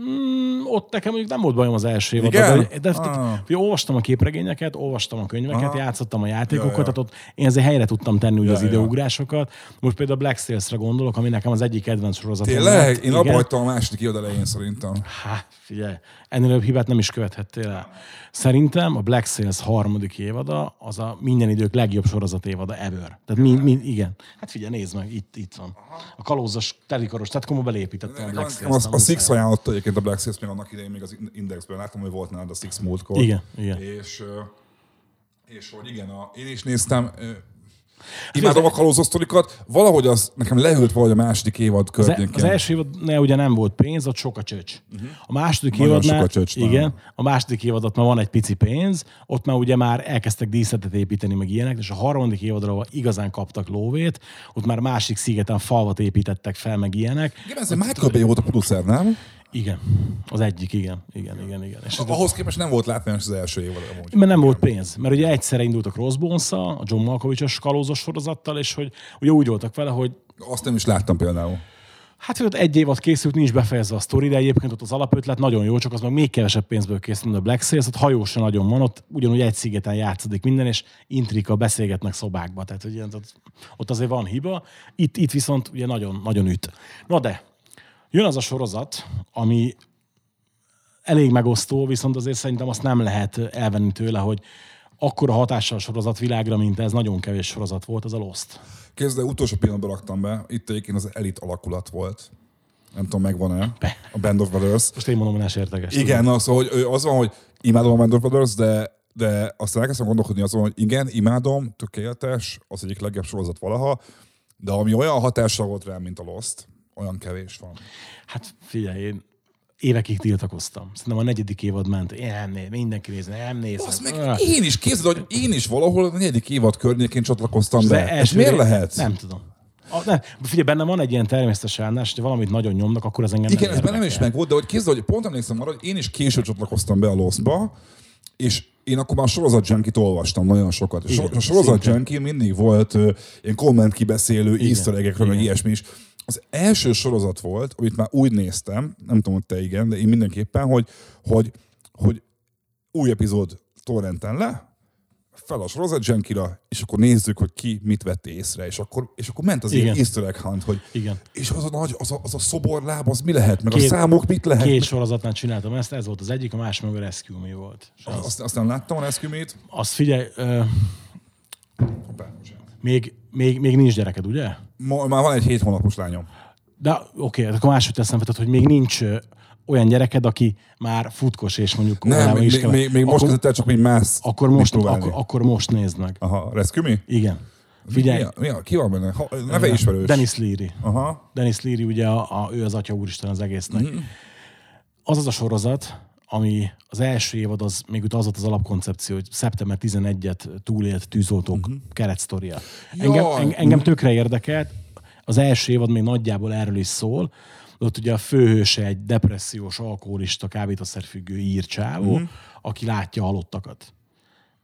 Mm, ott nekem mondjuk nem volt bajom az első évad. Igen? De, de, Ah. ah. olvastam a képregényeket, olvastam a könyveket, Aha. játszottam a játékokat, Ja, ja. tehát ott én ezért helyre tudtam tenni Ja, az ja. Most például a Black Sails-re gondolok, ami nekem az egyik kedvenc sorozatom. tényleg? lett. Én Igen. abba hagytam a második évad elején szerintem. Hát, figyelj, ennél jobb hibát nem is követhettél el. Szerintem a Black Sails harmadik évada az a minden idők legjobb sorozat évada ever. Tehát mi, mi, igen. Hát figyelj, nézd meg, itt, itt van. A kalózos, telikaros, tehát komoly belépítettem a Black Sails-t. a Six ajánlotta egyébként a Black Sails még annak idején még az Indexből. Láttam, hogy volt nálad a Six múltkor. Igen, igen. És, és hogy igen, a, én is néztem, imádom a kalózos sztorikat, valahogy az nekem leült valahogy a második évad Az, e- környékén. az első évadnál ugye nem volt pénz, ott sok a csöcs. A második. Nagyon évadnál, a csöcs, igen, a második évadot már van egy pici pénz, ott már ugye már elkezdtek díszletet építeni, meg ilyenek, és a harmadik évadra ahol igazán kaptak lóvét, ott már másik szigeten falvat építettek fel, meg ilyenek. Igen, ez Michael Bay volt a producer, nem? Igen, az egyik, igen, igen, igen, igen. És ez- Ahhoz képest nem volt látványos az első évad amúgy. mert nem volt pénz. Mert ugye egyszerre indultak crossbones a John Malkovich-os kalózos sorozattal, és hogy ugye úgy voltak vele, hogy Azt nem is láttam például. Hát, hogy ott egy évad készült, nincs befejezve a sztori, de egyébként ott az alapötlet nagyon jó, csak az meg még kevesebb pénzből készült, a Black Sails, ott hajó se nagyon van, ott ugyanúgy egy szigeten játszódik minden, és intrika, beszélgetnek szobákba, tehát hogy ilyen, ott, ott azért van hiba. Itt, itt viszont ugye nagyon, nagyon üt. Na de, jön az a sorozat, ami elég megosztó, viszont azért szerintem azt nem lehet elvenni tőle, hogy akkora hatással a sorozat világra, mint ez, nagyon kevés sorozat volt, az a Lost. Kezdve utolsó pillanatban raktam be, itt egyébként az elit alakulat volt. Nem tudom, megvan-e. A Band of Brothers. Most én mondom, hogy ne sérteges. Igen, na, szóval hogy az van, hogy imádom a Band of Brothers, de, de aztán elkezdtem gondolkodni azon, hogy igen, imádom, tökéletes, az egyik legjobb sorozat valaha, de ami olyan hatással volt rám, mint a Lost, olyan kevés van. Hát figyelj, én évekig tiltakoztam. Szerintem a negyedik évad ment. Én nem néz, mindenki nézne, nem nézem. Azt meg Öh. én is képzeld, hogy én is valahol a negyedik évad környékén csatlakoztam be. Ez miért lehet? Nem tudom. A, ne, figyelj, benne van egy ilyen természetes állás, hogy valamit nagyon nyomnak, akkor az engem Igen, nem ez bennem is meg volt, de hogy képzeld, hogy pont emlékszem arra, hogy én is később csatlakoztam be a Lostba, és én akkor már sorozat junkie olvastam nagyon sokat. És Igen, a sorozat junkie mindig volt ö, ilyen komment kibeszélő, easter meg ilyesmi is. Az első sorozat volt, amit már úgy néztem, nem tudom, hogy te igen, de én mindenképpen, hogy, hogy, hogy új epizód torrenten le, fel a sorozat junkie és akkor nézzük, hogy ki mit vett észre, és akkor, és akkor ment az Igen. ilyen easter egg hunt, hogy Igen. és az a nagy, az a, az a szoborláb, az mi lehet, meg Két- a számok mit lehet. Két sorozatnál csináltam ezt, ez volt az egyik, a másik meg a Rescue Me volt. És az, Azt, azt nem láttam a Rescue-mét. azt figyelj, ö, még, még, még nincs gyereked, ugye? Ma, már van egy hét hónapos lányom. De oké, okay, akkor máshogy teszem fel, tehát, hogy még nincs olyan gyereked, aki már futkos, és mondjuk Nem, még, is kell- még, még most kezdett el csak még mász akkor, most, akkor, akkor most nézd meg. Aha, Rescue? Igen. Mi Figyelj, a, mi a, ki van benne? Ha, neve ismerős. Dennis Leary. Aha. Dennis Leary ugye a, a, ő az atya úristen az egésznek. Mm-hmm. Az az a sorozat, ami az első évad, az még az volt az alapkoncepció, hogy szeptember 11-et túlélt tűzoltók mm-hmm. keretsztoria. Engem, Mhm. En, engem tökre érdekelt, az első évad még nagyjából erről is szól, ott ugye a főhőse egy depressziós, alkoholista, kábítószerfüggő írcsávó, Mhm. mm-hmm. aki látja halottakat.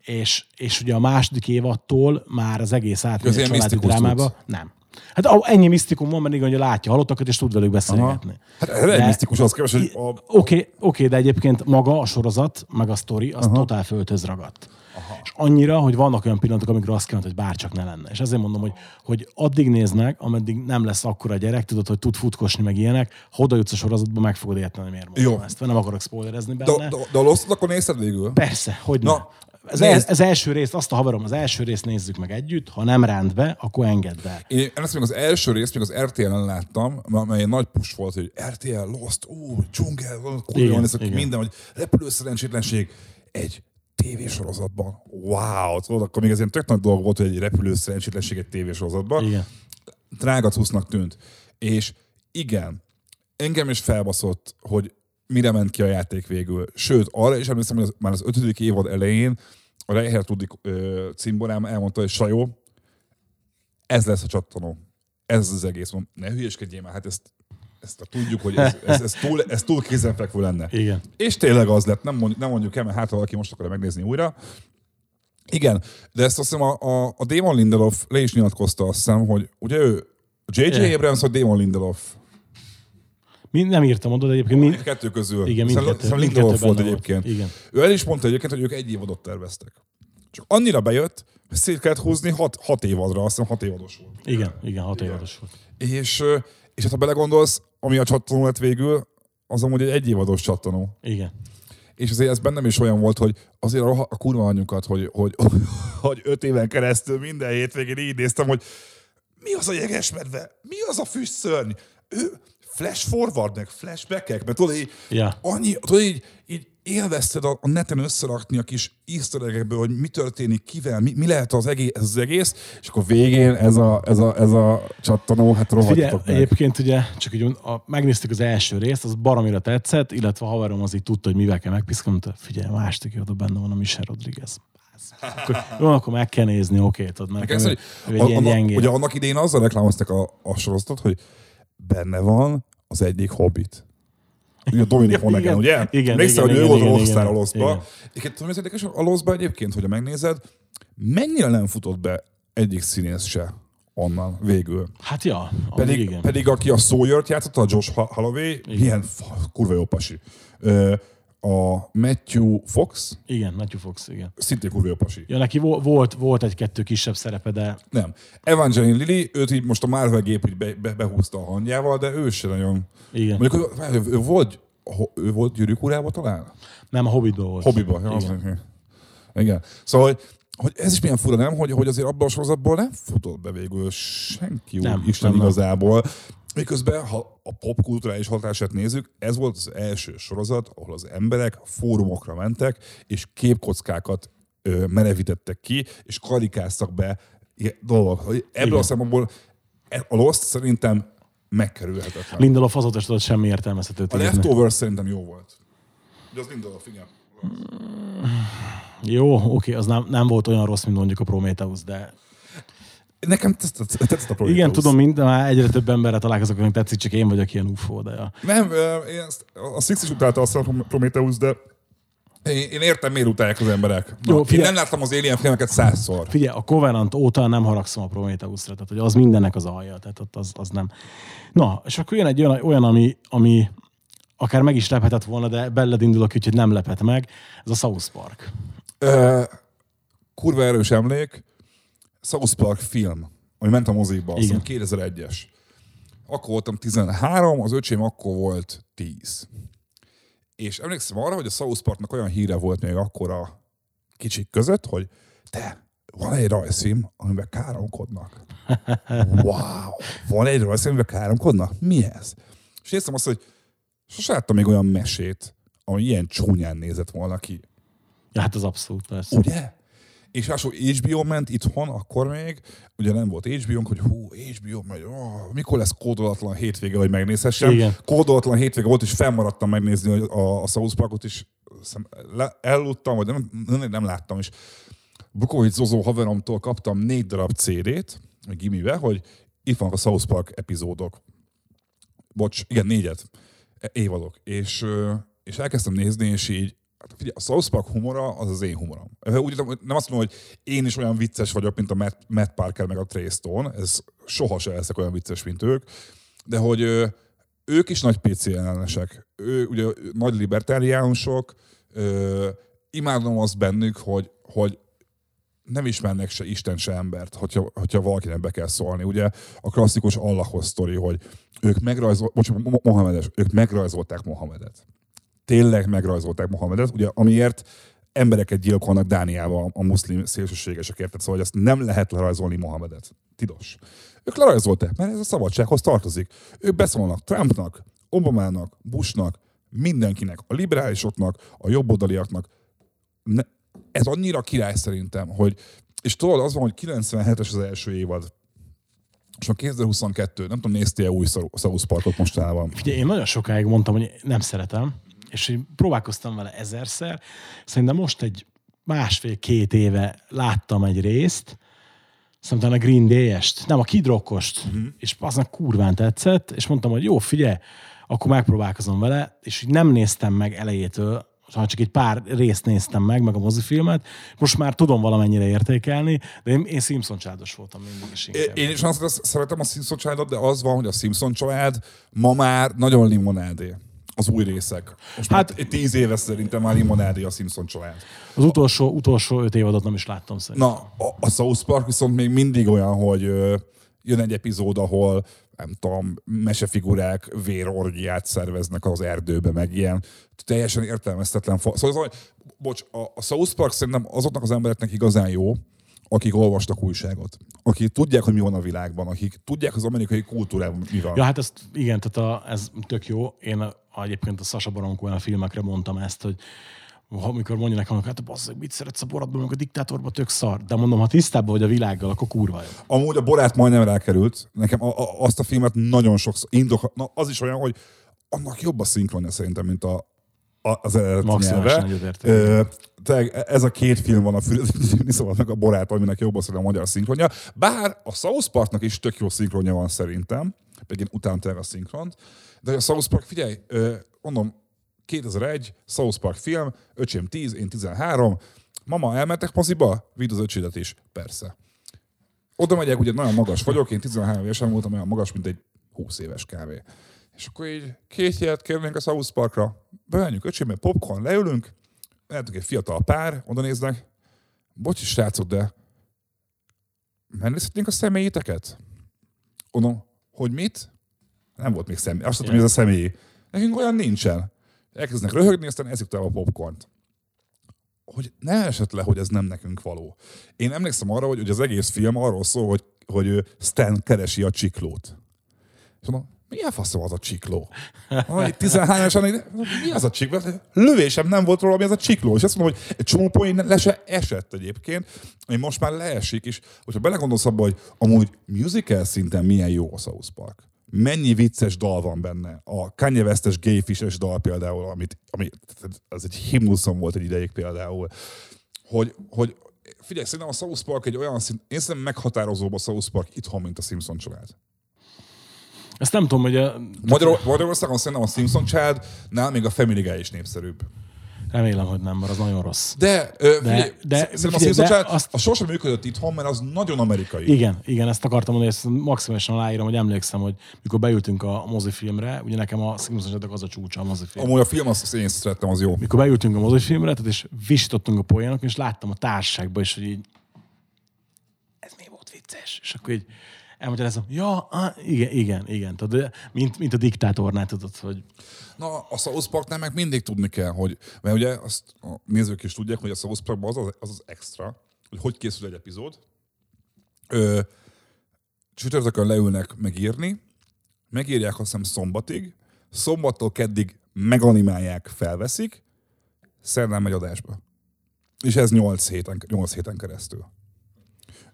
És, és ugye a második évattól már az egész átmegy a családi drámába. Nem. Hát a- ennyi misztikum van, mert igen, hogy látja a halottakat, és tud velük beszélgetni. Hát ez egy De- misztikus, az képest, hogy a, Oké, okay, okay, de egyébként maga a sorozat, meg a sztori, az Aha. totál földhöz ragadt. Aha. És annyira, hogy vannak olyan pillanatok, amikor azt kell, hogy bárcsak ne lenne. És azért mondom, hogy, hogy addig nézd meg, ameddig nem lesz akkora gyerek, tudod, hogy tud futkosni meg ilyenek, ha oda jutsz a sorozatba, meg fogod érteni, miért mondom Jó. ezt. Nem akarok spoilerezni de, benne. de, de a Lost-ot akkor nézted végül? Persze, hogy Na, Ez, nézd. ez, első részt, azt a haverom, az első részt nézzük meg együtt, ha nem ránt be, akkor engedd el. Én ezt még az első részt még az RTL-en láttam, amely egy nagy push volt, hogy RTL, Lost, ú, dzsungel, kurva Igen, van ez a igen. minden, hogy repülő szerencsétlenség egy tévésorozatban. Wow, tudod, akkor még ez ilyen tök nagy dolog volt, hogy egy repülő szerencsétlenség egy tévésorozatban. Igen. drága cusznak tűnt. És igen, engem is felbaszott, hogy mire ment ki a játék végül. Sőt, arra is emlékszem, hogy az, már az ötödik évad elején a Reicher Tudik cimborám elmondta, hogy Sajó, ez lesz a csattanó. Ez az egész. Mondom, ne hülyeskedjél már, hát ezt, ezt tudjuk, hogy ez, ez, ez, túl, ez túl kézenfekvő lenne. Igen. És tényleg az lett, nem mondjuk, nem mondjuk el, mert hát valaki most akarja megnézni újra. Igen, de ezt azt hiszem a, a, a Damon Lindelof le is nyilatkozta azt hiszem, hogy ugye ő J.J. Abrams vagy Damon Lindelof? Mi, nem írtam de egyébként mi, Mind kettő közül. Igen, Szerintem- mindkettő- szerintem mindkettő Lindelof volt egyébként. Igen. Ő el is mondta egyébként, hogy ők egy évadot terveztek. Csak annyira bejött, hogy szét kellett húzni hat, hat évadra, azt hiszem hat évados volt. igen, igen, hat évados volt. És, és hát ha belegondolsz, ami a csattanó lett végül, az amúgy egy egyévados csattanó. Igen. És azért ez bennem is olyan volt, hogy azért a, a kurva anyukat, hogy, hogy, hogy öt éven keresztül minden hétvégén így néztem, hogy mi az a jegesmedve? Mi az a füstszörny? Ő flash forward, meg flashbackek, mert tudod, így, Ja. annyi, tudod, így, így élvezted a, a neten összerakni a kis easter hogy mi történik, kivel, mi, mi lehet az egész, ez az egész, és akkor végén ez a, ez a, ez a csattanó, hát rohadjatok meg. egyébként ugye, csak így a, megnéztük az első részt, az baromira tetszett, illetve a haverom az így tudta, hogy mivel kell megpiszkálni, mondta, figyelj, a második évadban benne van a Michelle Rodriguez. Akkor, jó, akkor meg kell nézni, oké, tudod, Nekem ő, ez, ő hogy egy ilyen annak, ugye annak idején azzal reklámozták a, a sorozatot, hogy benne van az egyik hobbit. A Dominik Igen, Monaghan, ugye? igen, Emlékszel, igen, hogy ő igen, volt igen, rockstar a igen, Loszba. igen. Egyébként tudom, hogy ez érdekes, a Loszba egyébként, hogy megnézed, mennyire nem futott be egyik színész se onnan végül. Hát ja, Pedig, igen. pedig aki a Sawyer-t játszotta, a Josh Holloway, milyen fa- kurva jó pasi. Ö, a Matthew Fox, Igen, Matthew Fox, igen. szintén kurva pasi. Ja, neki vo- volt, volt egy-kettő kisebb szerepe, de Nem. Evangeline Lilly, őt így most a Marvel gép így be, be, behúzta a hangjával, de ő se nagyon... igen. Mondjuk, ő, ő, volt, ő volt gyűrűk talán? Nem, a Hobbitban volt. Hobbiban. Ja, Igen. az- Igen. Szóval, hogy, hogy ez is milyen fura, nem? Hogy, hogy azért abban a sorozatból nem futott be végül senki úgy Nem, Isten nem, nem. Miközben, ha a popkulturális hatását nézzük, ez volt az első sorozat, ahol az emberek fórumokra mentek, és képkockákat ö, merevítettek ki, és karikáztak be dolgok. Ebből a szempontból e- a Lost szerintem megkerülhetetlen. Lindelof azóta sem tudott semmi értelmezhetőt a írni. Leftovers szerintem jó volt. De az Lindelof, igen. Jó, oké, az nem, nem volt olyan rossz, mint mondjuk a Prometheus, de Nekem tetszett, a Prometheus. igen, tudom, mind, már egyre több emberre találkozok, akinek tetszik, csak én vagyok ilyen UFO, de ja. Nem, én ezt, a Six is utálta azt a Prometheus, de Én, én értem, miért utálják az emberek. Na, Jó, Jó, én nem láttam az Alien filmeket százszor. Figyelj, a Covenant óta nem haragszom a Prometheusra, tehát hogy az mindennek az alja, tehát az, az nem. Na, és akkor jön egy olyan, olyan ami, ami akár meg is lephetett volna, de belled indulok, úgyhogy nem lepett meg. Ez a South Park. Ö, kurva erős emlék. South Park film, ami ment a moziba, azt Igen. hiszem 2001-es. Akkor voltam 13, az öcsém akkor volt 10. És emlékszem arra, hogy a South Parknak olyan híre volt még akkor a kicsik között, hogy te, van egy rajzfilm, amiben káromkodnak. Wow! Van egy rajzfilm, amiben káromkodnak? Mi ez? És néztem azt, hogy sose láttam még olyan mesét, ami ilyen csúnyán nézett volna ki. Ja, hát az abszolút persze. Ugye? És ráadásul HBO ment itthon, akkor még, ugye nem volt HBO-nk, hogy hú, HBO megy, oh, mikor lesz kódolatlan hétvége, hogy megnézhessem. Igen. Kódolatlan hétvége volt, és fennmaradtam megnézni hogy a, a South Parkot, és le, eludtam, vagy nem, nem, nem láttam, és Bukovic Zozó haveromtól kaptam négy darab CD-t, a gimibe, hogy itt vannak a South Park epizódok. Bocs, igen, négyet. E- Évadok. És, és elkezdtem nézni, és így, hát figyelj, a South Park humora az az én humorom. Úgy, nem azt mondom, hogy én is olyan vicces vagyok, mint a Matt, Matt Parker meg a Trey Stone, ez soha se leszek olyan vicces, mint ők, de hogy ők is nagy PC ellenesek. Ő, ugye nagy libertáriánusok, ö, imádom azt bennük, hogy, hogy nem ismernek se Isten, se embert, hogyha, hogyha valakinek be kell szólni. Ugye a klasszikus Allahhoz sztori, hogy ők megrajzolták, bocsánat, Mo- Mohamedes, ők megrajzolták Mohamedet. Tényleg megrajzolták Mohamedet, ugye amiért embereket gyilkolnak Dániában a muszlim szélsőségesek, érted? Szóval, hogy azt nem lehet lerajzolni Mohamedet. Tilos. Ők lerajzolták, mert ez a szabadsághoz tartozik. Ők beszólnak Trumpnak, Obamának, Bushnak, mindenkinek, a liberálisoknak, a jobboldaliaknak, ne, ez annyira király szerintem, hogy és tudod, az van, hogy 97-es az első évad, és a 2022, nem tudom, néztél új South Parkot mostanában? Figyelj, én nagyon sokáig mondtam, hogy nem szeretem, és így próbálkoztam vele ezerszer. Szerintem most egy másfél-két éve láttam egy részt, szerintem a Green Day-est, nem a Kid Rockost, uh-huh. és aznak kurván tetszett, és mondtam, hogy jó, figyelj, akkor megpróbálkozom vele, és így nem néztem meg elejétől, hanem csak egy pár részt néztem meg, meg a mozifilmet. Most már tudom valamennyire értékelni, de én, én Simpson csádos voltam mindig is inkább. Én is azt szeretem a Simpson családot, de az van, hogy a Simpson család ma már nagyon limonádé. Az új részek. Most hát tíz éve szerintem már limonádé a Simpson család. Az utolsó, utolsó öt évadot nem is láttam szerintem. Na, a, a South Park viszont még mindig olyan, hogy ö, jön egy epizód, ahol nem tudom, mesefigurák vérorgiát szerveznek az erdőbe, meg ilyen teljesen értelmeztetlen. Fa- szóval, szóval bocs, a, a South Park szerintem azoknak az embereknek igazán jó, akik olvastak újságot, akik tudják, hogy mi van a világban, akik tudják az amerikai kultúrában mi van. Ja, hát ezt, igen, tehát a, ez tök jó. Én a, egyébként a Sasha Baron Cohen filmekre mondtam ezt, hogy amikor mondja nekem, hogy hát basszeg, mit szeretsz a boratban, amikor a diktátorban tök szar. De mondom, ha tisztában vagy a világgal, akkor kurva jó. Amúgy a Borát majdnem rákerült. Nekem a, a, azt a filmet nagyon sokszor indok, na, az is olyan, hogy annak jobb a szinkronja szerintem, mint a, a, az eredeti nyelve. tényleg ez a két film van a Füredi szóval meg a Borát, aminek jobb az a magyar szinkronja. Bár a South Parknak is tök jó szinkronja van szerintem, pedig én utálom a szinkront. De a South Park, figyelj, mondom, 2001, South Park film, öcsém 10, én 13, mama, elmentek moziba? Vidd az öcsédet is. Persze. Oda megyek, ugye nagyon magas vagyok, én 13 évesen voltam olyan magas, mint egy 20 éves kávé. És akkor így két jegyet kérnénk a South Parkra, bemenjünk öcsémbe, popcorn, leülünk, lehetünk egy fiatal pár, oda néznek, bocsi srácok, de megnézhetnénk a személyiteket? Mondom, hogy mit? Nem volt még személy. Azt mondtam, hogy ez a személyi. Nekünk olyan nincsen. Elkezdenek röhögni, aztán eszik tovább a popcornt. Hogy ne esett le, hogy ez nem nekünk való. Én emlékszem arra, hogy, hogy az egész film arról szól, hogy, hogy Stan keresi a csiklót. És mondom, milyen faszom az a csikló? Ah, itt 13 esen, mi az a csikló? Lövésem nem volt róla, mi az a csikló. És azt mondom, hogy egy csomó poén le se esett egyébként, ami most már leesik, és hogyha belegondolsz abba, hogy amúgy musical szinten milyen jó a South Park. Mennyi vicces dal van benne. A Kanye West-es Gayfish-es dal például, amit, ami, az egy himnuszom volt egy ideig például. Hogy, hogy figyelj, szerintem a South Park egy olyan szint, én szerintem meghatározóbb a South Park itthon, mint a Simpson család. Ezt nem tudom, hogy a, Magyar, Magyarországon szerintem a Simpson család, nál még a Family Guy is népszerűbb. Remélem, hogy nem, mert az nagyon rossz. De, ö, De- figyelj, de- szerintem a figyelj, Simpsons de azt- a sosem működött itthon, mert az nagyon amerikai. Igen, igen, ezt akartam mondani, ezt maximálisan aláírom, hogy emlékszem, hogy mikor beültünk a mozifilmre, ugye nekem a Simpsons az a csúcsa a mozifilm. Amúgy a film, azt én szerettem, az jó. Mikor beültünk a mozifilmre, tehát és visítottunk a poénok, és láttam a társaságban is, hogy így ez mi volt vicces? És akkor így elmagyarázom, ja, á, igen, igen, igen. Tudod, mint, mint a diktátornál tudod, hogy Na, a South Parknál meg mindig tudni kell, hogy, mert ugye azt a nézők is tudják, hogy a South Parkban az az, az, az extra, hogy hogy készül egy epizód. Ö, csütörtökön leülnek megírni, megírják azt hiszem szombatig, szombattól keddig meganimálják, felveszik, szerdán megy adásba. És ez 8 héten, 8 héten keresztül.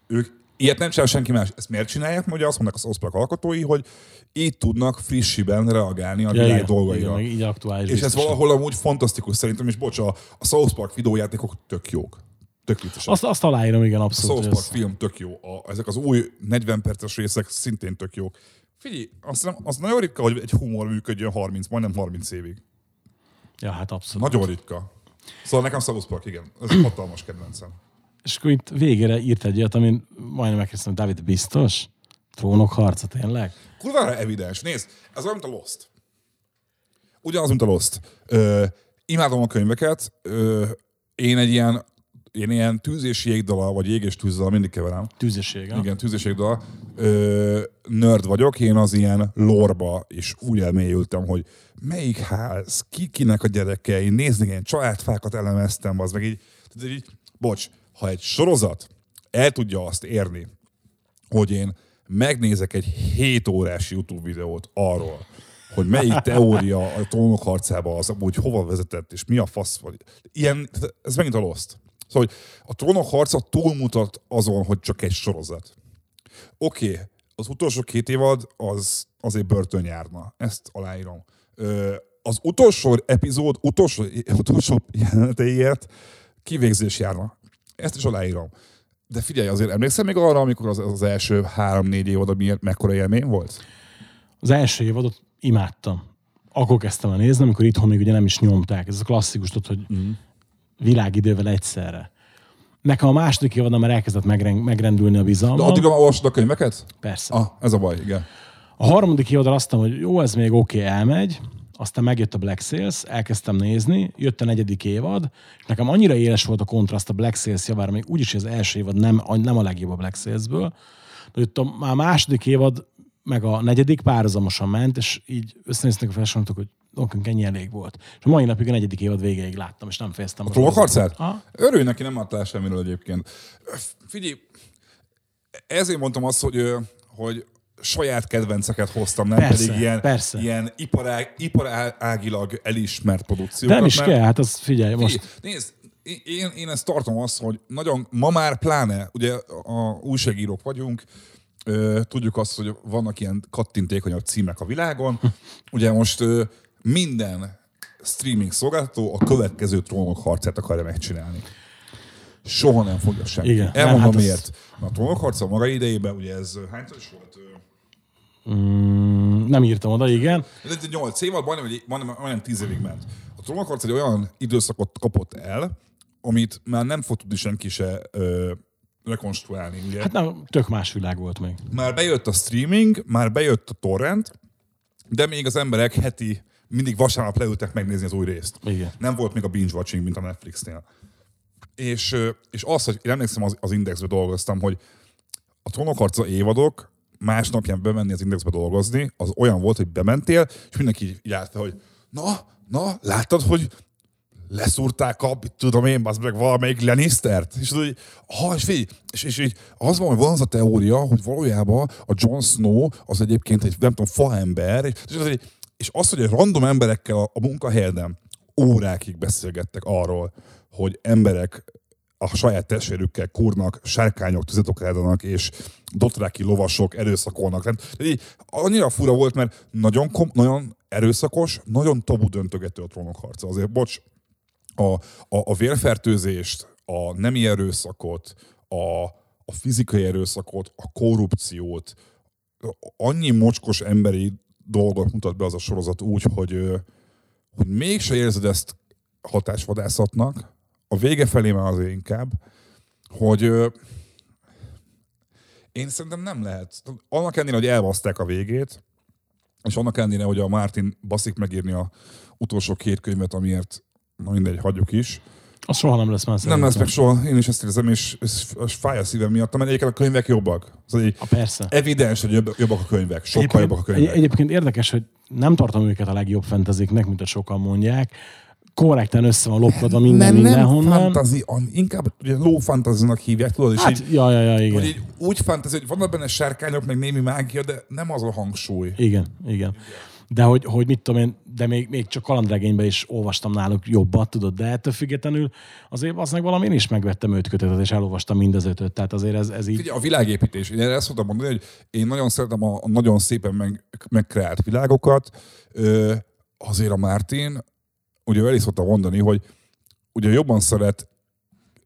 Ők ilyet nem csinál senki más. Ezt miért csinálják? Ugye azt mondják a South Park alkotói, hogy így tudnak frissiben reagálni a ja, világ igen, dolgaira. igen, így aktuális. És ez valahol amúgy fantasztikus szerintem, és bocs, a, a South Park videójátékok tök jók. Tök viccesek. Azt, azt aláírom, igen, A abszolút. South hogy Park film tök jó. A, ezek az új 40 perces részek szintén tök jók. Figyelj, azt hiszem, az nagyon ritka, hogy egy humor működjön 30, majdnem 30 évig. Ja, hát abszolút. Nagyon ritka. Szóval nekem South Park, igen. Ez hatalmas kedvencem. És akkor itt végére írt egy ilyet, amin majdnem megkérdeztem, David, biztos? Trónok harca, tényleg? Kurvára evidens. Nézd, ez olyan, mint a Lost. Ugyanaz, mint a Lost. Ö, imádom a könyveket. Ö, én egy ilyen, én ilyen tűz és jégdala, vagy jég és tűzdala mindig keverem. Ha? Igen, tűz és jégdala. Ö, nerd vagyok, én az ilyen lorba is úgy elmélyültem, hogy melyik ház, ki kinek a gyerekei, nézni, én családfákat elemeztem, az meg így, így, bocs, ha egy sorozat el tudja azt érni, hogy én megnézek egy 7 órás YouTube videót arról, hogy melyik teória a trónok harcába az amúgy hova vezetett, és mi a fasz vagy. Ilyen, ez megint a Lost. Szóval, hogy a trónok harca túlmutat azon, hogy csak egy sorozat. Oké, okay, az utolsó két évad az azért börtön járna. Ezt aláírom. Ö, az utolsó epizód, utolsó, utolsó jeleneteiért kivégzés járna. Ezt is aláírom. De figyelj, azért emlékszem még arra, amikor az, az első három-négy évad, miért mekkora élmény volt? Az első évadot imádtam. Akkor kezdtem el nézni, amikor itthon még ugye nem is nyomták. Ez a klasszikus, tudod, hogy Mhm. világidővel egyszerre. Nekem a második évadon már elkezdett megren- megrendülni a De bizalmam. addig olvasod a könyveket? Persze. Ah, ez a baj, igen. A harmadik évadra azt mondtam, hogy jó, ez még oké, okay, elmegy, aztán megjött a Black Sails, elkezdtem nézni, jött a negyedik évad, és nekem annyira éles volt a kontraszt a Black Sails javára, még úgyis az első évad nem, nem a legjobb a Black Sailsből, de jött a, már második évad, meg a negyedik párhuzamosan ment, és így összenéztek a felsoroltuk, hogy nekünk ennyi elég volt. És a mai napig a negyedik évad végéig láttam, és nem fejeztem. A trónok harcát? Aha. Örülj neki, nem adtál semmiről egyébként. Figyelj, ezért mondtam azt, hogy, hogy saját kedvenceket hoztam, nem Persze, pedig ilyen, persze. ilyen iparág, iparágilag elismert produkciókat. Nem is mert- kell, hát az figyelj, most Nézd, én, én ezt tartom azt, hogy nagyon, ma már pláne, ugye a újságírók vagyunk, ö, tudjuk azt, hogy vannak ilyen kattintékonyabb címek a világon. Ugye most ö, minden streaming szolgáltató a következő trónok harcát akarja megcsinálni. Soha nem fogja senki. Igen. Elmondom hát az- miért. Mert a trónok harca maga idejében, ugye ez hányszor is volt? Mm, nem írtam oda, igen. Ez egy 8 évad, majdnem, majdnem, majdnem 10 évig ment. A trónokharc egy olyan időszakot kapott el, amit már nem fog tudni senki se ö, rekonstruálni. Ugye? Hát nem, tök más világ volt még. Már bejött a streaming, már bejött a torrent, de még az emberek heti, mindig vasárnap leültek megnézni az új részt. Igen. Nem volt még a binge watching, mint a Netflixnél. És, és azt, hogy én emlékszem, az, az Indexbe dolgoztam, hogy a trónokharca évadok másnapján bemenni az Indexbe dolgozni, az olyan volt, hogy bementél, és mindenki így, állt hogy na, na, láttad, hogy leszúrták a, tudom én, az meg valamelyik Lannistert. És hogy, ha, és, figyelj, és, és, így az van, hogy van az a teória, hogy valójában a Jon Snow az egyébként egy, nem tudom, faember, és, és, és az, hogy egy random emberekkel a, a munkahelyeden órákig beszélgettek arról, hogy emberek a saját testvérükkel kurnak, sárkányok tüzet okrádanak, és dotráki lovasok erőszakolnak. De így annyira fura volt, mert nagyon, kom, nagyon erőszakos, nagyon tabu döntögető a trónok harca. Azért, bocs, a, a, a vérfertőzést, a nemi erőszakot, a, a fizikai erőszakot, a korrupciót, annyi mocskos emberi dolgot mutat be az a sorozat úgy, hogy, hogy mégse érzed ezt hatásvadászatnak, a vége felé már azért inkább, hogy ö, én szerintem nem lehet. Annak ellenére, hogy elbaszták a végét, és annak ellenére, hogy a Martin baszik megírni a utolsó két könyvet, amiért, na mindegy, hagyjuk is. Az soha nem lesz már Nem lesz meg soha, én is ezt érzem, és ez, ez fáj a szívem miatt, mert egyébként a könyvek jobbak. Szóval A persze. evidens, hogy jobb, jobbak a könyvek, sokkal Egyébként- jobbak a könyvek. Egy, egyébként érdekes, hogy nem tartom őket a legjobb fenteziknek, mint a sokan mondják. Korrekten össze van lopkodva minden nem, nem mindenhonnan. fantasy, an- inkább ugye low fantasy-nak hívják, tudod, és Hát, így, ja, ja, ja, igen. hogy így úgy fantasy, hogy vannak benne sárkányok, meg némi mágia, de nem az a hangsúly. Igen, igen. De hogy, hogy mit tudom én, de még, még csak kalandregényben is olvastam náluk jobbat, tudod, de ettől függetlenül azért az meg valami én is megvettem öt kötetet, és elolvastam mind az ötöt, tehát azért ez, ez így... Figyelj, a világépítés. Én ezt szoktam mondani, hogy én nagyon szeretem a, a nagyon szépen meg, megkreált világokat. Ö, azért a Mártin, ugye el is szoktam mondani, hogy ugye jobban szeret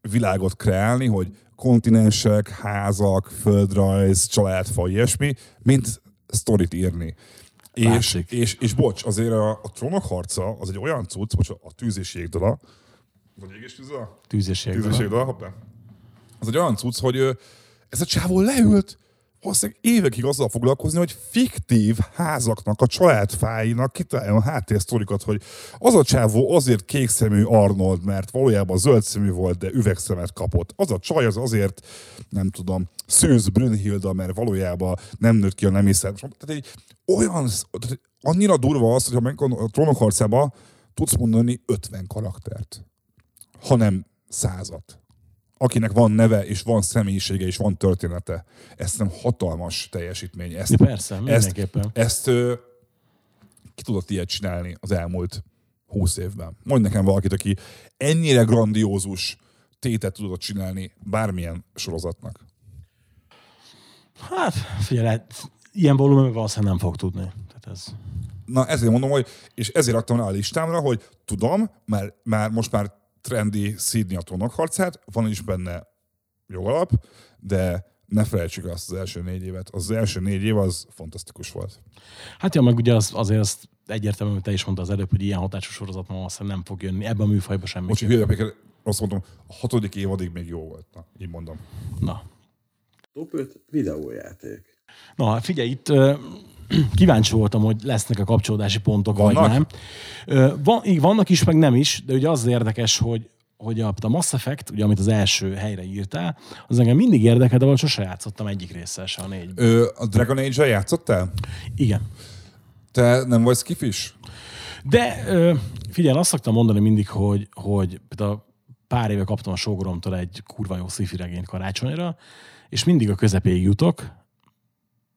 világot kreálni, hogy kontinensek, házak, földrajz, családfa, ilyesmi, mint sztorit írni. És, Látszik. és, és, bocs, azért a, a trónok harca az egy olyan cucc, bocs, a tűz és jégdala, vagy ég és tűzdala? Tűzesség. Tűzesség dal, hoppá. Az egy olyan cucc, hogy ez a csávó leült, valószínűleg évekig azzal foglalkozni, hogy fiktív házaknak, a családfáinak kitaláljon háttérsztorikat, hogy az a csávó azért kékszemű Arnold, mert valójában zöld szemű volt, de üvegszemet kapott. Az a csaj az azért, nem tudom, Szőz Brünnhilda, mert valójában nem nőtt ki a nem hiszem. Tehát egy olyan, tehát annyira durva az, hogy a trónok harcában tudsz mondani 50 karaktert hanem százat. Akinek van neve, és van személyisége, és van története. Ez nem hatalmas teljesítmény. Ezt, Ja, persze, ezt, mindenképpen. ezt ö, ki tudott ilyet csinálni az elmúlt húsz évben? Mondj nekem valakit, aki ennyire grandiózus tétet tudott csinálni bármilyen sorozatnak. Hát, figyelj, ilyen volumenben valószínűleg nem fog tudni. Tehát ez... Na ezért mondom, hogy, és ezért raktam rá a listámra, hogy tudom, mert már most már trendi szídni a trónokharcát, van is benne jogalap, de ne felejtsük el azt az első négy évet. Az első négy év az fantasztikus volt. Hát ja, meg ugye az, azért azt egyértelműen te is mondta az előbb, hogy ilyen hatású sorozat ma azt nem fog jönni. Ebben a műfajban semmi. Most, hülye azt mondom, a hatodik évadig még jó volt. Na, így mondom. Na. Top 5 videójáték. Na, figyelj, itt kíváncsi voltam, hogy lesznek a kapcsolódási pontok, vagy Vannak? nem. Ö, van, így vannak is, meg nem is, de ugye az érdekes, hogy hogy a, a Mass Effect, ugye, amit az első helyre írtál, az engem mindig érdekel, de sose játszottam egyik résszel se a négy. Ö, a Dragon Age-el játszottál? Igen. Te nem vagy skifis? De ö, figyelj, azt szoktam mondani mindig, hogy, hogy például pár éve kaptam a sógoromtól egy kurva jó sci regényt karácsonyra, és mindig a közepéig jutok,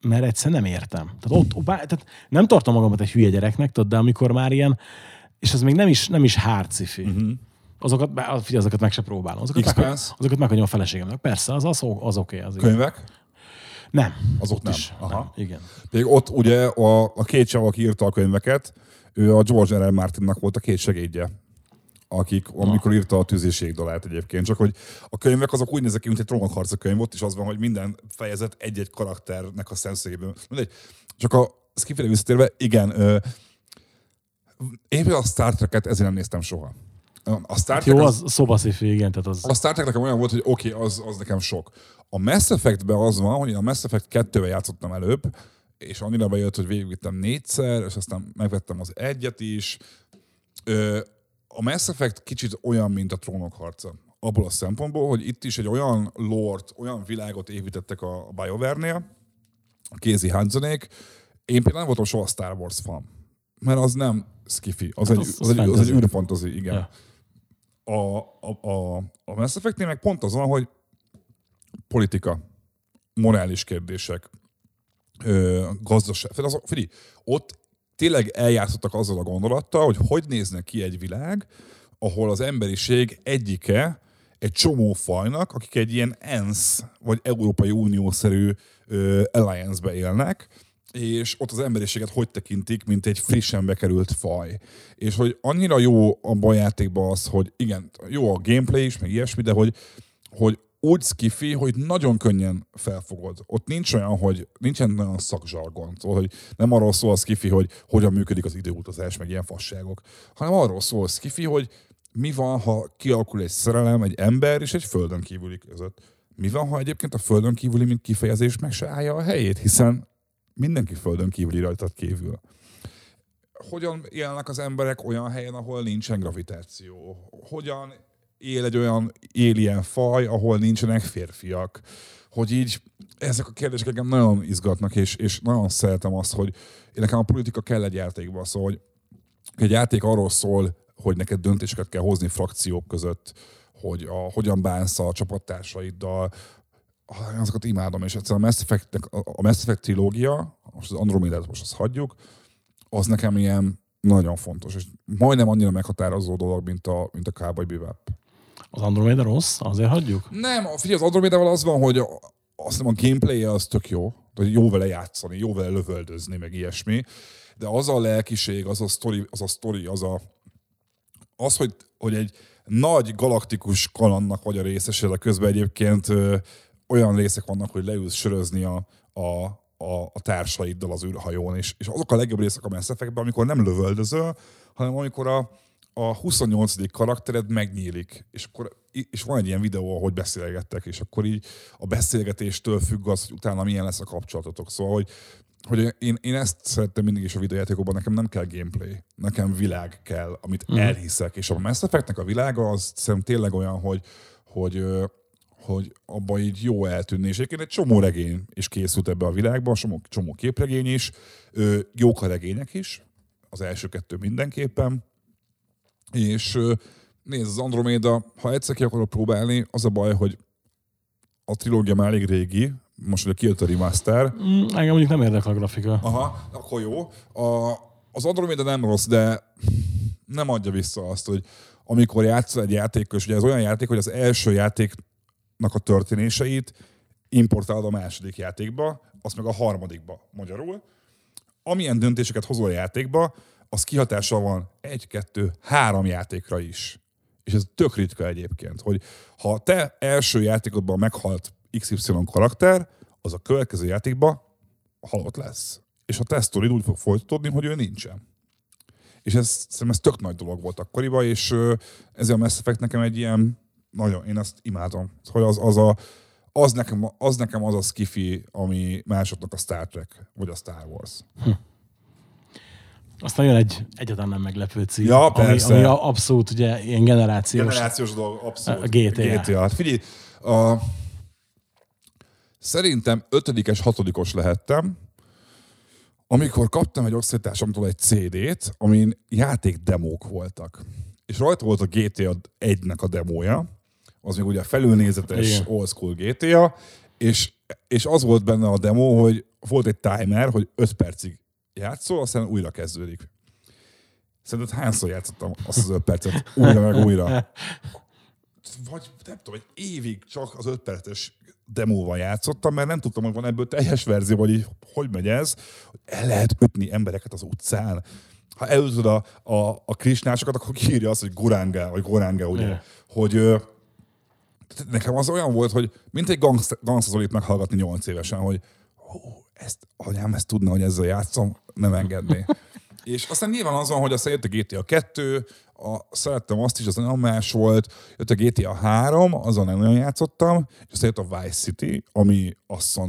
mert egyszer nem értem. Tehát, ott, bár, tehát nem tartom magamat egy hülye gyereknek, tudod, de amikor már ilyen, és ez még nem is, nem is hard sci uh-huh. azokat, bár- figyelj, azokat meg se próbálom. Azokat, meg, azokat meghagyom a feleségemnek. Persze, az, az, az oké. Okay, az igen. Könyvek? Nem. Azok Ott nem. Is. Aha. nem. Igen. Még ott ugye a, a két csavar, aki írta a könyveket, ő a George R. R. Martinnak volt a két segédje akik, amikor írta a tűzéség dalát egyébként. Csak hogy a könyvek azok úgy néznek ki, mint egy trónokharca könyv, ott is az van, hogy minden fejezet egy-egy karakternek a szemszögéből. Mindegy. Csak a skifire visszatérve, igen, ö, én a Star Trek-et ezért nem néztem soha. A Star Trek Jó, az szobaszifi, igen, tehát az... a Star Trek nekem olyan volt, hogy oké, okay, az, az nekem sok. A Mass Effect-ben az van, hogy én a Mass Effect 2-vel játszottam előbb, és annyira bejött, hogy végigvittem négyszer, és aztán megvettem az egyet is. Ö, a Mass Effect kicsit olyan, mint a Trónok harca. Abból a szempontból, hogy itt is egy olyan lord, olyan világot építettek a BioWare-nél, a Casey Hudsonék. Én például nem voltam soha Star Wars fan, mert az nem skifi, az, Hát egy, az- az, az egy, az egy fantasy. űrfantasy, igen. Ja. A, a, a, a Mass Effect-nél meg pont az van, hogy politika, morális kérdések, ö, gazdaság. Figyelj, ott tényleg eljátszottak azzal a gondolattal, hogy hogy nézne ki egy világ, ahol az emberiség egyike egy csomó fajnak, akik egy ilyen ENSZ vagy Európai Unió-szerű alliance-be élnek, és ott az emberiséget hogy tekintik, mint egy frissen bekerült faj. És hogy annyira jó a játékban az, hogy igen, jó a gameplay is, meg ilyesmi, de hogy, hogy úgy skifi, hogy nagyon könnyen felfogod. Ott nincs olyan, hogy nincsen nagyon szakzsargon. Szóval, hogy nem arról szól a skifi, hogy hogyan működik az időutazás, meg ilyen fasságok, hanem arról szól a skifi, hogy mi van, ha kialakul egy szerelem egy ember és egy földön kívüli között? Mi van, ha egyébként a földön kívüli, mint kifejezés meg se állja a helyét, hiszen mindenki földön kívüli rajtad kívül. Hogyan élnek az emberek olyan helyen, ahol nincsen gravitáció? Hogyan él egy olyan alien faj, ahol nincsenek férfiak? Hogy így ezek a kérdések engem nagyon izgatnak, és, és nagyon szeretem azt, hogy én nekem a politika kell egy játékban, szóval, hogy egy játék arról szól, hogy neked döntéseket kell hozni frakciók között, hogy a, hogyan bánsz a csapattársaiddal, Ah, azokat imádom, és egyszerűen a Mass Effect, a Mass Effect trilógia, most az Andromeda-t most azt hagyjuk, az nekem ilyen nagyon fontos, és majdnem annyira meghatározó dolog, mint a, mint a Cowboy Bebop. Az Andromeda rossz? Azért hagyjuk? Nem, figyelj, az Andromedával az van, hogy azt hiszem a gameplay az tök jó, hogy jó vele játszani, jó vele lövöldözni, meg ilyesmi, de az a lelkiség, az a story, az a, story, az, a, az hogy, hogy egy nagy galaktikus kalandnak vagy a részese, de közben egyébként ö, olyan részek vannak, hogy leülsz sörözni a, a, a, a társaiddal az űrhajón, és, és azok a legjobb részek a Mass amikor nem lövöldözöl, hanem amikor a, a 28. karaktered megnyílik, és akkor és van egy ilyen videó, ahogy beszélgettek, és akkor így a beszélgetéstől függ az, hogy utána milyen lesz a kapcsolatotok. Szóval, hogy, hogy én, én ezt szerettem mindig is a videójátékokban, nekem nem kell gameplay, nekem világ kell, amit mm. elhiszek, és a Mass Effectnek a világa az szerintem tényleg olyan, hogy, hogy hogy abban így jó eltűnni. És egyébként egy csomó regény is készült ebbe a világban, csomó, csomó képregény is, jók a regények is, az első kettő mindenképpen, és nézd, az Andromeda, ha egyszer ki akarod próbálni, az a baj, hogy a trilógia már elég régi, most ugye kijött a remaster. Mm, engem mondjuk nem érdekel a grafika. Aha, akkor jó. A, az Andromeda nem rossz, de nem adja vissza azt, hogy amikor játszol egy játékos, ugye ez olyan játék, hogy az első játéknak a történéseit importálod a második játékba, azt meg a harmadikba magyarul. Amilyen döntéseket hozol a játékba, az kihatással van egy, kettő, három játékra is. És ez tök ritka egyébként, hogy ha te első játékodban meghalt XY karakter, az a következő játékban halott lesz. És a te sztorid úgy fog folytatódni, hogy ő nincsen. És ez, szerintem ez tök nagy dolog volt akkoriban, és ez a Mass Effect nekem egy ilyen, nagyon, én ezt imádom. Hogy az, az, a, az, nekem, az nekem az a skifi, ami másodnak a Star Trek, vagy a Star Wars. Hm. Aztán jön egy egyáltalán nem meglepő cím, ja, ami, persze. ami abszolút ugye ilyen generációs. Generációs dolog, abszolút. A GTA. GTA. Hát figyelj, a, szerintem ötödikes, hatodikos lehettem, amikor kaptam egy osztálytársamtól egy CD-t, amin játékdemók voltak. És rajta volt a GTA 1-nek a demója, az még ugye felülnézetes Igen. old school GTA, és, és az volt benne a demo, hogy volt egy timer, hogy 5 percig játszol, aztán újra kezdődik. Szerinted hányszor játszottam azt az öt percet újra meg újra? Vagy nem tudom, egy évig csak az öt perces demóval játszottam, mert nem tudtam, hogy van ebből teljes verzió, vagy így, hogy megy ez, hogy el lehet ütni embereket az utcán. Ha elütöd a, a, a krisnásokat, akkor kiírja azt, hogy Goranga, vagy Goranga, ugye, yeah. hogy nekem az olyan volt, hogy mint egy gangsta meghallgatni nyolc évesen, hogy ezt, anyám ezt tudna, hogy ezzel játszom, nem engedné. és aztán nyilván az van, hogy aztán jött a GTA 2, a, szerettem azt is, az nagyon más volt, jött a GTA 3, azon nem nagyon játszottam, és aztán jött a Vice City, ami azt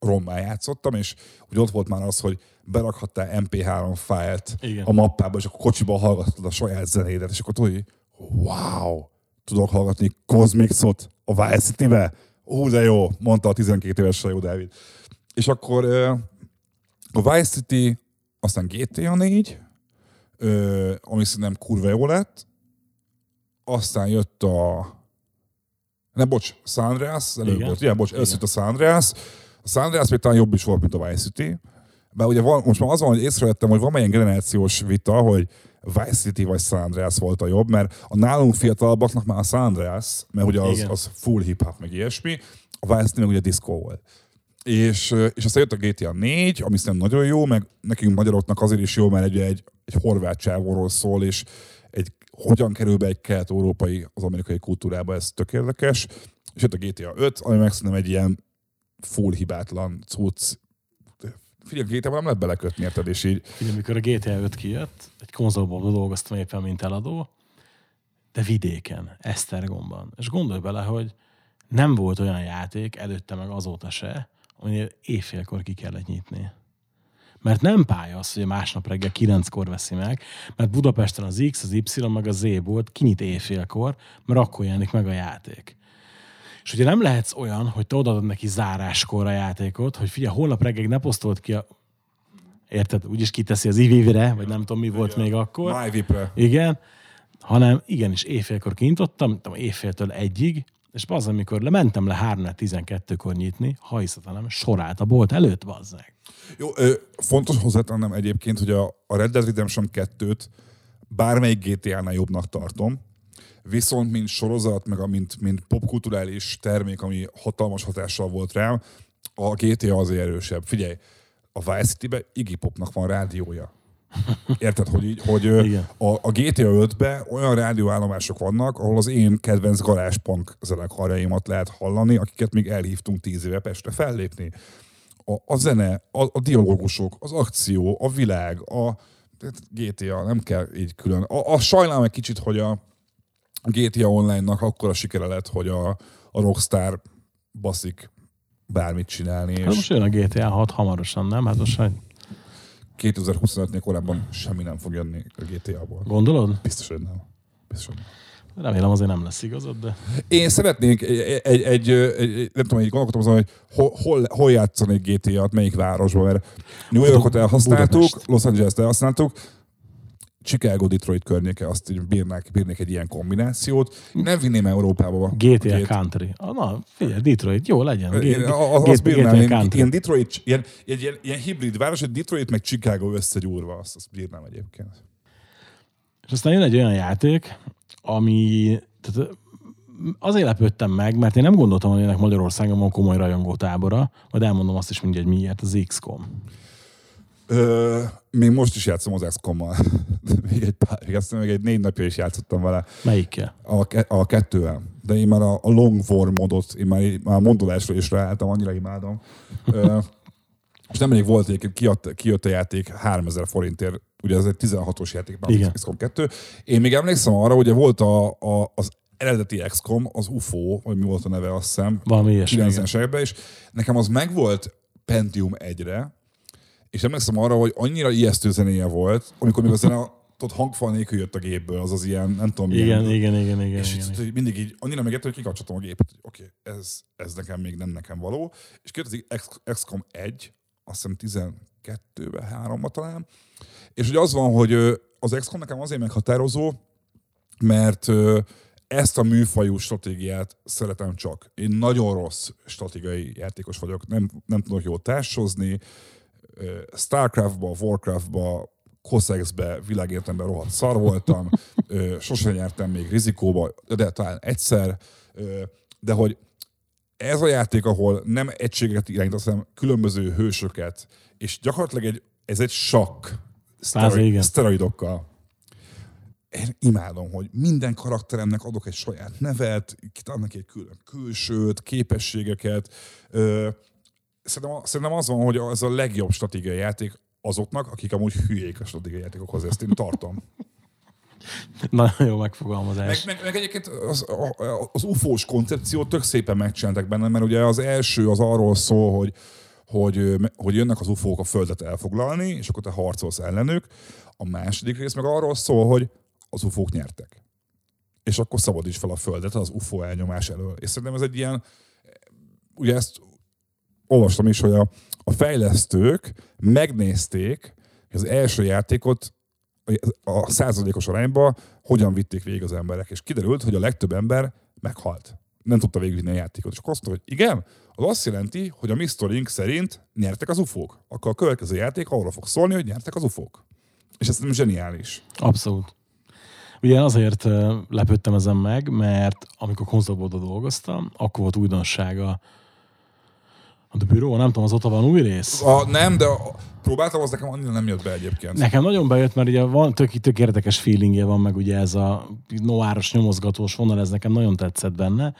rommá játszottam, és hogy ott volt már az, hogy berakhattál MP3 fájlt Igen. a mappába, és akkor kocsiba hallgattad a saját zenédet, és akkor tudod, hogy wow, tudok hallgatni Cosmixot a Vice City-be? Ú, de jó, mondta a 12 éves jó David. És akkor a Vice City, aztán GTA 4, ami szerintem kurva jó lett, aztán jött a ne, bocs, San Andreas, előbb volt, igen, bocs, először a San Andreas. A San Andreas még talán jobb is volt, mint a Vice City. Bár ugye van, most már az van, hogy észrevettem, hogy van egy generációs vita, hogy Vice City vagy San Andreas volt a jobb, mert a nálunk fiatalabbaknak már a San Andreas, mert ugye az, az full hip-hop, meg ilyesmi, a Vice City meg ugye disco volt. És, és aztán jött a GTA 4, ami szerintem nagyon jó, meg nekünk magyaroknak azért is jó, mert egy, egy, egy horvát csávóról szól, és egy, hogyan kerül be egy kelet-európai az amerikai kultúrába, ez tök érdekes. És jött a GTA 5, ami meg szerintem egy ilyen full hibátlan cucc. Figyelj, a GTA-ban nem lehet belekötni, érted, és így... Figyelj, amikor a GTA 5 kijött, egy konzolból dolgoztam éppen, mint eladó, de vidéken, Esztergomban. És gondolj bele, hogy nem volt olyan játék előtte meg azóta se, aminél éjfélkor ki kellett nyitni. Mert nem pálya az, hogy másnap reggel kilenckor veszi meg, mert Budapesten az X, az Y, meg a Z volt, kinyit éjfélkor, mert akkor jelenik meg a játék. És ugye nem lehetsz olyan, hogy te odaadod neki záráskor a játékot, hogy figyelj, holnap reggel ne posztolt ki a... Érted? Úgyis kiteszi az ivivre, vagy nem tudom, mi volt még akkor. MyVip-re. Igen. Hanem igenis éjfélkor kinyitottam, tudom, éjféltől egyig, és az, amikor lementem le 3 12-kor nyitni, ha hiszem, sorált a bolt előtt, bazzeg. Jó, ö, fontos hozzátennem egyébként, hogy a, a Red Dead Redemption 2-t bármelyik GTA-nál jobbnak tartom, viszont mint sorozat, meg a, mint, mint popkulturális termék, ami hatalmas hatással volt rám, a GTA azért erősebb. Figyelj, a Vice City-be Iggy Popnak van rádiója. Érted, hogy, így, hogy Igen. a, a GTA 5-be olyan rádióállomások vannak, ahol az én kedvenc garázspunk zenekarjaimat lehet hallani, akiket még elhívtunk tíz éve Pestre fellépni. A, a zene, a, a dialógusok, az akció, a világ, a tehát GTA, nem kell így külön. A, a sajnálom egy kicsit, hogy a GTA Online-nak akkora sikere lett, hogy a, a Rockstar baszik bármit csinálni, Hát és most jön a GTA 6 hamarosan, nem? Hát most 2025-nél korábban semmi nem fog jönni a GTA-ból. gondolod? Biztos, hogy nem. Biztos, hogy nem. Remélem azért nem lesz igazad, de Én szeretnék egy, egy, egy, egy nem tudom, egy gondolkodom azon, hogy hol, hol, hol játszanék GTA-t, melyik városban, mert New Yorkot elhasználtuk, Budapest. Los Angeles-t elhasználtuk, Chicago, Detroit környéke, azt így bírnák, bírnék egy ilyen kombinációt. Nem vinném Európába. GTA Két- Country. Na, figyelj, Detroit, jó legyen. G- Én, G- a- a- G- azt bírnám, GTA Detroit, ilyen, ilyen, ilyen, ilyen hibrid város, hogy Detroit meg Chicago összegyúrva, azt, azt bírnám egyébként. És aztán jön egy olyan játék, ami tehát azért lepődtem meg, mert én nem gondoltam, hogy ennek Magyarországon van komoly rajongó tábora, majd elmondom azt is mindjárt, hogy miért, az XCOM. Ö, még most is játszom az XCOM-mal. még egy pár, még azt hiszem, még egy négy napja is játszottam vele. Melyikkel? A, ke- a kettővel. De én már a, a long war modot, én már, már a mondolásra is ráálltam, annyira imádom. Ö, és nemrég volt egyébként, kijött, kijött a játék 3000 forintért, ugye ez egy 16-os játék, már Igen. XCOM 2. Én még emlékszem arra, hogy volt a, a, az eredeti XCOM, az UFO, vagy mi volt a neve, azt hiszem, Valami ilyesmi. igen. 90-es években, és nekem az megvolt Pentium 1-re, és emlékszem arra, hogy annyira ijesztő zenéje volt, amikor még a zene tudod, hangfal nélkül jött a gépből, az az ilyen, nem tudom, Igen, ilyen, igen, igen, igen, és igen. így mindig így annyira megérte, hogy kikapcsoltam a gépet, hogy oké, okay, ez, ez nekem még nem nekem való. És X- XCOM 1, azt hiszem 12-ben, 3-ban talán. És ugye az van, hogy az XCOM nekem azért meghatározó, mert ezt a műfajú stratégiát szeretem csak. Én nagyon rossz stratégiai játékos vagyok, nem, nem tudok jól társozni. Starcraftba, Warcraftba, Cossexbe világértelemben rohadt szar voltam, sosem nyertem még rizikóba, de talán egyszer, de hogy ez a játék, ahol nem egységeket irányítasz, hanem különböző hősöket, és gyakorlatilag egy, ez egy sakk szteroid, szteroidokkal. Én imádom, hogy minden karakteremnek adok egy saját nevet, adnak egy külön külsőt, képességeket. Szerintem, szerintem az van, hogy ez a legjobb stratégiai játék azoknak, akik amúgy hülyék a stratégiai játékokhoz, ezt én tartom. Nagyon jó megfogalmazás. Meg, meg, meg egyébként az, az UFO-s koncepciót tök szépen megcsináltak benne, mert ugye az első az arról szól, hogy, hogy, hogy jönnek az UFO-k a Földet elfoglalni, és akkor te harcolsz ellenük. A második rész meg arról szól, hogy az UFO-k nyertek. És akkor szabadíts fel a Földet az UFO elnyomás elől. És szerintem ez egy ilyen, ugye ezt olvastam is, hogy a, a fejlesztők megnézték az első játékot a százalékos arányba hogyan vitték végig az emberek, és kiderült, hogy a legtöbb ember meghalt. Nem tudta végigvinni a játékot. És akkor azt mondta, hogy igen, az azt jelenti, hogy a mi sztorink szerint nyertek az ufók. Akkor a következő játék arról fog szólni, hogy nyertek az ufók. És ez nem zseniális. Abszolút. Ugye azért lepődtem ezen meg, mert amikor konzolbódon dolgoztam, akkor volt újdonsága a The Bureau, nem tudom, az ott van új rész. A, nem, de a, próbáltam, az nekem annyira nem jött be egyébként. Nekem nagyon bejött, mert ugye van tök, tök érdekes feelingje van, meg ugye ez a noáros nyomozgatós vonal, ez nekem nagyon tetszett benne.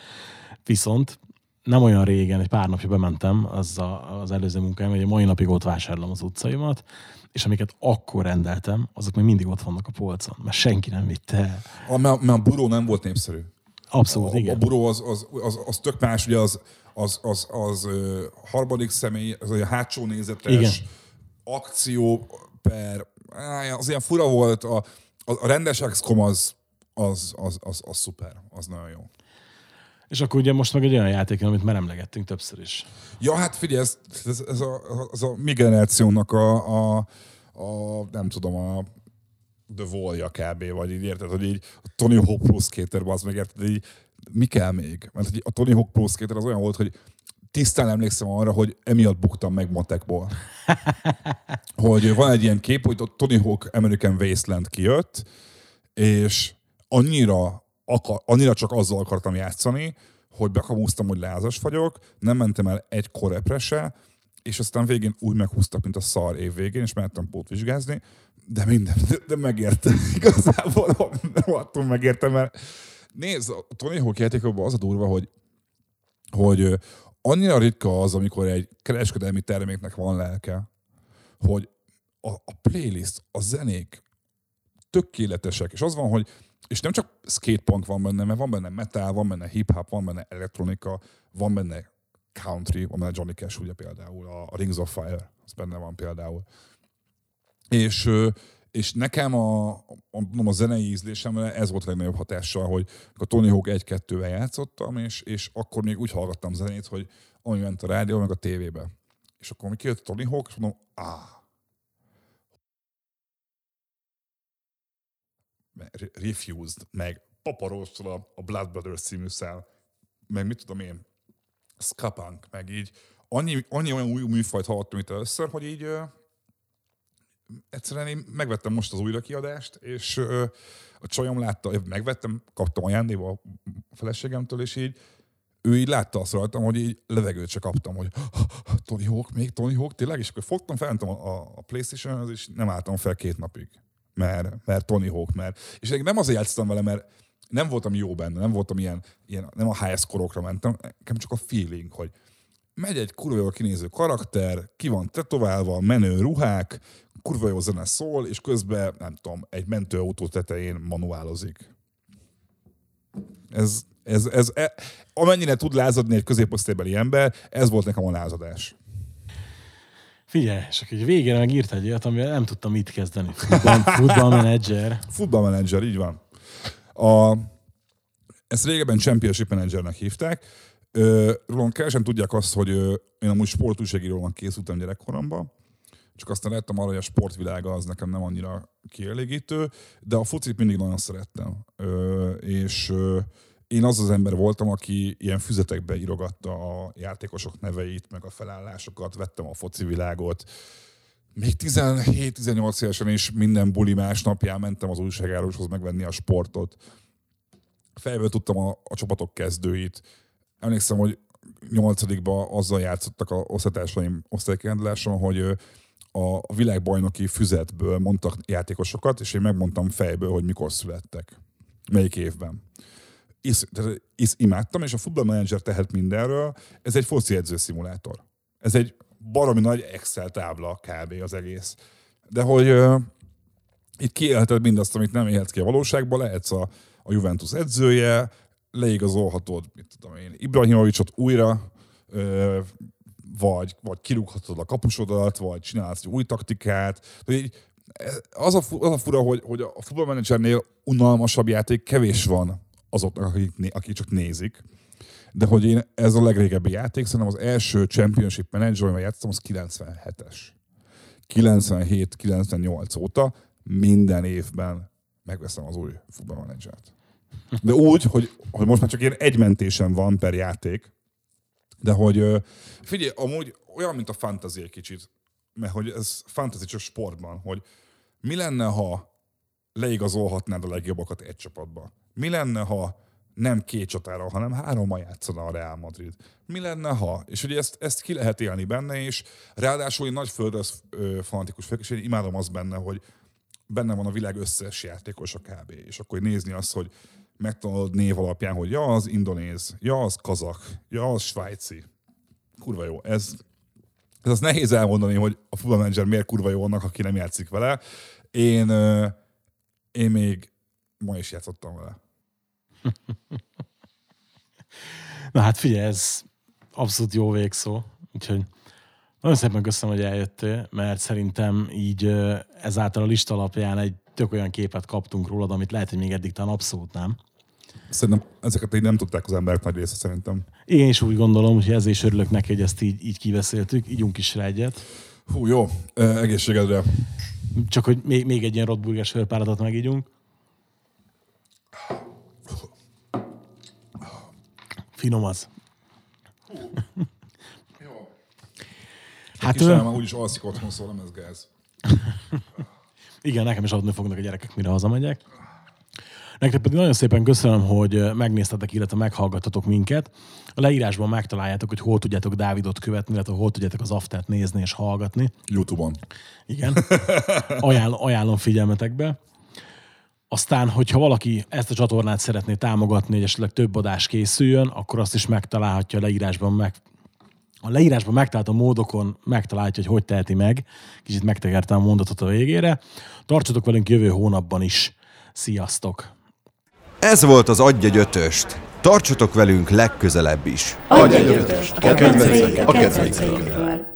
Viszont nem olyan régen, egy pár napja bementem az a, az előző munkáim, hogy mai napig ott vásárolom az utcaimat, és amiket akkor rendeltem, azok még mindig ott vannak a polcon, mert senki nem vitte el. A, mert, mert a buró nem volt népszerű. Abszolút, a, igen. A buró az, az, az, az tök más, ugye az, az, az, az, az harmadik személy, az a hátsó nézetes Igen. akció per, az ilyen fura volt, a, a, a rendes XCOM az, az, az, az, az szuper, az nagyon jó. És akkor ugye most meg egy olyan játék, amit már emlegettünk többször is. Ja, hát figyelj, ez, ez, ez, a, az a mi generációnak a, a, a nem tudom, a The Wall-ja kb. Vagy így érted, hogy így a Tony Hawk Pro Skater, az meg érted, így mi kell még? Mert hogy a Tony Hawk Pro Skater az olyan volt, hogy tisztán emlékszem arra, hogy emiatt buktam meg matekból. hogy van egy ilyen kép, hogy a Tony Hawk American Wasteland kijött, és annyira, akar, annyira csak azzal akartam játszani, hogy bekamúztam, hogy lázas vagyok, nem mentem el egy korepre se, és aztán végén úgy meghúztak, mint a szar év végén, és mehettem pótvizsgázni, de minden, de, de megérte. Igazából rohadtul megérte, mert nézd, a Tony Hawk játékokban az a durva, hogy, hogy annyira ritka az, amikor egy kereskedelmi terméknek van lelke, hogy a, a playlist, a zenék tökéletesek, és az van, hogy és nem csak skatepunk van benne, mert van benne metal, van benne hip-hop, van benne elektronika, van benne country, van benne Johnny Cash ugye például, a Rings of Fire, az benne van például. És, és nekem a, a, mondom, a zenei ízlésemre ez volt a legnagyobb hatással, hogy a Tony Hawk 1-2-vel játszottam, és, és akkor még úgy hallgattam zenét, hogy ami ment a rádió, meg a tévébe. És akkor, amikor kijött Tony Hawk, és mondom, áh, Re- Refused, meg Paparosszal a, Blood Brothers című szál, meg mit tudom én, Skapunk, meg így. Annyi, annyi olyan új műfajt hallottam itt először, hogy így egyszerűen én megvettem most az újra kiadást, és ö, a csajom látta, megvettem, kaptam ajándéba a feleségemtől, és így ő így látta azt rajtam, hogy így levegőt se kaptam, hogy Tony Hawk, még Tony Hawk, tényleg? És akkor fogtam, felmentem a, a, playstation és nem álltam fel két napig. Mert, mert Tony Hawk, mert... És én nem azért játszottam vele, mert nem voltam jó benne, nem voltam ilyen, ilyen nem a highest korokra mentem, nekem csak a feeling, hogy megy egy kurva jól kinéző karakter, ki van tetoválva, menő ruhák, kurva jó zene szól, és közben, nem tudom, egy mentőautó tetején manuálozik. Ez, ez, ez, e, amennyire tud lázadni egy középosztálybeli ember, ez volt nekem a lázadás. Figyelj, és akkor így végére meg írt egy olyat, amivel nem tudtam mit kezdeni. Futball, futballmenedzser. Football manager, így van. A, ezt régebben Championship Managernek hívták. Rólam kevesen tudják azt, hogy én amúgy sportújságírónak készültem gyerekkoromban, csak aztán láttam arra, hogy a sportvilága az nekem nem annyira kielégítő, de a focit mindig nagyon szerettem. Ö, és ö, én az az ember voltam, aki ilyen füzetekbe írogatta a játékosok neveit, meg a felállásokat, vettem a foci világot. Még 17-18 évesen is minden buli másnapján mentem az újságárushoz megvenni a sportot. Fejből tudtam a, a csapatok kezdőit. Emlékszem, hogy nyolcadikban azzal játszottak a osztatársaim osztálykirendeláson, hogy a világbajnoki füzetből mondtak játékosokat, és én megmondtam fejből, hogy mikor születtek. Melyik évben is, tehát imádtam, és a Football Manager tehet mindenről. Ez egy foci edző szimulátor. Ez egy baromi nagy Excel tábla kb. az egész. De hogy uh, itt kiélheted mindazt, amit nem élhetsz ki a valóságban, lehetsz a, a Juventus edzője, leigazolhatod, mit tudom én, Ibrahimovicsot újra, uh, vagy, vagy kirúghatod a kapusodat, vagy csinálsz egy új taktikát. Az, a, az a fura, hogy, hogy a Football Managernél unalmasabb játék kevés van azoknak, akik, akik csak nézik. De hogy én ez a legrégebbi játék, szerintem az első Championship Manager, amivel játszottam, az 97-es. 97-98 óta minden évben megveszem az új Football Managert. De úgy, hogy, hogy most már csak ilyen egy mentésem van per játék, de hogy figyelj, amúgy olyan, mint a fantasy egy kicsit, mert hogy ez fantasy csak sportban, hogy mi lenne, ha leigazolhatnád a legjobbakat egy csapatba? Mi lenne, ha nem két csatára, hanem hárommal játszana a Real Madrid? Mi lenne, ha? És ugye ezt, ezt ki lehet élni benne, és ráadásul én nagy földröz ö, fanatikus vagyok, és én imádom azt benne, hogy benne van a világ összes játékosa kb. És akkor nézni azt, hogy megtanulod név alapján, hogy ja, az indonéz, ja, az kazak, ja, az svájci. Kurva jó. Ez, Ez az nehéz elmondani, hogy a Football Manager miért kurva jó annak, aki nem játszik vele. Én, én még ma is játszottam vele. Na hát figyelj, ez abszolút jó végszó. Úgyhogy nagyon szépen köszönöm, hogy eljöttél, mert szerintem így ezáltal a lista alapján egy tök olyan képet kaptunk rólad, amit lehet, hogy még eddig talán abszolút nem. Szerintem ezeket így nem tudták az emberek nagy része szerintem. Én is úgy gondolom, hogy ezért is örülök neki, hogy ezt így, így kiveszéltük. Ígyunk is rá egyet. Hú, jó. Egészségedre. Csak hogy még, még egy ilyen rottburger sörpáratot megígyunk. Finom az. Hát Hát Kislány ö, már úgyis alszik otthon, szóval nem ez gáz. igen, nekem is adni fognak a gyerekek, mire hazamegyek. Nektek pedig nagyon szépen köszönöm, hogy megnéztetek, illetve meghallgattatok minket. A leírásban megtaláljátok, hogy hol tudjátok Dávidot követni, illetve hol tudjátok az aftert nézni és hallgatni. Youtube-on. Igen. Ajánl, ajánlom figyelmetekbe. Aztán, hogyha valaki ezt a csatornát szeretné támogatni, hogy esetleg több adás készüljön, akkor azt is megtalálhatja a leírásban meg. A leírásban megtalálható módokon megtalálhatja, hogy hogy teheti meg. Kicsit megtekertem a mondatot a végére. Tartsatok velünk jövő hónapban is. Sziasztok! Ez volt az Adj egy ötöst. Tartsatok velünk legközelebb is. Adj egy ötöst, a kedvencek, a kedvencekről.